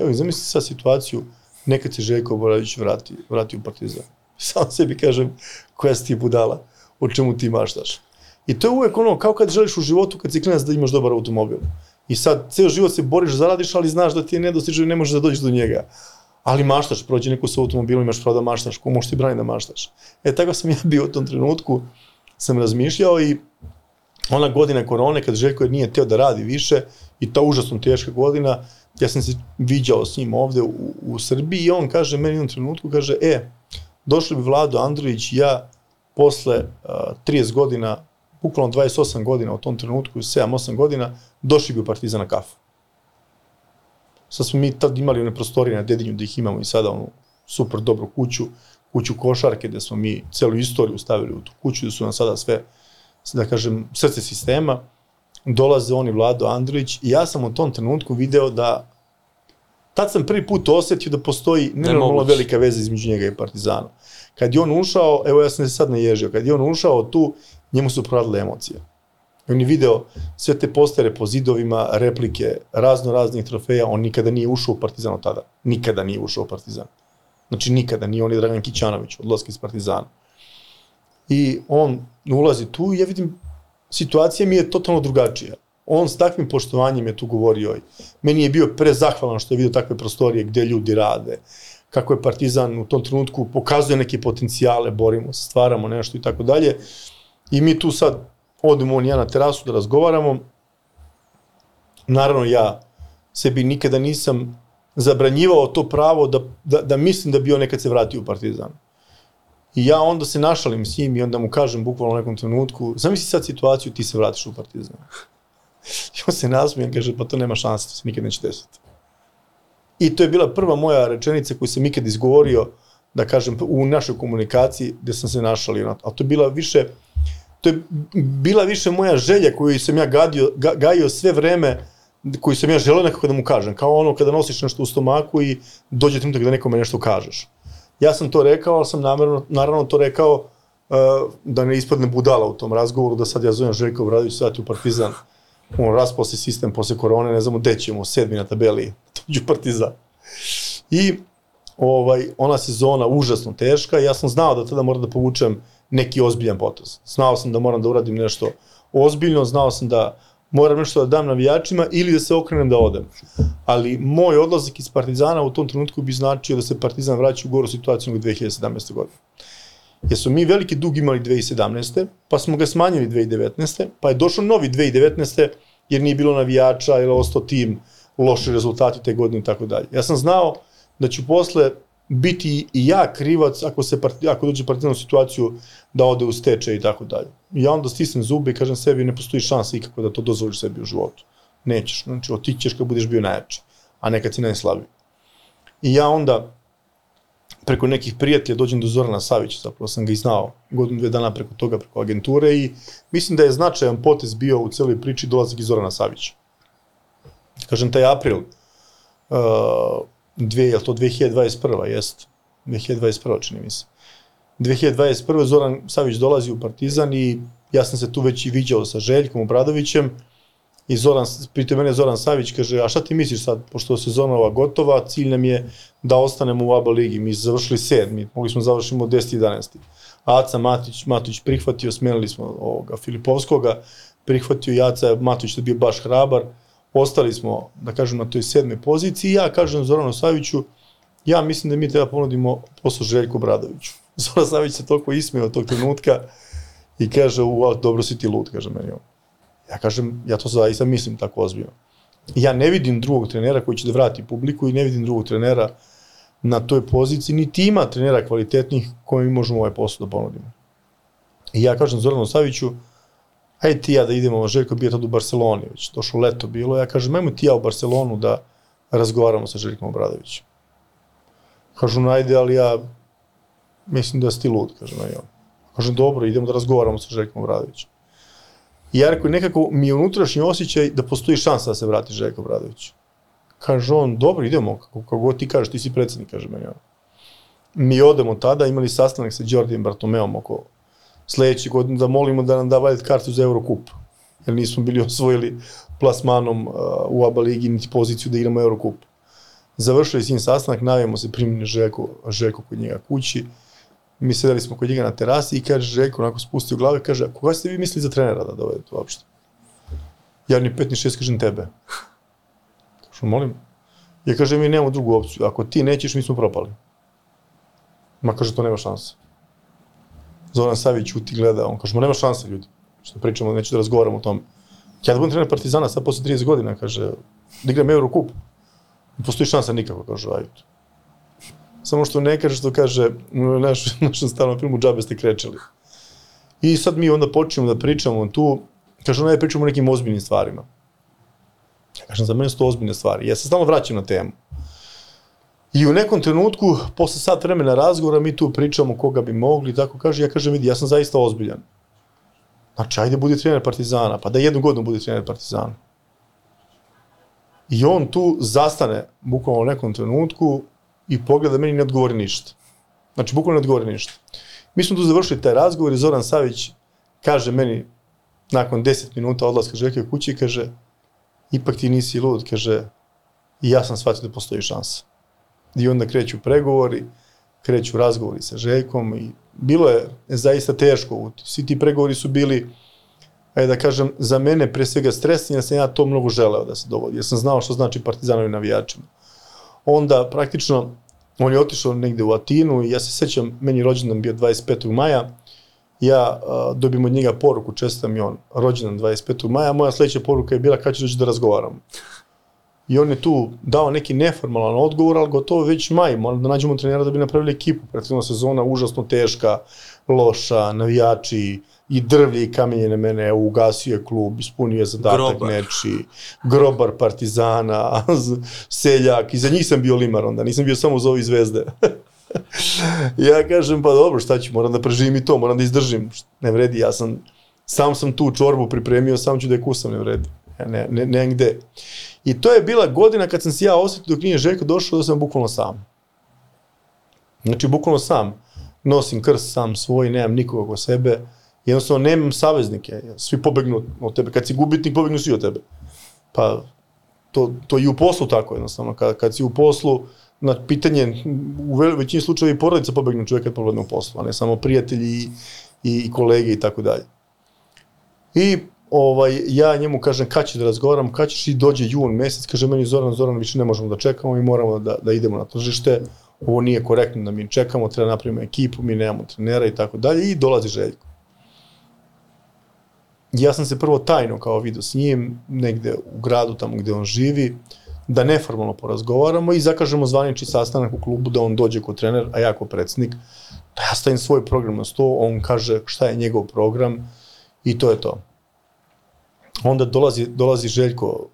evo, zamisli sad situaciju, nekad se Željko Obradović vrati, vrati u Partizan. [LAUGHS] Sam sebi kažem, koja si ti budala, o čemu ti maštaš. I to je uvek ono, kao kad želiš u životu, kad si klinac da imaš dobar automobil. I sad, ceo život se boriš, zaradiš, ali znaš da ti je nedostižan i ne možeš da dođeš do njega. Ali maštaš, prođe neko sa automobilom, imaš pravo da maštaš, ko može ti brani da maštaš. E, tako sam ja bio u tom trenutku, sam razmišljao i ona godina korone, kad Željko nije teo da radi više, i ta užasno teška godina, ja sam se viđao s njim ovde u, u Srbiji i on kaže meni jednom trenutku, kaže, e, došli bi Vlado Andrović i ja posle uh, 30 godina, bukvalno 28 godina u tom trenutku, 7-8 godina, došli bi u Partizan na kafu. Sad smo mi tad imali one prostorije na Dedinju da ih imamo i sada onu super dobru kuću, kuću košarke gde smo mi celu istoriju stavili u tu kuću, da su nam sada sve, da kažem, srce sistema. Dolaze oni Vlado Andrović i ja sam u tom trenutku video da tad sam prvi put osetio da postoji nenormalno velika veza između njega i Partizana. Kad je on ušao, evo ja sam se sad naježio, kad je on ušao tu, njemu su proradile emocije. I on je video sve te postere po zidovima, replike, razno raznih trofeja, on nikada nije ušao u Partizan od tada. Nikada nije ušao u Partizan. Znači nikada, nije on i Dragan Kićanović, odlaska iz Partizana. I on ulazi tu i ja vidim, situacija mi je totalno drugačija. On s takvim poštovanjem je tu govorio. Meni je bio prezahvalan što je vidio takve prostorije gde ljudi rade, kako je Partizan u tom trenutku pokazuje neke potencijale, borimo se, stvaramo nešto i tako dalje. I mi tu sad odemo on ja na terasu da razgovaramo. Naravno ja sebi nikada nisam zabranjivao to pravo da, da, da mislim da bi on nekad se vratio u Partizan. I ja onda se našalim s njim i onda mu kažem bukvalno u nekom trenutku, zamisli sad situaciju, ti se vratiš u Partizan. [LAUGHS] I on se nasmije i kaže, pa to nema šanse, to se nikad neće desiti. I to je bila prva moja rečenica koju sam ikad izgovorio, da kažem, u našoj komunikaciji gde sam se našalio. A to je bila više, to je bila više moja želja koju sam ja gadio, ga, gajio sve vreme koji sam ja želeo nekako da mu kažem, kao ono kada nosiš nešto u stomaku i dođe trenutak da nekome nešto kažeš. Ja sam to rekao, ali sam namerno, naravno to rekao uh, da ne ispadne budala u tom razgovoru, da sad ja zovem Željko Obradović svati u Partizan. On raspao se sistem posle korone, ne znamo gde ćemo, sedmi na tabeli, [LAUGHS] dođu u Partizan. I ovaj, ona sezona užasno teška, ja sam znao da tada moram da povučem neki ozbiljan potez. Znao sam da moram da uradim nešto ozbiljno, znao sam da moram nešto da dam navijačima ili da se okrenem da odem. Ali moj odlazak iz Partizana u tom trenutku bi značio da se Partizan vraća u goru situaciju nego 2017. godine. Jer smo mi veliki dug imali 2017. pa smo ga smanjili 2019. pa je došao novi 2019. jer nije bilo navijača, jer je ostao tim, loši rezultati te godine i tako dalje. Ja sam znao da ću posle biti i ja krivac ako se part, ako dođe partizan u situaciju da ode u stečaj i tako dalje. Ja onda stisnem zube i kažem sebi ne postoji šansa ikako da to dozvoliš sebi u životu. Nećeš, znači otićeš kad budeš bio najjači, a nekad si najslabiji. I ja onda preko nekih prijatelja dođem do Zorana Savića, zapravo sam ga i znao godinu, dve dana preko toga, preko agenture i mislim da je značajan potez bio u celoj priči dolazak iz Zorana Savića. Kažem, taj april, uh, dve, je to 2021. jest? 2021. čini mi se. 2021. Zoran Savić dolazi u Partizan i ja sam se tu već i viđao sa Željkom Obradovićem i Zoran, prite mene Zoran Savić kaže, a šta ti misliš sad, pošto sezona ova gotova, cilj nam je da ostanemo u ABA ligi, mi završili sedmi, mogli smo završimo 10. 11. Aca Matić, Matić prihvatio, smenili smo ovoga Filipovskoga, prihvatio Jaca Matić da bio baš hrabar, ostali smo, da kažem, na toj sedmoj poziciji ja kažem Zoranu Saviću, ja mislim da mi treba ponudimo posao Željku Bradoviću. [LAUGHS] Zoran Savić se toliko ismeo tog trenutka i kaže, u, dobro si ti lud, kaže meni on. Ja kažem, ja to zaista mislim tako ozbiljno. Ja ne vidim drugog trenera koji će da vrati publiku i ne vidim drugog trenera na toj poziciji, niti ima trenera kvalitetnih koji možemo ovaj posao da ponudimo. I ja kažem Zoranu Saviću, ajde ti ja da idemo, Željko bio tad u Barceloni, već došlo leto bilo, ja kažem, ajmo ti ja u Barcelonu da razgovaramo sa Željkom Obradovićem. Kažu, najde, ali ja mislim da si lud, kaže meni on. Kažem, dobro, idemo da razgovaramo sa Željkom Obradovićem. I ja rekao, nekako mi je unutrašnji osjećaj da postoji šansa da se vrati Željko Obradović. Kaže on, dobro, idemo, kako, kako ti kažeš, ti si predsednik, kaže meni on. Mi odemo tada, imali sastanak sa Đordijem Bartomeom oko sledeće godine da molimo da nam da valjet kartu za Eurocup. Jer nismo bili osvojili plasmanom uh, u ABA ligi niti poziciju da igramo Eurocup. Završili s njim sastanak, navijamo se primljeni Željko, Željko kod njega kući. Mi sedeli smo kod njega na terasi i kaže Željko, onako spusti u glave, kaže, koga ste vi mislili za trenera da dovedete uopšte? Ja ni pet ni šest kažem tebe. Kažu, molim. Ja kažem, mi nemamo drugu opciju. Ako ti nećeš, mi smo propali. Ma kaže, to nema šanse. Zoran Savić uti gleda, on kaže, ma nema šanse ljudi. Što pričamo, neću da razgovaram o tome. Ja da budem trener Partizana sad posle 30 godina, kaže, da igram Eurocup. Ne postoji šansa nikako, kaže, ajde. Samo što ne kaže što kaže naš, [LAUGHS] našem stalnom filmu džabe ste krečeli. I sad mi onda počnemo da pričamo tu, kaže, ona je pričamo o nekim ozbiljnim stvarima. Ja kažem, za mene su to ozbiljne stvari. Ja se stalno vraćam na temu. I u nekom trenutku, posle sat vremena razgovora, mi tu pričamo koga bi mogli, tako kaže, ja kažem, vidi, ja sam zaista ozbiljan. Znači, ajde budi trener Partizana, pa da jednu godinu budi trener Partizana. I on tu zastane, bukvalno u nekom trenutku, i pogleda meni ne odgovori ništa. Znači, bukvalno ne odgovori ništa. Mi smo tu završili taj razgovor i Zoran Savić kaže meni, nakon 10 minuta odlaska Željke kući, kaže, ipak ti nisi lud, kaže, i ja sam shvatio da postoji šansa. I onda kreću pregovori, kreću razgovori sa Željkom i bilo je zaista teško. Svi ti pregovori su bili, ajde da kažem, za mene pre svega stresni, jer sam ja to mnogo želeo da se dovodi, jer sam znao što znači partizanovim navijačima. Onda praktično on je otišao negde u Atinu i ja se sećam, meni rođendan bio 25. maja, ja uh, dobijem od njega poruku, čestam mi on rođendan 25. maja, moja sledeća poruka je bila kada će doći da razgovaram. I on je tu dao neki neformalan odgovor, ali gotovo već maj, moramo da nađemo trenera da bi napravili ekipu. Prethodna sezona užasno teška, loša, navijači, i drvlje i kamenje na mene, ugasio je klub, ispunio je zadatak grobar. neči, grobar partizana, seljak, i za njih sam bio limar onda, nisam bio samo za ovi zvezde. ja kažem, pa dobro, šta ću, moram da preživim i to, moram da izdržim, ne vredi, ja sam, sam sam tu čorbu pripremio, sam ću da je kusam, ne vredi. ne, ne, ne gde. I to je bila godina kad sam se ja osetio dok nije Željko došao da sam bukvalno sam. Znači, bukvalno sam. Nosim krst sam svoj, nemam nikoga oko sebe. Jednostavno, nemam saveznike. Svi pobegnu od tebe. Kad si gubitnik, pobegnu svi od tebe. Pa, to, to i u poslu tako jednostavno. Kad, kad si u poslu, na pitanje, u ve- većini slučajeva i porodica pobegne čovjek kad pobegnu u poslu, a ne samo prijatelji i, i, i kolege i tako dalje. I ovaj, ja njemu kažem kad će da razgovaram, kad ćeš i dođe jun mesec, kaže meni Zoran, Zoran, više ne možemo da čekamo i moramo da, da idemo na tržište, ovo nije korektno da mi čekamo, treba napravimo ekipu, mi nemamo trenera i tako dalje i dolazi Željko. Ja sam se prvo tajno kao vidio s njim, negde u gradu tamo gde on živi, da neformalno porazgovaramo i zakažemo zvanični sastanak u klubu da on dođe kao trener, a ja kao predsednik, da ja stavim svoj program na sto, on kaže šta je njegov program i to je to. Onda dolazi, dolazi Željko,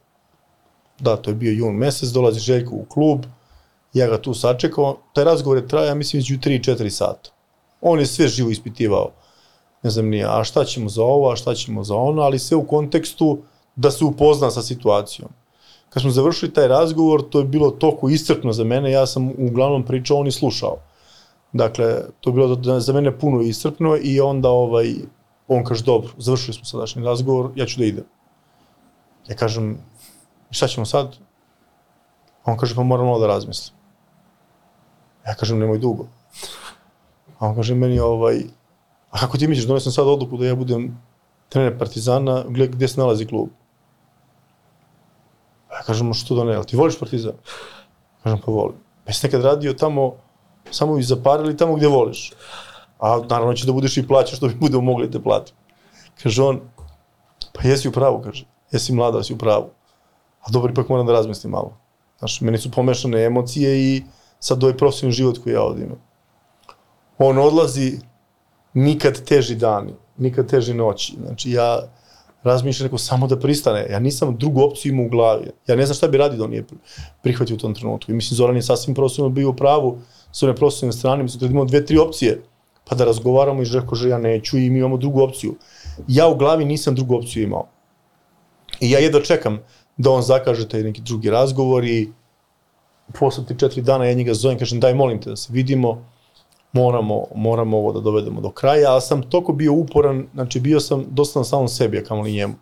da, to je bio jun mesec, dolazi Željko u klub, ja ga tu sačekao, taj razgovor je trajao, ja mislim, između 3 i 4 sata. On je sve živo ispitivao, ne znam nije, a šta ćemo za ovo, a šta ćemo za ono, ali sve u kontekstu da se upozna sa situacijom. Kad smo završili taj razgovor, to je bilo toliko iscrpno za mene, ja sam uglavnom pričao, on i slušao. Dakle, to je bilo za mene puno iscrpno i onda ovaj, on kaže, dobro, završili smo sadašnji razgovor, ja ću da idem. Ja kažem, šta ćemo sad? On kaže, pa moram malo da razmislim. Ja kažem, nemoj dugo. A on kaže meni, ovaj, a kako ti misliš, donesem sad odluku da ja budem trener Partizana, gle, gde se nalazi klub? A ja kažem, "Ma što da ne, jel ti voliš Partizan? Kažem, pa volim. Pa jesi nekad radio tamo, samo iz zapara ili tamo gde voliš? A naravno će da budeš i plaćaš što bi mogli da te platim. Kaže on, pa jesi u pravu, kaže. Jesi mlada, si u pravu. A dobro, ipak moram da razmislim malo. Znaš, meni su pomešane emocije i sad ovaj profesionalni život koji ja ovdje imam. On odlazi, nikad teži dani, nikad teži noći. Znači, ja razmišljam neko samo da pristane. Ja nisam drugu opciju imao u glavi. Ja ne znam šta bi radio da on nije prihvatio u tom trenutku. I mislim, Zoran je sasvim profesionalno bio u pravu s one profesionalne strane. Mislim, da imamo dve, tri opcije, pa da razgovaramo i rekao, že ja neću i mi imamo drugu opciju. Ja u glavi nisam drugu opciju imao. I ja jedva čekam da on zakaže taj neki drugi razgovor i posle ti četiri dana ja njega zovem, kažem daj molim te da se vidimo, moramo, moramo ovo da dovedemo do kraja, ali sam toko bio uporan, znači bio sam dosta na samom sebi, a kamoli njemu.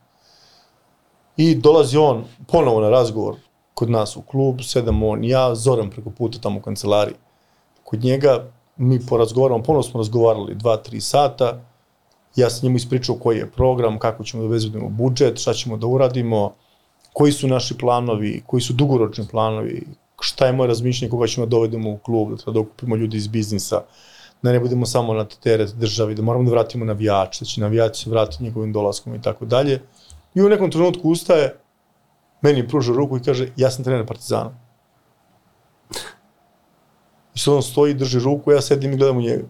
I dolazi on ponovo na razgovor kod nas u klub, sedam on, ja, Zoran preko puta tamo u kancelariji. Kod njega mi porazgovaramo, ponovo smo razgovarali dva, tri sata, ja sam njemu ispričao koji je program, kako ćemo da obezbedimo budžet, šta ćemo da uradimo, koji su naši planovi, koji su dugoročni planovi, šta je moje razmišljanje, koga ćemo da dovedemo u klub, da da okupimo ljudi iz biznisa, da ne budemo samo na teret državi, da moramo da vratimo navijače, da će navijači se vratiti njegovim dolaskom i tako dalje. I u nekom trenutku ustaje, meni pruža ruku i kaže, ja sam trener Partizana. I sad on stoji, drži ruku, ja sedim i gledam u njega.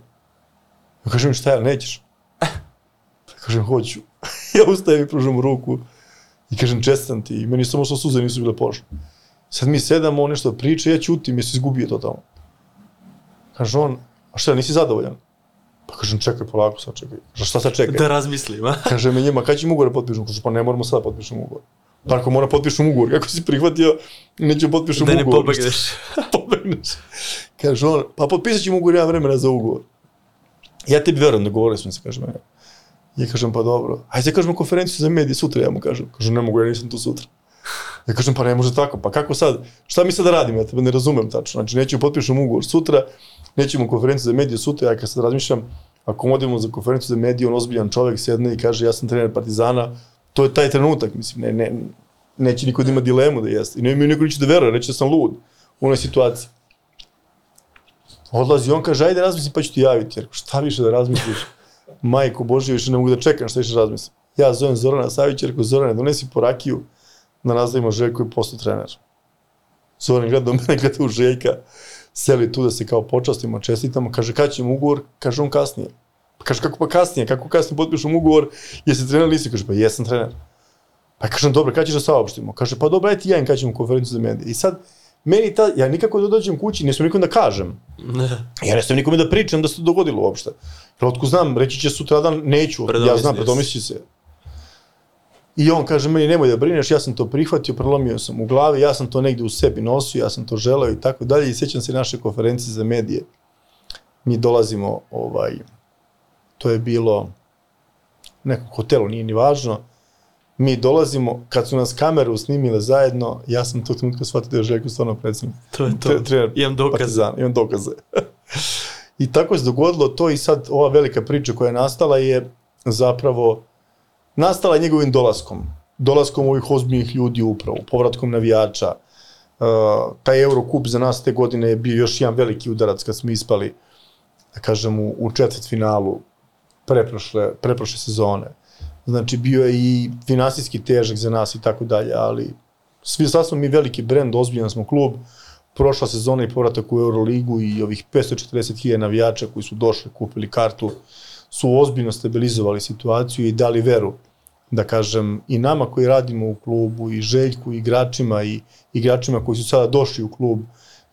Ja kažem, šta je, nećeš? [LAUGHS] Ja kažem, hoću. [LAUGHS] ja ustajem i pružam mu ruku i kažem, čestam ti. I meni samo što suze nisu bile pošle. Sad mi sedamo, on nešto priča, ja ćutim, jesi izgubio to tamo. Kaže on, a šta, nisi zadovoljan? Pa kažem, čekaj polako, sad čekaj. Kaže, šta sad čekaj? Da razmislim, a? Kaže me njima, kada ćemo ugovor da potpišemo? Kaže, pa ne moramo sada potpišemo ugovor. Ako mora potpišem ugovor, kako si prihvatio, neću potpišem Da ne ugovor. pobegneš. [LAUGHS] pobegneš. Kaže on, pa potpisat ćemo ugovor, ja vremena za ugovor. Ja tebi verujem, dogovorili smo se, kaže mene. Ja kažem, pa dobro. Ajde, kažemo konferenciju za medije sutra, ja mu kažem. Kaže, ne mogu, ja nisam tu sutra. Ja kažem, pa ne može tako, pa kako sad, šta mi sad da radimo, ja tebe ne razumem tačno. Znači, nećemo potpišemo ugovor sutra, nećemo konferenciju za medije sutra, ja kad sad razmišljam, ako odemo za konferenciju za medije, on ozbiljan čovjek sedne i kaže, ja sam trener Partizana, to je taj trenutak, mislim, ne, ne, neće niko da ima dilemu da jeste. I ne mi niko neće da veruje, reće da sam lud u onoj situaciji. Odlazi, on kaže, ajde razmisli pa ću ti javiti. Jer šta više da razmisliš? Majko Božje, više ne mogu da čekam šta više razmislim. Ja zovem Zorana Savića, rekao, Zorane, donesi po rakiju, da nazdravimo Željko i posto trener. Zoran gleda do mene, gleda u Željka, seli tu da se kao počastimo, čestitamo, kaže, kad ćemo ugovor? Kaže, on kasnije. Kaže, kako pa kasnije? Kako kasnije potpišem ugovor? Jesi trener nisi? Kaže, pa jesam trener. Pa kažem, dobro, kad ćeš da saopštimo? Kaže, pa dobro, ajde ti ja im kad ćemo konferenciju za medije. I sad, meni ta, ja nikako da dođem kući, ne smijem nikom da kažem. [LAUGHS] Ja ne smijem nikome da pričam da se to dogodilo uopšte. Jer otko znam, reći će sutradan, neću, ja Predomislio znam, predomisli se. I on kaže meni nemoj da brineš, ja sam to prihvatio, prelomio sam u glavi, ja sam to negde u sebi nosio, ja sam to želeo i tako dalje. I sjećam se naše konferencije za medije. Mi dolazimo, ovaj, to je bilo nekom hotelu, nije ni važno. Mi dolazimo, kad su nas kameru snimile zajedno, ja sam tog trenutka shvatio da je Željko stvarno predsednik. To je to. Tre- trener Imam dokaze. Partizana, imam dokaze. [LAUGHS] I tako se dogodilo to i sad ova velika priča koja je nastala je zapravo nastala je njegovim dolaskom. Dolaskom ovih ozbiljnih ljudi u upravu, povratkom navijača. Uh, taj Eurocup za nas te godine je bio još jedan veliki udarac kad smo ispali, da kažem, u, u četvrt finalu preprošle, preprošle sezone. Znači, bio je i finansijski težak za nas i tako dalje, ali svi sad smo mi veliki brend, ozbiljan smo klub, prošla sezona i povratak u Euroligu i ovih 540.000 navijača koji su došli, kupili kartu, su ozbiljno stabilizovali situaciju i dali veru da kažem, i nama koji radimo u klubu, i Željku, i igračima, i igračima koji su sada došli u klub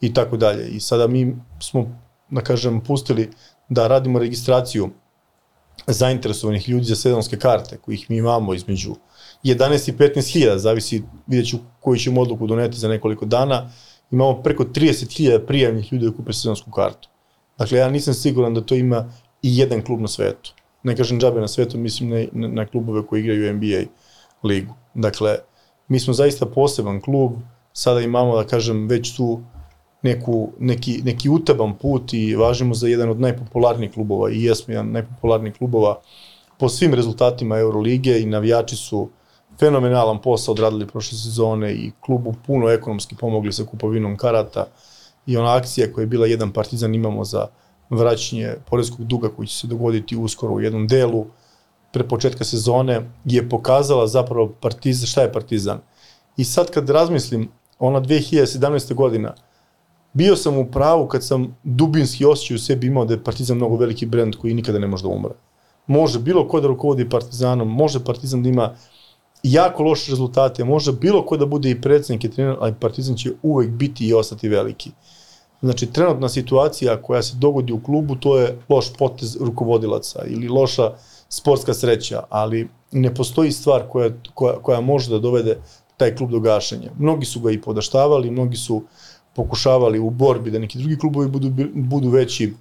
i tako dalje. I sada mi smo, da kažem, pustili da radimo registraciju zainteresovanih ljudi za sezonske karte, kojih mi imamo između 11 i 15 hiljada, zavisi, vidjet ću koju ćemo odluku doneti za nekoliko dana, imamo preko 30 hiljada prijavnih ljudi da kupe sezonsku kartu. Dakle, ja nisam siguran da to ima i jedan klub na svetu. Ne kažem džabe na svetu, mislim na, na, klubove koji igraju NBA ligu. Dakle, mi smo zaista poseban klub, sada imamo, da kažem, već tu neku, neki, neki utaban put i važimo za jedan od najpopularnijih klubova i jesmo jedan najpopularnijih klubova po svim rezultatima Eurolige i navijači su fenomenalan posao odradili prošle sezone i klubu puno ekonomski pomogli sa kupovinom karata i ona akcija koja je bila jedan partizan imamo za vraćanje porezkog duga koji će se dogoditi uskoro u jednom delu pre početka sezone je pokazala zapravo partizan, šta je partizan. I sad kad razmislim, ona 2017. godina, bio sam u pravu kad sam dubinski osjećaj u sebi imao da je Partizan mnogo veliki brend koji nikada ne može da umre. Može bilo ko da rukovodi Partizanom, može Partizan da ima jako loše rezultate, može bilo ko da bude i predsednik i trener, ali Partizan će uvek biti i ostati veliki. Znači, trenutna situacija koja se dogodi u klubu, to je loš potez rukovodilaca ili loša sportska sreća, ali ne postoji stvar koja, koja, koja može da dovede taj klub do gašenja. Mnogi su ga i podaštavali, mnogi su pokušavali u borbi da neki drugi klubovi budu, budu veći,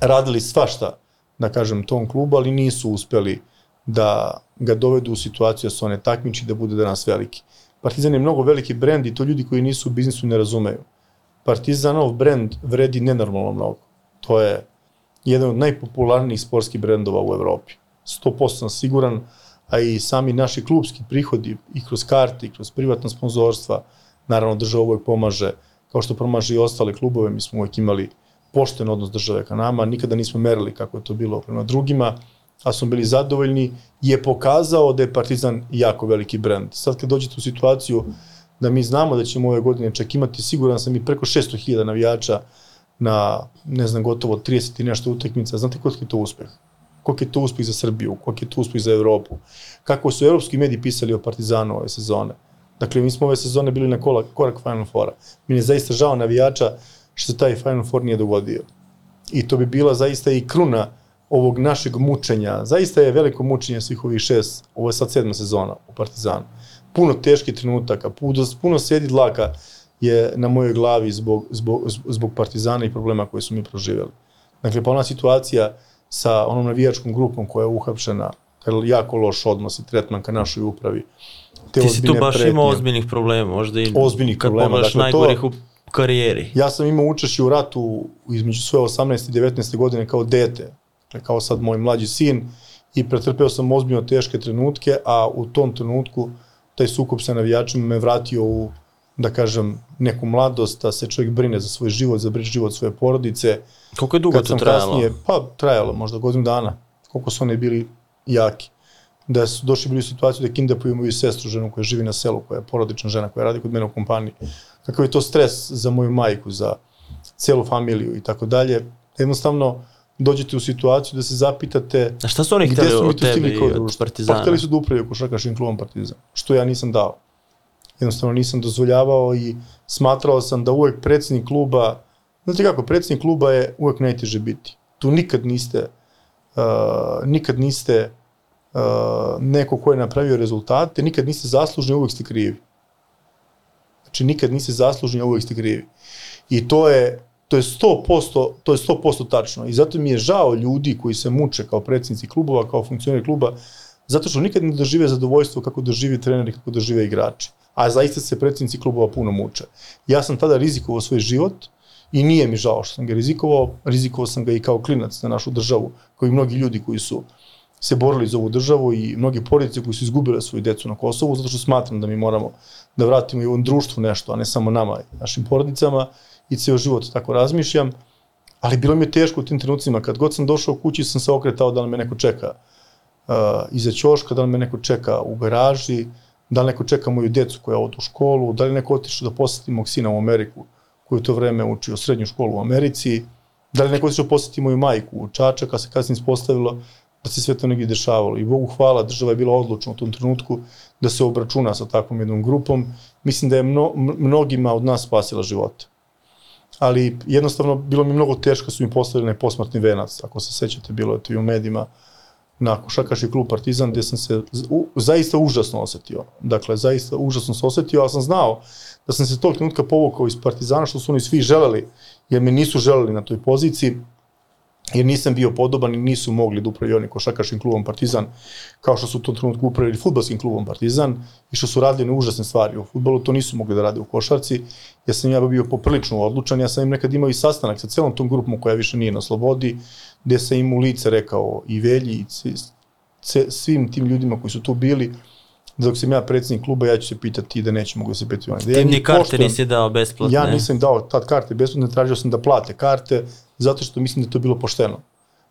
radili svašta, da kažem, tom klubu, ali nisu uspeli da ga dovedu u situaciju da se one takmiči da bude danas veliki. Partizan je mnogo veliki brend i to ljudi koji nisu u biznisu ne razumeju. Partizanov brend vredi nenormalno mnogo. To je jedan od najpopularnijih sportskih brendova u Evropi. 100% sam siguran, a i sami naši klubski prihodi i kroz karte i kroz privatna sponzorstva, naravno država uvek pomaže, kao što pomaže i ostale klubove, mi smo uvek imali pošten odnos države ka nama, nikada nismo merili kako je to bilo prema drugima, a smo bili zadovoljni, je pokazao da je Partizan jako veliki brend. Sad kad dođete u situaciju da mi znamo da ćemo ove godine čak imati, siguran sam i preko 600.000 navijača na, ne znam, gotovo 30 i nešto utakmica, znate koliko je to uspeh? Koliko je to uspeh za Srbiju, koliko je to uspeh za Evropu? Kako su evropski mediji pisali o Partizanu ove sezone? Dakle, mi smo ove sezone bili na korak, korak Final Fora. Mi je zaista žao navijača što taj Final Four nije dogodio. I to bi bila zaista i kruna ovog našeg mučenja. Zaista je veliko mučenje svih ovih šest, ovo je sad sedma sezona u Partizanu. Puno teških trenutaka, puno, puno sjedi dlaka je na mojoj glavi zbog, zbog, zbog Partizana i problema koje su mi proživjeli. Dakle, pa ona situacija sa onom navijačkom grupom koja je uhapšena, jako loš odnos i tretman ka našoj upravi, te Ti si tu baš pretnje. imao ozbiljnih problema, možda i ozbiljnih kad problema. Dakle, najgorih to, u karijeri. Ja sam imao učešće u ratu između svoje 18. i 19. godine kao dete, dakle, kao sad moj mlađi sin, i pretrpeo sam ozbiljno teške trenutke, a u tom trenutku taj sukob sa navijačima me vratio u, da kažem, neku mladost, da se čovjek brine za svoj život, za život svoje porodice. Koliko je dugo to trajalo? Kasnije, pa, trajalo možda godinu dana, koliko su oni bili jaki da su došli bili u situaciju da kindapuju moju sestru, ženu koja živi na selu, koja je porodična žena, koja radi kod mene u kompaniji. Kakav je to stres za moju majku, za celu familiju i tako dalje. Jednostavno, dođete u situaciju da se zapitate A šta su oni hteli od tebe i od Partizana? Pa hteli su da upravljaju košarkaškim klubom Partizan, što ja nisam dao. Jednostavno nisam dozvoljavao i smatrao sam da uvek predsednik kluba, znate kako, predsednik kluba je uvek najteže biti. Tu nikad niste, uh, nikad niste neko ko je napravio rezultate, nikad niste zaslužni, uvek ste krivi. Znači, nikad niste zaslužni, uvek ste krivi. I to je, to je 100%, to je 100% tačno. I zato mi je žao ljudi koji se muče kao predsjednici klubova, kao funkcioneri kluba, zato što nikad ne dožive zadovoljstvo kako dožive treneri, kako dožive igrači. A zaista se predsjednici klubova puno muče. Ja sam tada rizikovao svoj život i nije mi žao što sam ga rizikovao. Rizikovao sam ga i kao klinac na našu državu, koji mnogi ljudi koji su se borili za ovu državu i mnogi porodice koji su izgubile svoju decu na Kosovu, zato što smatram da mi moramo da vratimo i ovom društvu nešto, a ne samo nama, našim porodicama i ceo život tako razmišljam. Ali bilo mi je teško u tim trenucima, kad god sam došao kući sam se okretao da li me neko čeka uh, iza ćoška, da li me neko čeka u garaži, da li neko čeka moju decu koja odu u školu, da li neko otišao da poseti mog sina u Ameriku, koji u to vreme učio srednju školu u Americi, da li neko otišao da poseti moju majku u Čačak, a se kasnije ispostavilo da se sve to negdje dešavalo. I Bogu hvala, država je bila odlučna u tom trenutku da se obračuna sa takvom jednom grupom. Mislim da je mno, mnogima od nas spasila živote. Ali jednostavno bilo mi mnogo teško su mi postavili onaj posmrtni venac, ako se sećate, bilo je to i u medijima, na košakaški klub Partizan, gde sam se u, zaista užasno osetio. Dakle, zaista užasno se osetio, ali sam znao da sam se tog trenutka povukao iz Partizana, što su oni svi želeli, jer me nisu želeli na toj poziciji, jer nisam bio podoban i nisu mogli da upravljaju oni košakaškim klubom Partizan, kao što su u tom trenutku upravili futbalskim klubom Partizan i što su radili užasne stvari u futbolu, to nisu mogli da rade u košarci. Ja sam ja bio poprilično odlučan, ja sam im nekad imao i sastanak sa celom tom grupom koja više nije na slobodi, gde sam im u lice rekao i Velji i svim tim ljudima koji su tu bili, da dok sam ja predsednik kluba, ja ću se pitati da neće mogu da se pitati. Da ja ni karte nisi dao besplatne. Ja nisam dao tad karte besplatne, tražio sam da plate karte, zato što mislim da to bilo pošteno.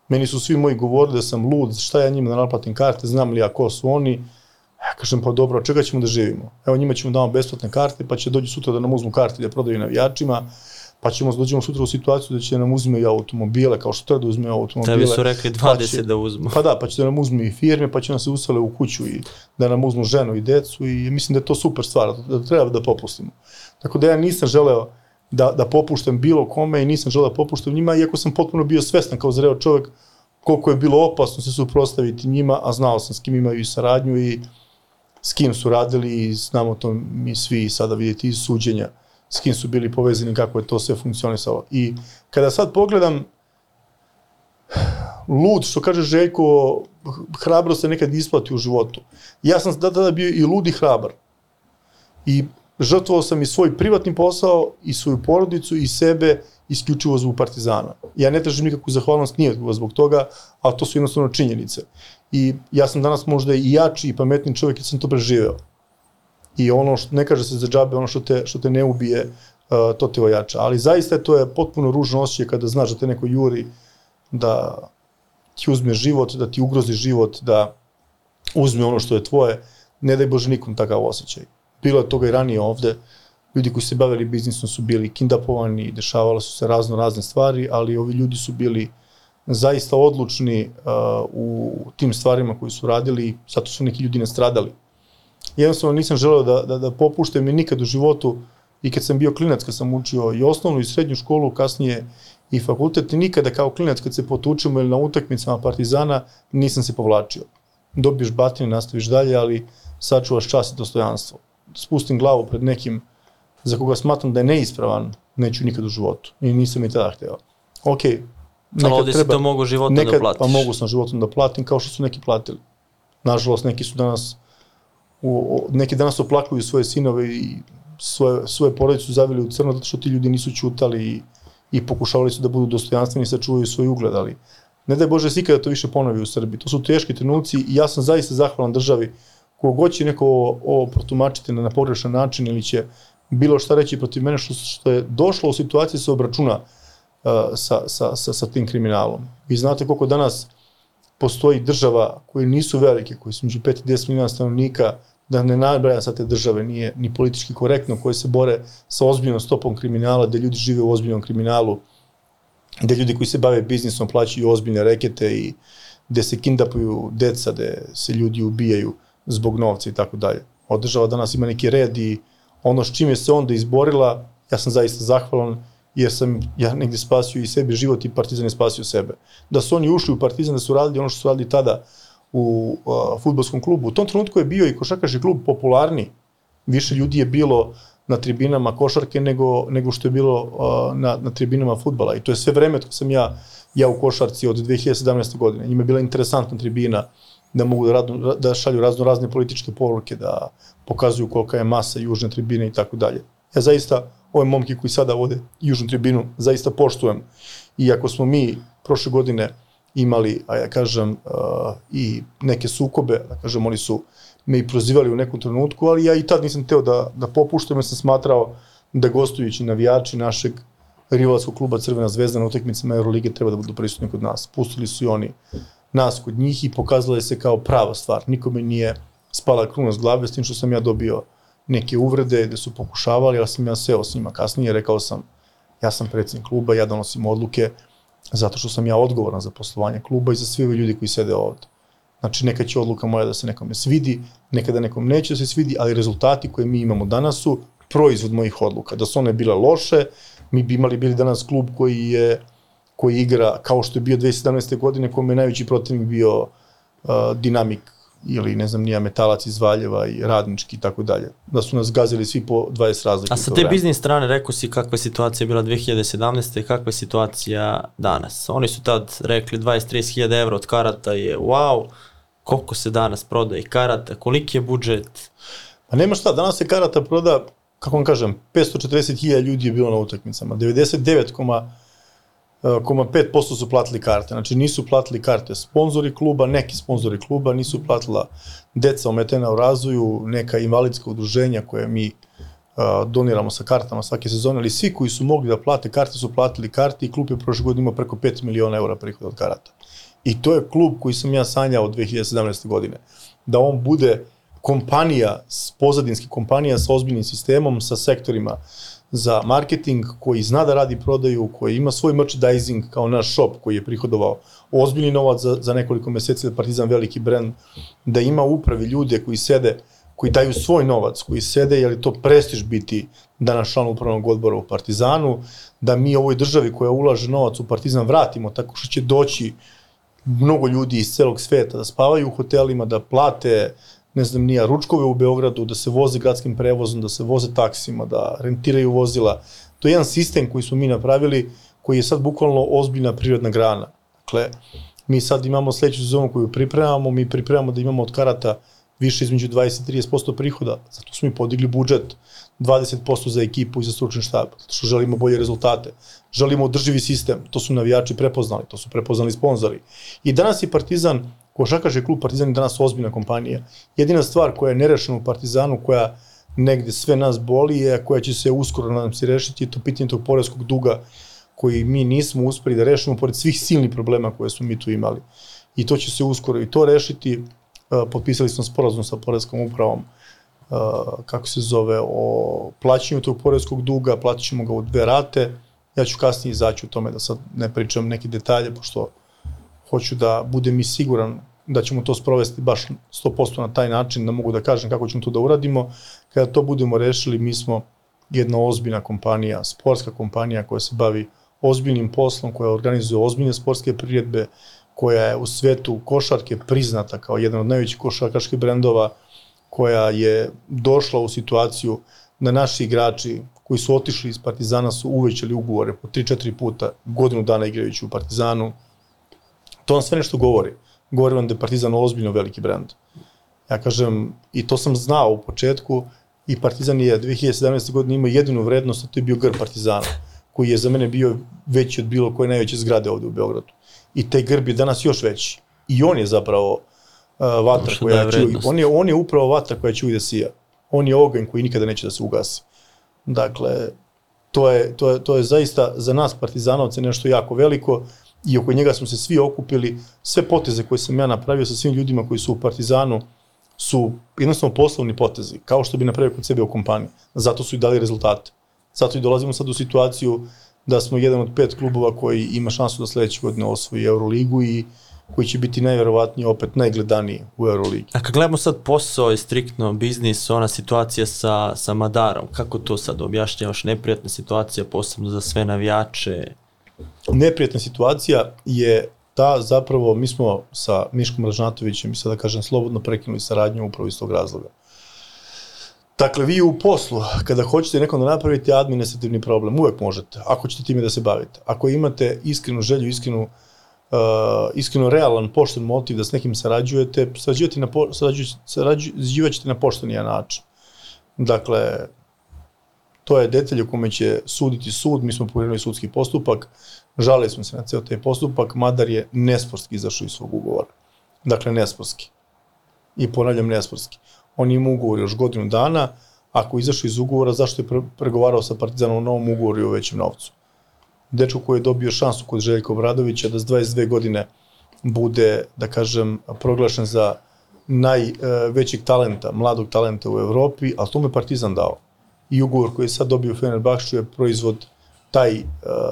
Meni su svi moji govorili da sam lud, šta ja njima da naplatim karte, znam li ja ko su oni. Ja kažem, pa dobro, čega ćemo da živimo? Evo njima ćemo da damo besplatne karte, pa će dođu sutra da nam uzmu karte da prodaju navijačima, pa ćemo da dođemo sutra u situaciju da će nam uzme automobile, kao što treba da uzme automobile. Tebi su rekli 20 pa će, da uzmu. Pa da, pa će da nam uzme i firme, pa će nam se usale u kuću i da nam uzmu ženu i decu i mislim da je to super stvar, da treba da popustimo. Tako da ja nisam želeo da, da popuštam bilo kome i nisam želeo da popuštam njima, iako sam potpuno bio svestan kao zreo čovjek koliko je bilo opasno se suprostaviti njima, a znao sam s kim imaju i saradnju i s kim su radili i znamo to mi svi sada vidjeti iz suđenja s kim su bili povezani, kako je to sve funkcionisalo. I kada sad pogledam lud, što kaže Željko, hrabro se nekad isplati u životu. Ja sam tada bio i lud i hrabar. I žrtvovao sam i svoj privatni posao, i svoju porodicu, i sebe, isključivo zbog Partizana. Ja ne tražim nikakvu zahvalnost nije zbog toga, ali to su jednostavno činjenice. I ja sam danas možda i jači i pametni čovjek jer sam to preživeo. I ono što, ne kaže se za džabe, ono što te, što te ne ubije, uh, to te ojača. Ali zaista to je potpuno ružno osjećaj kada znaš da te neko juri da ti uzme život, da ti ugrozi život, da uzme ono što je tvoje. Ne daj Bože nikom takav osjećaj. Bilo je toga i ranije ovde, ljudi koji se bavili biznisom su bili kindapovani, dešavalo su se razno razne stvari, ali ovi ljudi su bili zaista odlučni uh, u tim stvarima koji su radili, zato su neki ljudi nastradali. Jednostavno nisam želeo da, da, da popuštam i nikad u životu, i kad sam bio klinac, kad sam učio i osnovnu i srednju školu, kasnije i fakultet, nikada kao klinac kad se potučemo ili na utakmicama Partizana, nisam se povlačio. Dobiješ batine, nastaviš dalje, ali sačuvaš čas i dostojanstvo. Spustim glavu pred nekim za koga smatram da je neispravan, neću nikad u životu. I nisam i tada hteo. Ok, nekad Ali ovdje treba, si to mogu životom da nekad, da platiš. Pa mogu sam životom da platim kao što su neki platili. Nažalost, neki su danas u, neki danas oplakuju svoje sinove i svoje, svoje porodice su zavili u crno zato što ti ljudi nisu čutali i, i pokušavali su da budu dostojanstveni i sačuvaju svoj ugled, ali ne daj Bože da to više ponovi u Srbiji. To su teški trenuci i ja sam zaista zahvalan državi kogod će neko ovo, protumačiti na, na pogrešan način ili će bilo šta reći protiv mene što, što je došlo u situaciji se obračuna uh, sa, sa, sa, sa tim kriminalom. Vi znate koliko danas postoji država koje nisu velike, koje su među 5 i 10 milijuna stanovnika, da ne nabraja sa te države, nije ni politički korektno, koje se bore sa ozbiljnom stopom kriminala, da ljudi žive u ozbiljnom kriminalu, da ljudi koji se bave biznisom plaćaju ozbiljne rekete i gde se kindapuju deca, gde se ljudi ubijaju zbog novca i tako dalje. Ova država danas ima neki red i ono s čim je se onda izborila, ja sam zaista zahvalan, jer sam ja negde spasio i sebi život i Partizan je spasio sebe. Da su oni ušli u Partizan, da su radili ono što su radili tada, u uh, futbolskom klubu. U tom trenutku je bio i košarkaški klub popularni. Više ljudi je bilo na tribinama košarke nego, nego što je bilo uh, na, na tribinama futbala. I to je sve vreme dok sam ja, ja u košarci od 2017. godine. Njima je bila interesantna tribina da mogu da, radno, da šalju razno razne političke poruke, da pokazuju kolika je masa južne tribine i tako dalje. Ja zaista, ove momke koji sada vode južnu tribinu, zaista poštujem. Iako smo mi prošle godine imali, a ja kažem, uh, i neke sukobe, da kažem, oni su me i prozivali u nekom trenutku, ali ja i tad nisam teo da, da popuštam, jer sam smatrao da gostujući navijači našeg rivalskog kluba Crvena zvezda na utakmicama Eurolige treba da budu prisutni kod nas. Pustili su i oni nas kod njih i pokazala je se kao prava stvar. Nikome nije spala kruna s glave, s tim što sam ja dobio neke uvrede gde su pokušavali, ali sam ja seo s njima kasnije, rekao sam, ja sam predsednik kluba, ja donosim odluke, zato što sam ja odgovoran za poslovanje kluba i za sve ove ljudi koji sede ovde. Znači, neka će odluka moja da se nekome svidi, nekada nekom neće da se svidi, ali rezultati koje mi imamo danas su proizvod mojih odluka. Da su one bile loše, mi bi imali bili danas klub koji je koji igra kao što je bio 2017. godine, kome je najveći protivnik bio uh, Dinamik ili ne znam nija Metalac iz Valjeva i Radnički i tako dalje. Da su nas gazili svi po 20 razlika. A sa te biznis strane rekao si kakva je situacija bila 2017. i kakva je situacija danas. Oni su tad rekli 20-30 hiljada evra od karata je wow, koliko se danas prodaje karata, koliki je budžet? Pa nema šta, danas se karata proda, kako vam kažem, 540.000 ljudi je bilo na utakmicama, 99, 5% su platili karte. Znači nisu platili karte sponzori kluba, neki sponzori kluba, nisu platila deca ometena u razvoju, neka invalidska udruženja koje mi uh, doniramo sa kartama svake sezone, ali svi koji su mogli da plate karte su platili karte i klub je prošle godine imao preko 5 miliona eura prihoda od karata. I to je klub koji sam ja sanjao od 2017. godine. Da on bude kompanija, pozadinski kompanija sa ozbiljnim sistemom, sa sektorima uh, za marketing, koji zna da radi prodaju, koji ima svoj merchandising kao naš shop koji je prihodovao ozbiljni novac za, za nekoliko meseci da Partizan veliki brend, da ima upravi ljude koji sede, koji daju svoj novac, koji sede, je to prestiž biti danas član upravnog odbora u Partizanu, da mi ovoj državi koja ulaže novac u Partizan vratimo tako što će doći mnogo ljudi iz celog sveta da spavaju u hotelima, da plate ne znam, nija ručkove u Beogradu, da se voze gradskim prevozom, da se voze taksima, da rentiraju vozila. To je jedan sistem koji smo mi napravili, koji je sad bukvalno ozbiljna prirodna grana. Dakle, mi sad imamo sledeću sezonu koju pripremamo, mi pripremamo da imamo od karata više između 20 i 30% prihoda, zato smo mi podigli budžet 20% za ekipu i za stručni štab, zato što želimo bolje rezultate. Želimo održivi sistem, to su navijači prepoznali, to su prepoznali sponzori. I danas je Partizan Košakaški klub Partizan je danas ozbiljna kompanija. Jedina stvar koja je nerešena u Partizanu, koja negde sve nas boli, je koja će se uskoro, nadam se, rešiti, je to pitanje tog porezkog duga koji mi nismo uspeli da rešimo pored svih silnih problema koje smo mi tu imali. I to će se uskoro i to rešiti. Potpisali smo sporazum sa porezkom upravom kako se zove, o plaćanju tog porezkog duga, platit ćemo ga u dve rate. Ja ću kasnije izaći u tome da sad ne pričam neke detalje, pošto hoću da budem i siguran da ćemo to sprovesti baš 100% na taj način, da mogu da kažem kako ćemo to da uradimo. Kada to budemo rešili, mi smo jedna ozbiljna kompanija, sportska kompanija koja se bavi ozbiljnim poslom, koja organizuje ozbiljne sportske priredbe, koja je u svetu košarke priznata kao jedan od najvećih košarkaških brendova, koja je došla u situaciju da naši igrači koji su otišli iz Partizana su uvećali ugovore po 3-4 puta godinu dana igrajući u Partizanu, To vam sve nešto govori. Govori vam da je Partizan ozbiljno veliki brend. Ja kažem, i to sam znao u početku, i Partizan je 2017. godine imao jedinu vrednost, a to je bio grb Partizana, koji je za mene bio veći od bilo koje najveće zgrade ovde u Beogradu. I taj grb je danas još veći. I on je zapravo uh, vatra Možda koja će, on je, on je upravo vatra koja će uvijek da sija. On je oganj koji nikada neće da se ugasi. Dakle, to je, to je, to je zaista za nas partizanovce nešto jako veliko i oko njega smo se svi okupili, sve poteze koje sam ja napravio sa svim ljudima koji su u Partizanu su jednostavno poslovni potezi, kao što bi napravio kod sebe u kompaniji. Zato su i dali rezultate. Zato i dolazimo sad u situaciju da smo jedan od pet klubova koji ima šansu da sledeće godine osvoji Euroligu i koji će biti najverovatnije opet najgledaniji u Euroligi. A kad gledamo sad posao i striktno biznis, ona situacija sa, sa Madarom, kako to sad objašnjavaš, neprijatna situacija posebno za sve navijače, neprijatna situacija je ta zapravo, mi smo sa Miškom Ražnatovićem i sada kažem slobodno prekinuli saradnju upravo iz tog razloga. Dakle, vi u poslu, kada hoćete nekom da napravite administrativni problem, uvek možete, ako ćete time da se bavite. Ako imate iskrenu želju, iskrenu, uh, iskreno realan, pošten motiv da s nekim sarađujete, sarađujete na, po, sarađuj, sarađujućete na poštenijan način. Dakle, to je detalj u kome će suditi sud, mi smo pokrenuli sudski postupak, žalili smo se na ceo taj postupak, Madar je nesportski izašao iz svog ugovora. Dakle, nesportski. I ponavljam, nesportski. On ima ugovor još godinu dana, ako izašao iz ugovora, zašto je pre pregovarao sa Partizanom o novom ugovoru i o većem novcu? Dečko koji je dobio šansu kod Željka Obradovića da s 22 godine bude, da kažem, proglašen za najvećeg talenta, mladog talenta u Evropi, ali to mu je Partizan dao. I ugovor koji je sad dobio Fenerbahču je proizvod taj uh,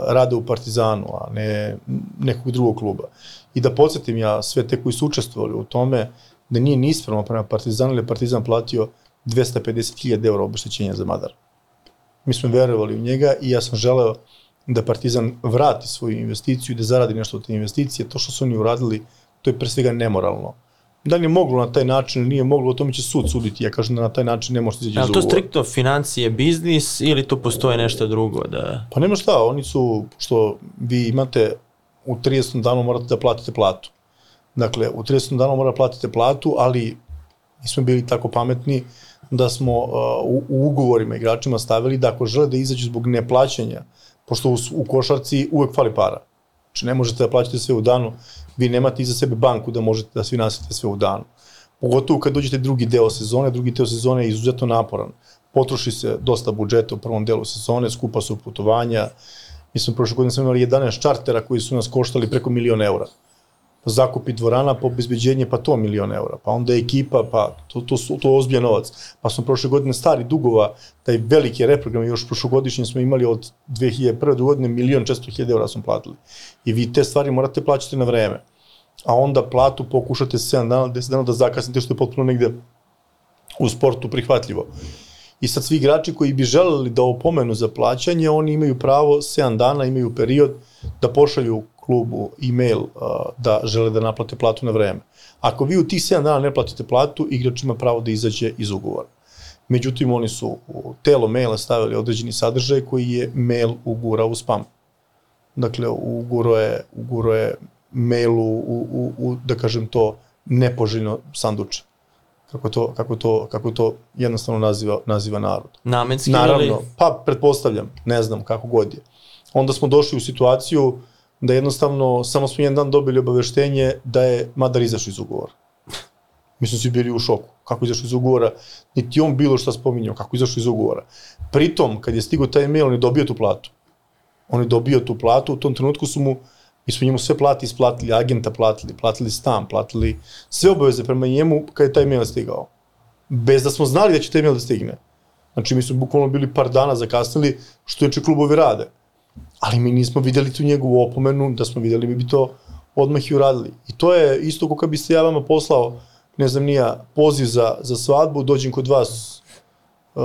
rada u Partizanu, a ne nekog drugog kluba. I da podsjetim ja sve te koji su učestvovali u tome, da nije ni prema Partizanu, ili je Partizan platio 250.000 eura obeštećenja za Madar. Mi smo verovali u njega i ja sam želeo da Partizan vrati svoju investiciju i da zaradi nešto od te investicije. To što su oni uradili, to je pre svega nemoralno. Da li je moglo na taj način, nije moglo, o tome će sud suditi. Ja kažem da na taj način ne može se izaći iz to striktno financije, biznis ili tu postoje nešto drugo? Da... Pa nema šta, oni su, što vi imate u 30 danu morate da platite platu. Dakle, u 30 dana mora da platite platu, ali nismo bili tako pametni da smo uh, u, u ugovorima igračima stavili da ako žele da izađu zbog neplaćanja, pošto u, u košarci uvek fali para. Znači ne možete da plaćate sve u danu, vi nemate iza sebe banku da možete da svi nasite sve u danu. Pogotovo kad dođete drugi deo sezone, drugi deo sezone je izuzetno naporan. Potroši se dosta budžeta u prvom delu sezone, skupa su putovanja. Mi smo prošle godine imali 11 čartera koji su nas koštali preko milion eura zakupi dvorana, pa obezbeđenje, pa to milion eura, pa onda ekipa, pa to, to, to je ozbiljan novac. Pa smo prošle godine stari dugova, taj veliki reprogram, još prošlogodišnji smo imali od 2001. do godine milion često hiljada eura smo platili. I vi te stvari morate plaćati na vreme. A onda platu pokušate 7 dana, 10 dana da zakasnite, što je potpuno negde u sportu prihvatljivo. I sad svi igrači koji bi želeli da opomenu za plaćanje, oni imaju pravo 7 dana, imaju period da pošalju klubu e-mail uh, da žele da naplate platu na vreme. Ako vi u tih 7 dana ne platite platu, igrač ima pravo da izađe iz ugovora. Međutim, oni su u telo maila stavili određeni sadržaj koji je mail ugura u spam. Dakle, uguro je, uguro je mail u, u, u, da kažem to, nepoželjno sanduče. Kako to, kako to, kako to jednostavno naziva, naziva narod. Namenski Naravno, ili? pa pretpostavljam, ne znam kako god je. Onda smo došli u situaciju uh, da jednostavno samo smo jedan dan dobili obaveštenje da je Madar izašao iz ugovora. [LAUGHS] Mi smo svi bili u šoku. Kako izašao iz ugovora? Niti on bilo šta spominjao, kako izašao iz ugovora. Pritom, kad je stigao taj mail, on je dobio tu platu. On je dobio tu platu, u tom trenutku su mu, mi smo njemu sve plati isplatili, agenta platili, platili stan, platili sve obaveze prema njemu kad je taj mail stigao. Bez da smo znali da će taj mail da stigne. Znači, mi smo bukvalno bili par dana zakasnili, što je klubovi rade ali mi nismo videli tu njegovu opomenu, da smo videli mi bi to odmah i uradili. I to je isto kako bi se ja vama poslao, ne znam nija, poziv za, za svadbu, dođem kod vas uh,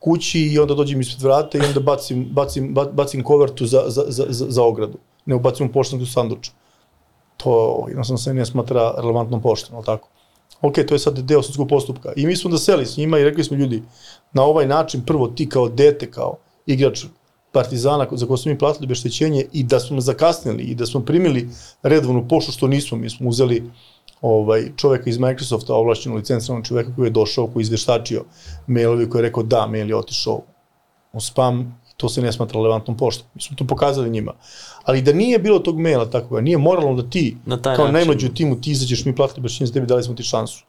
kući i onda dođem ispred vrata i onda bacim, bacim, bacim kovertu za, za, za, za, ogradu. Ne ubacim u poštenu sanduču. To jednostavno se ne smatra relevantnom poštom, ali tako? Ok, to je sad deo sudskog postupka. I mi smo da seli s njima i rekli smo ljudi, na ovaj način, prvo ti kao dete, kao igrač Partizana za koje smo mi platili obeštećenje i da smo zakasnili i da smo primili redovnu poštu što nismo, mi smo uzeli ovaj čoveka iz Microsofta, ovlašćenog licenciranog čoveka koji je došao, koji je izveštačio mailovi koji je rekao da, mail je otišao u spam to se ne smatra relevantnom poštom. Mi smo to pokazali njima. Ali da nije bilo tog maila tako, da nije moralno da ti, Na kao način. najmlađi u timu, ti izađeš, mi platili obeštećenje za tebi, dali smo ti šansu.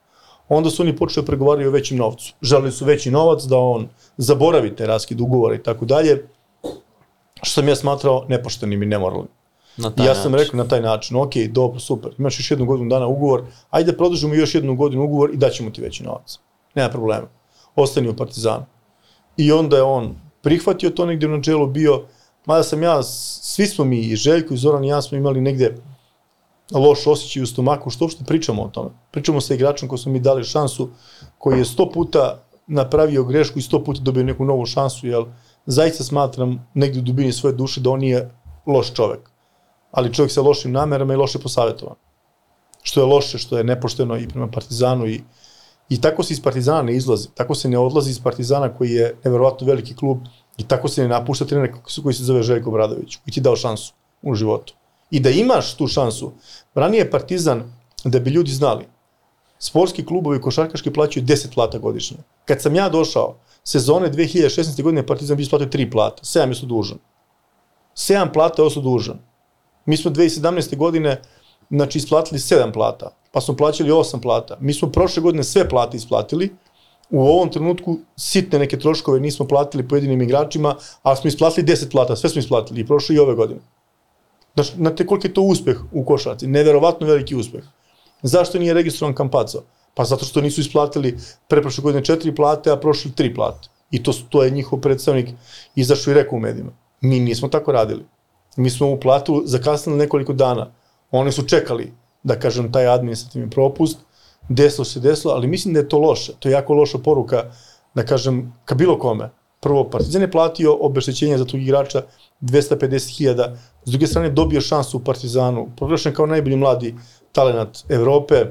Onda su oni počeli da pregovaraju o većem novcu. Želeli su veći novac da on zaboravi te raskid ugovora i tako dalje što sam ja smatrao nepoštenim i nemoralnim. Na taj ja sam način. rekao na taj način, ok, dobro, super, imaš još jednu godinu dana ugovor, ajde produžimo još jednu godinu ugovor i daćemo ti veći novac. Nema problema. Ostani u Partizanu. I onda je on prihvatio to negde u načelu bio, mada sam ja, svi smo mi, i Željko, i Zoran i ja smo imali negde loš osjećaj u stomaku, što uopšte pričamo o tome. Pričamo sa igračom koji smo mi dali šansu, koji je sto puta napravio grešku i sto puta dobio neku novu šansu, jel, zaista smatram negde u dubini svoje duše da on nije loš čovek. ali čovjek sa lošim namerama i loše posavjetovan. Što je loše, što je nepošteno i prema Partizanu i I tako se iz Partizana ne izlazi. Tako se ne odlazi iz Partizana koji je neverovatno veliki klub i tako se ne napušta trener koji se zove Željko Bradović, koji ti dao šansu u životu. I da imaš tu šansu, ranije Partizan, da bi ljudi znali, sportski klubovi košarkaški plaćaju 10 plata godišnje. Kad sam ja došao, sezone 2016. godine Partizan bi isplatio 3 plata, 7 je su dužan. 7 plata je su dužan. Mi smo 2017. godine znači isplatili 7 plata, pa smo plaćali 8 plata. Mi smo prošle godine sve plate isplatili, u ovom trenutku sitne neke troškove nismo platili pojedinim igračima, ali smo isplatili 10 plata, sve smo isplatili i prošle i ove godine. Znaš, znate koliko je to uspeh u košarci? Neverovatno veliki uspeh. Zašto nije registrovan Kampaco? Pa zato što nisu isplatili preprošle godine četiri plate, a prošli tri plate. I to, to je njihov predstavnik izašao i rekao u medijima. Mi nismo tako radili. Mi smo u platu zakasnili nekoliko dana. Oni su čekali, da kažem, taj administrativni propust, desilo se desilo, ali mislim da je to loše. To je jako loša poruka, da kažem, ka bilo kome. Prvo, Partizan je platio obeštećenje za tog igrača 250.000, s druge strane dobio šansu u Partizanu, proglašen kao najbolji mladi talenat Evrope.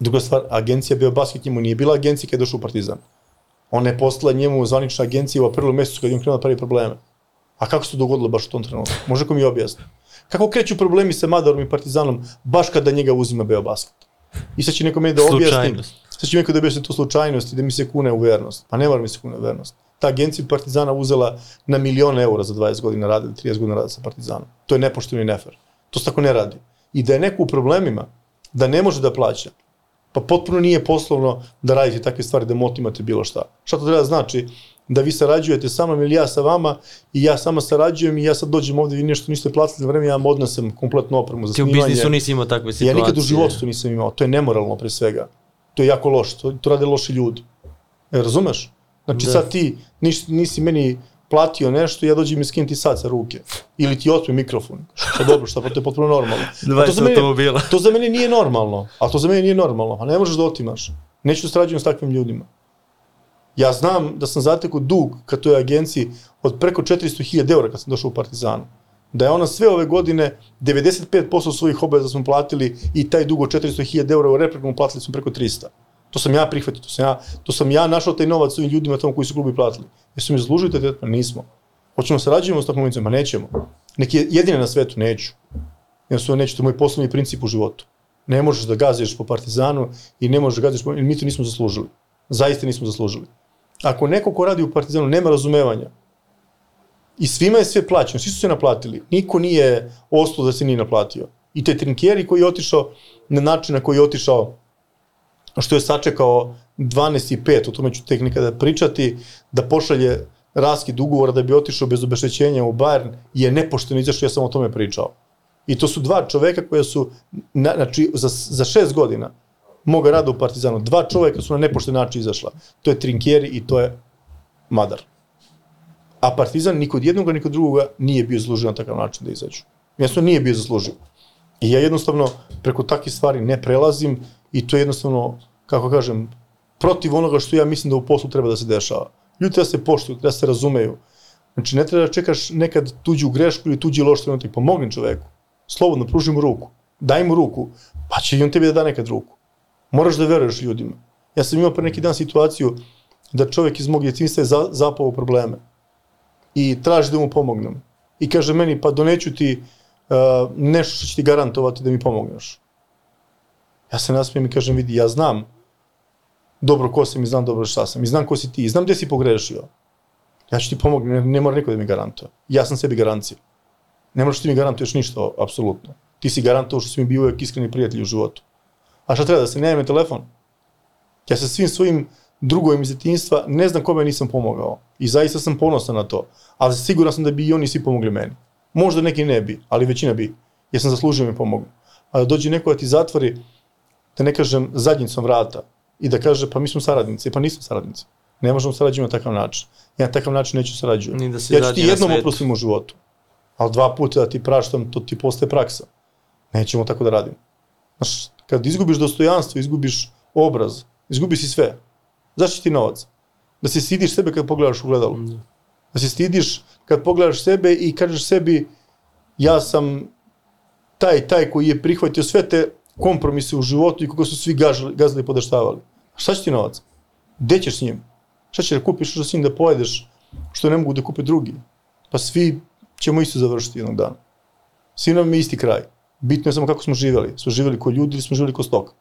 Druga stvar, agencija Beobasket njemu nije bila agencija kada je došao u Partizan. Ona je postala njemu zvanična agencija u aprilu mesecu kada je krenuo da pravi probleme. A kako se dogodilo baš u tom trenutku? Može ko mi objasni? Kako kreću problemi sa Madarom i Partizanom baš kada njega uzima Beobasket? I sad će neko meni da objasni, sad će neko da objasni to slučajnost i da mi se kune u vernost. Pa ne mora mi se kune u vernost. Ta agencija Partizana uzela na milion eura za 20 godina rada ili 30 godina rada sa Partizanom. To je nepošteno i nefer. To se tako ne radi. I da je neko u problemima, da ne može da plaća, pa potpuno nije poslovno da radite takve stvari, da motimate bilo šta. Šta to treba da znači? Da vi sarađujete sa mnom ili ja sa vama i ja sama sarađujem i ja sad dođem ovde, vi nešto niste platili na vreme, ja vam odnesem kompletnu opremu za Ti u snimanje. biznisu nisi imao takve situacije. Ja nikad u životu to nisam imao. To je nemoralno pre svega. To je jako loše. To, to rade loši ljudi. E, razumeš? Znači Da. sad ti nis, nisi meni platio nešto, ja dođem i skinem ti sad sa ruke. Ili ti otme mikrofon. Pa dobro, šta, pa to je potpuno normalno. [LAUGHS] A 20 to za mene, automobila. to za mene nije normalno. A to za mene nije normalno. A ne možeš da otimaš. Neću da sarađujem s takvim ljudima. Ja znam da sam zatekao dug ka toj agenciji od preko 400.000 eura kad sam došao u Partizanu. Da je ona sve ove godine 95% svojih obaveza smo platili i taj dug od 400.000 eura u reprekomu platili smo preko 300. To sam ja prihvatio, to sam ja, to sam ja našao taj novac ovim ljudima tamo koji su klubi platili. Jesu mi zaslužili taj tretman? Nismo. Hoćemo da sarađujemo s takvom? Ma nećemo. Neki je jedine na svetu, neću. Jednostavno neću, to je moj poslovni princip u životu. Ne možeš da gaziš po Partizanu i ne možeš da gaziš po... mi to nismo zaslužili. Zaista nismo zaslužili. Ako neko ko radi u Partizanu nema razumevanja i svima je sve plaćeno, svi su se naplatili, niko nije ostalo da se nije naplatio. I te trinkjeri koji je otišao na način na koji je otišao, što je sačekao 12 i 5, o tome ću tek nekada pričati, da pošalje raskid ugovora da bi otišao bez obeštećenja u Bayern, je nepošteno izašao, ja sam o tome pričao. I to su dva čoveka koja su, na, znači, za, za šest godina moga rada u Partizanu, dva čoveka su na nepošten način izašla. To je Trinkieri i to je Madar. A Partizan ni kod jednoga ni kod drugoga nije bio zaslužio na takav način da izađu. Jednostavno nije bio zaslužio. I ja jednostavno preko takvih stvari ne prelazim i to je jednostavno, kako kažem, protiv onoga što ja mislim da u poslu treba da se dešava. Ljudi treba da se poštuju, treba da se razumeju. Znači, ne treba da čekaš nekad tuđu grešku ili tuđi loš trenutak. Pomogni čoveku. Slobodno, pruži mu ruku. Daj mu ruku, pa će i on tebi da da nekad ruku. Moraš da veruješ ljudima. Ja sam imao pre neki dan situaciju da čovek iz mog djetinjstva je za, zapao probleme i traži da mu pomognem. I kaže meni, pa doneću ti uh, nešto što će ti garantovati da mi pomogneš. Ja se nasmijem i kažem, vidi, ja znam dobro ko sam i znam dobro šta sam i znam ko si ti i znam gde si pogrešio. Ja ću ti pomognem, ne, ne mora niko da mi garantuje. Ja sam sebi garancija. Ne moraš ti mi garantuješ ništa, apsolutno. Ti si garantovao što si mi bio uvek iskreni prijatelj u životu. A šta treba, da se ne telefon? Ja sa svim svojim drugovim iz detinjstva ne znam kome nisam pomogao. I zaista sam ponosan na to. Ali siguran sam da bi i oni svi pomogli meni. Možda neki ne bi, ali većina bi. Ja sam zaslužio da mi pomogu. A da dođe neko da ti zatvori, da ne kažem zadnjicom vrata i da kaže pa mi smo saradnici, pa nismo saradnici. Ne možemo sarađivati na takav način. Ja na takav način neću sarađivati. Ni da se ja ću ti jednom oprostim u životu. Ali dva puta da ti praštam, to ti postaje praksa. Nećemo tako da radimo. Znaš, kad izgubiš dostojanstvo, izgubiš obraz, izgubiš i sve. Zašto ti novac? Da se stidiš sebe kad pogledaš u gledalo. Da se stidiš kad pogledaš sebe i kažeš sebi ja sam taj, taj koji je prihvatio sve te kompromise u životu i koga su svi gažali, gazili i podaštavali. Šta će ti novac? Gde ćeš s njim? Šta će da kupiš što s njim da pojedeš, što ne mogu da kupe drugi? Pa svi ćemo isto završiti jednog dana. Svi nam je isti kraj. Bitno je samo kako smo živeli. Smo živeli ko ljudi ili smo živeli ko stoka.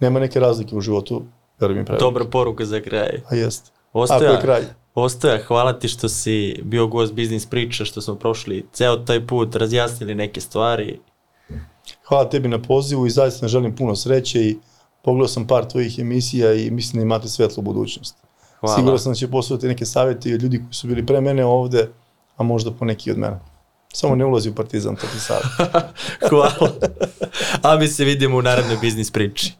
Nema neke razlike u životu, verujem mi. Dobra poruka za kraj. A jeste. Ostoja, Ako je kraj. Ostoja, hvala ti što si bio gost Biznis priča, što smo prošli ceo taj put, razjasnili neke stvari. Hvala tebi na pozivu i zaista želim puno sreće i pogledao sam par tvojih emisija i mislim da imate svetlu budućnost. Hvala. Siguran sam da će poslušati neke savjete i od ljudi koji su bili pre mene ovde, a možda po neki od mene. Samo ne ulazi u partizan, to ti savjet. [LAUGHS] Hvala. A mi se vidimo u narednoj biznis priči.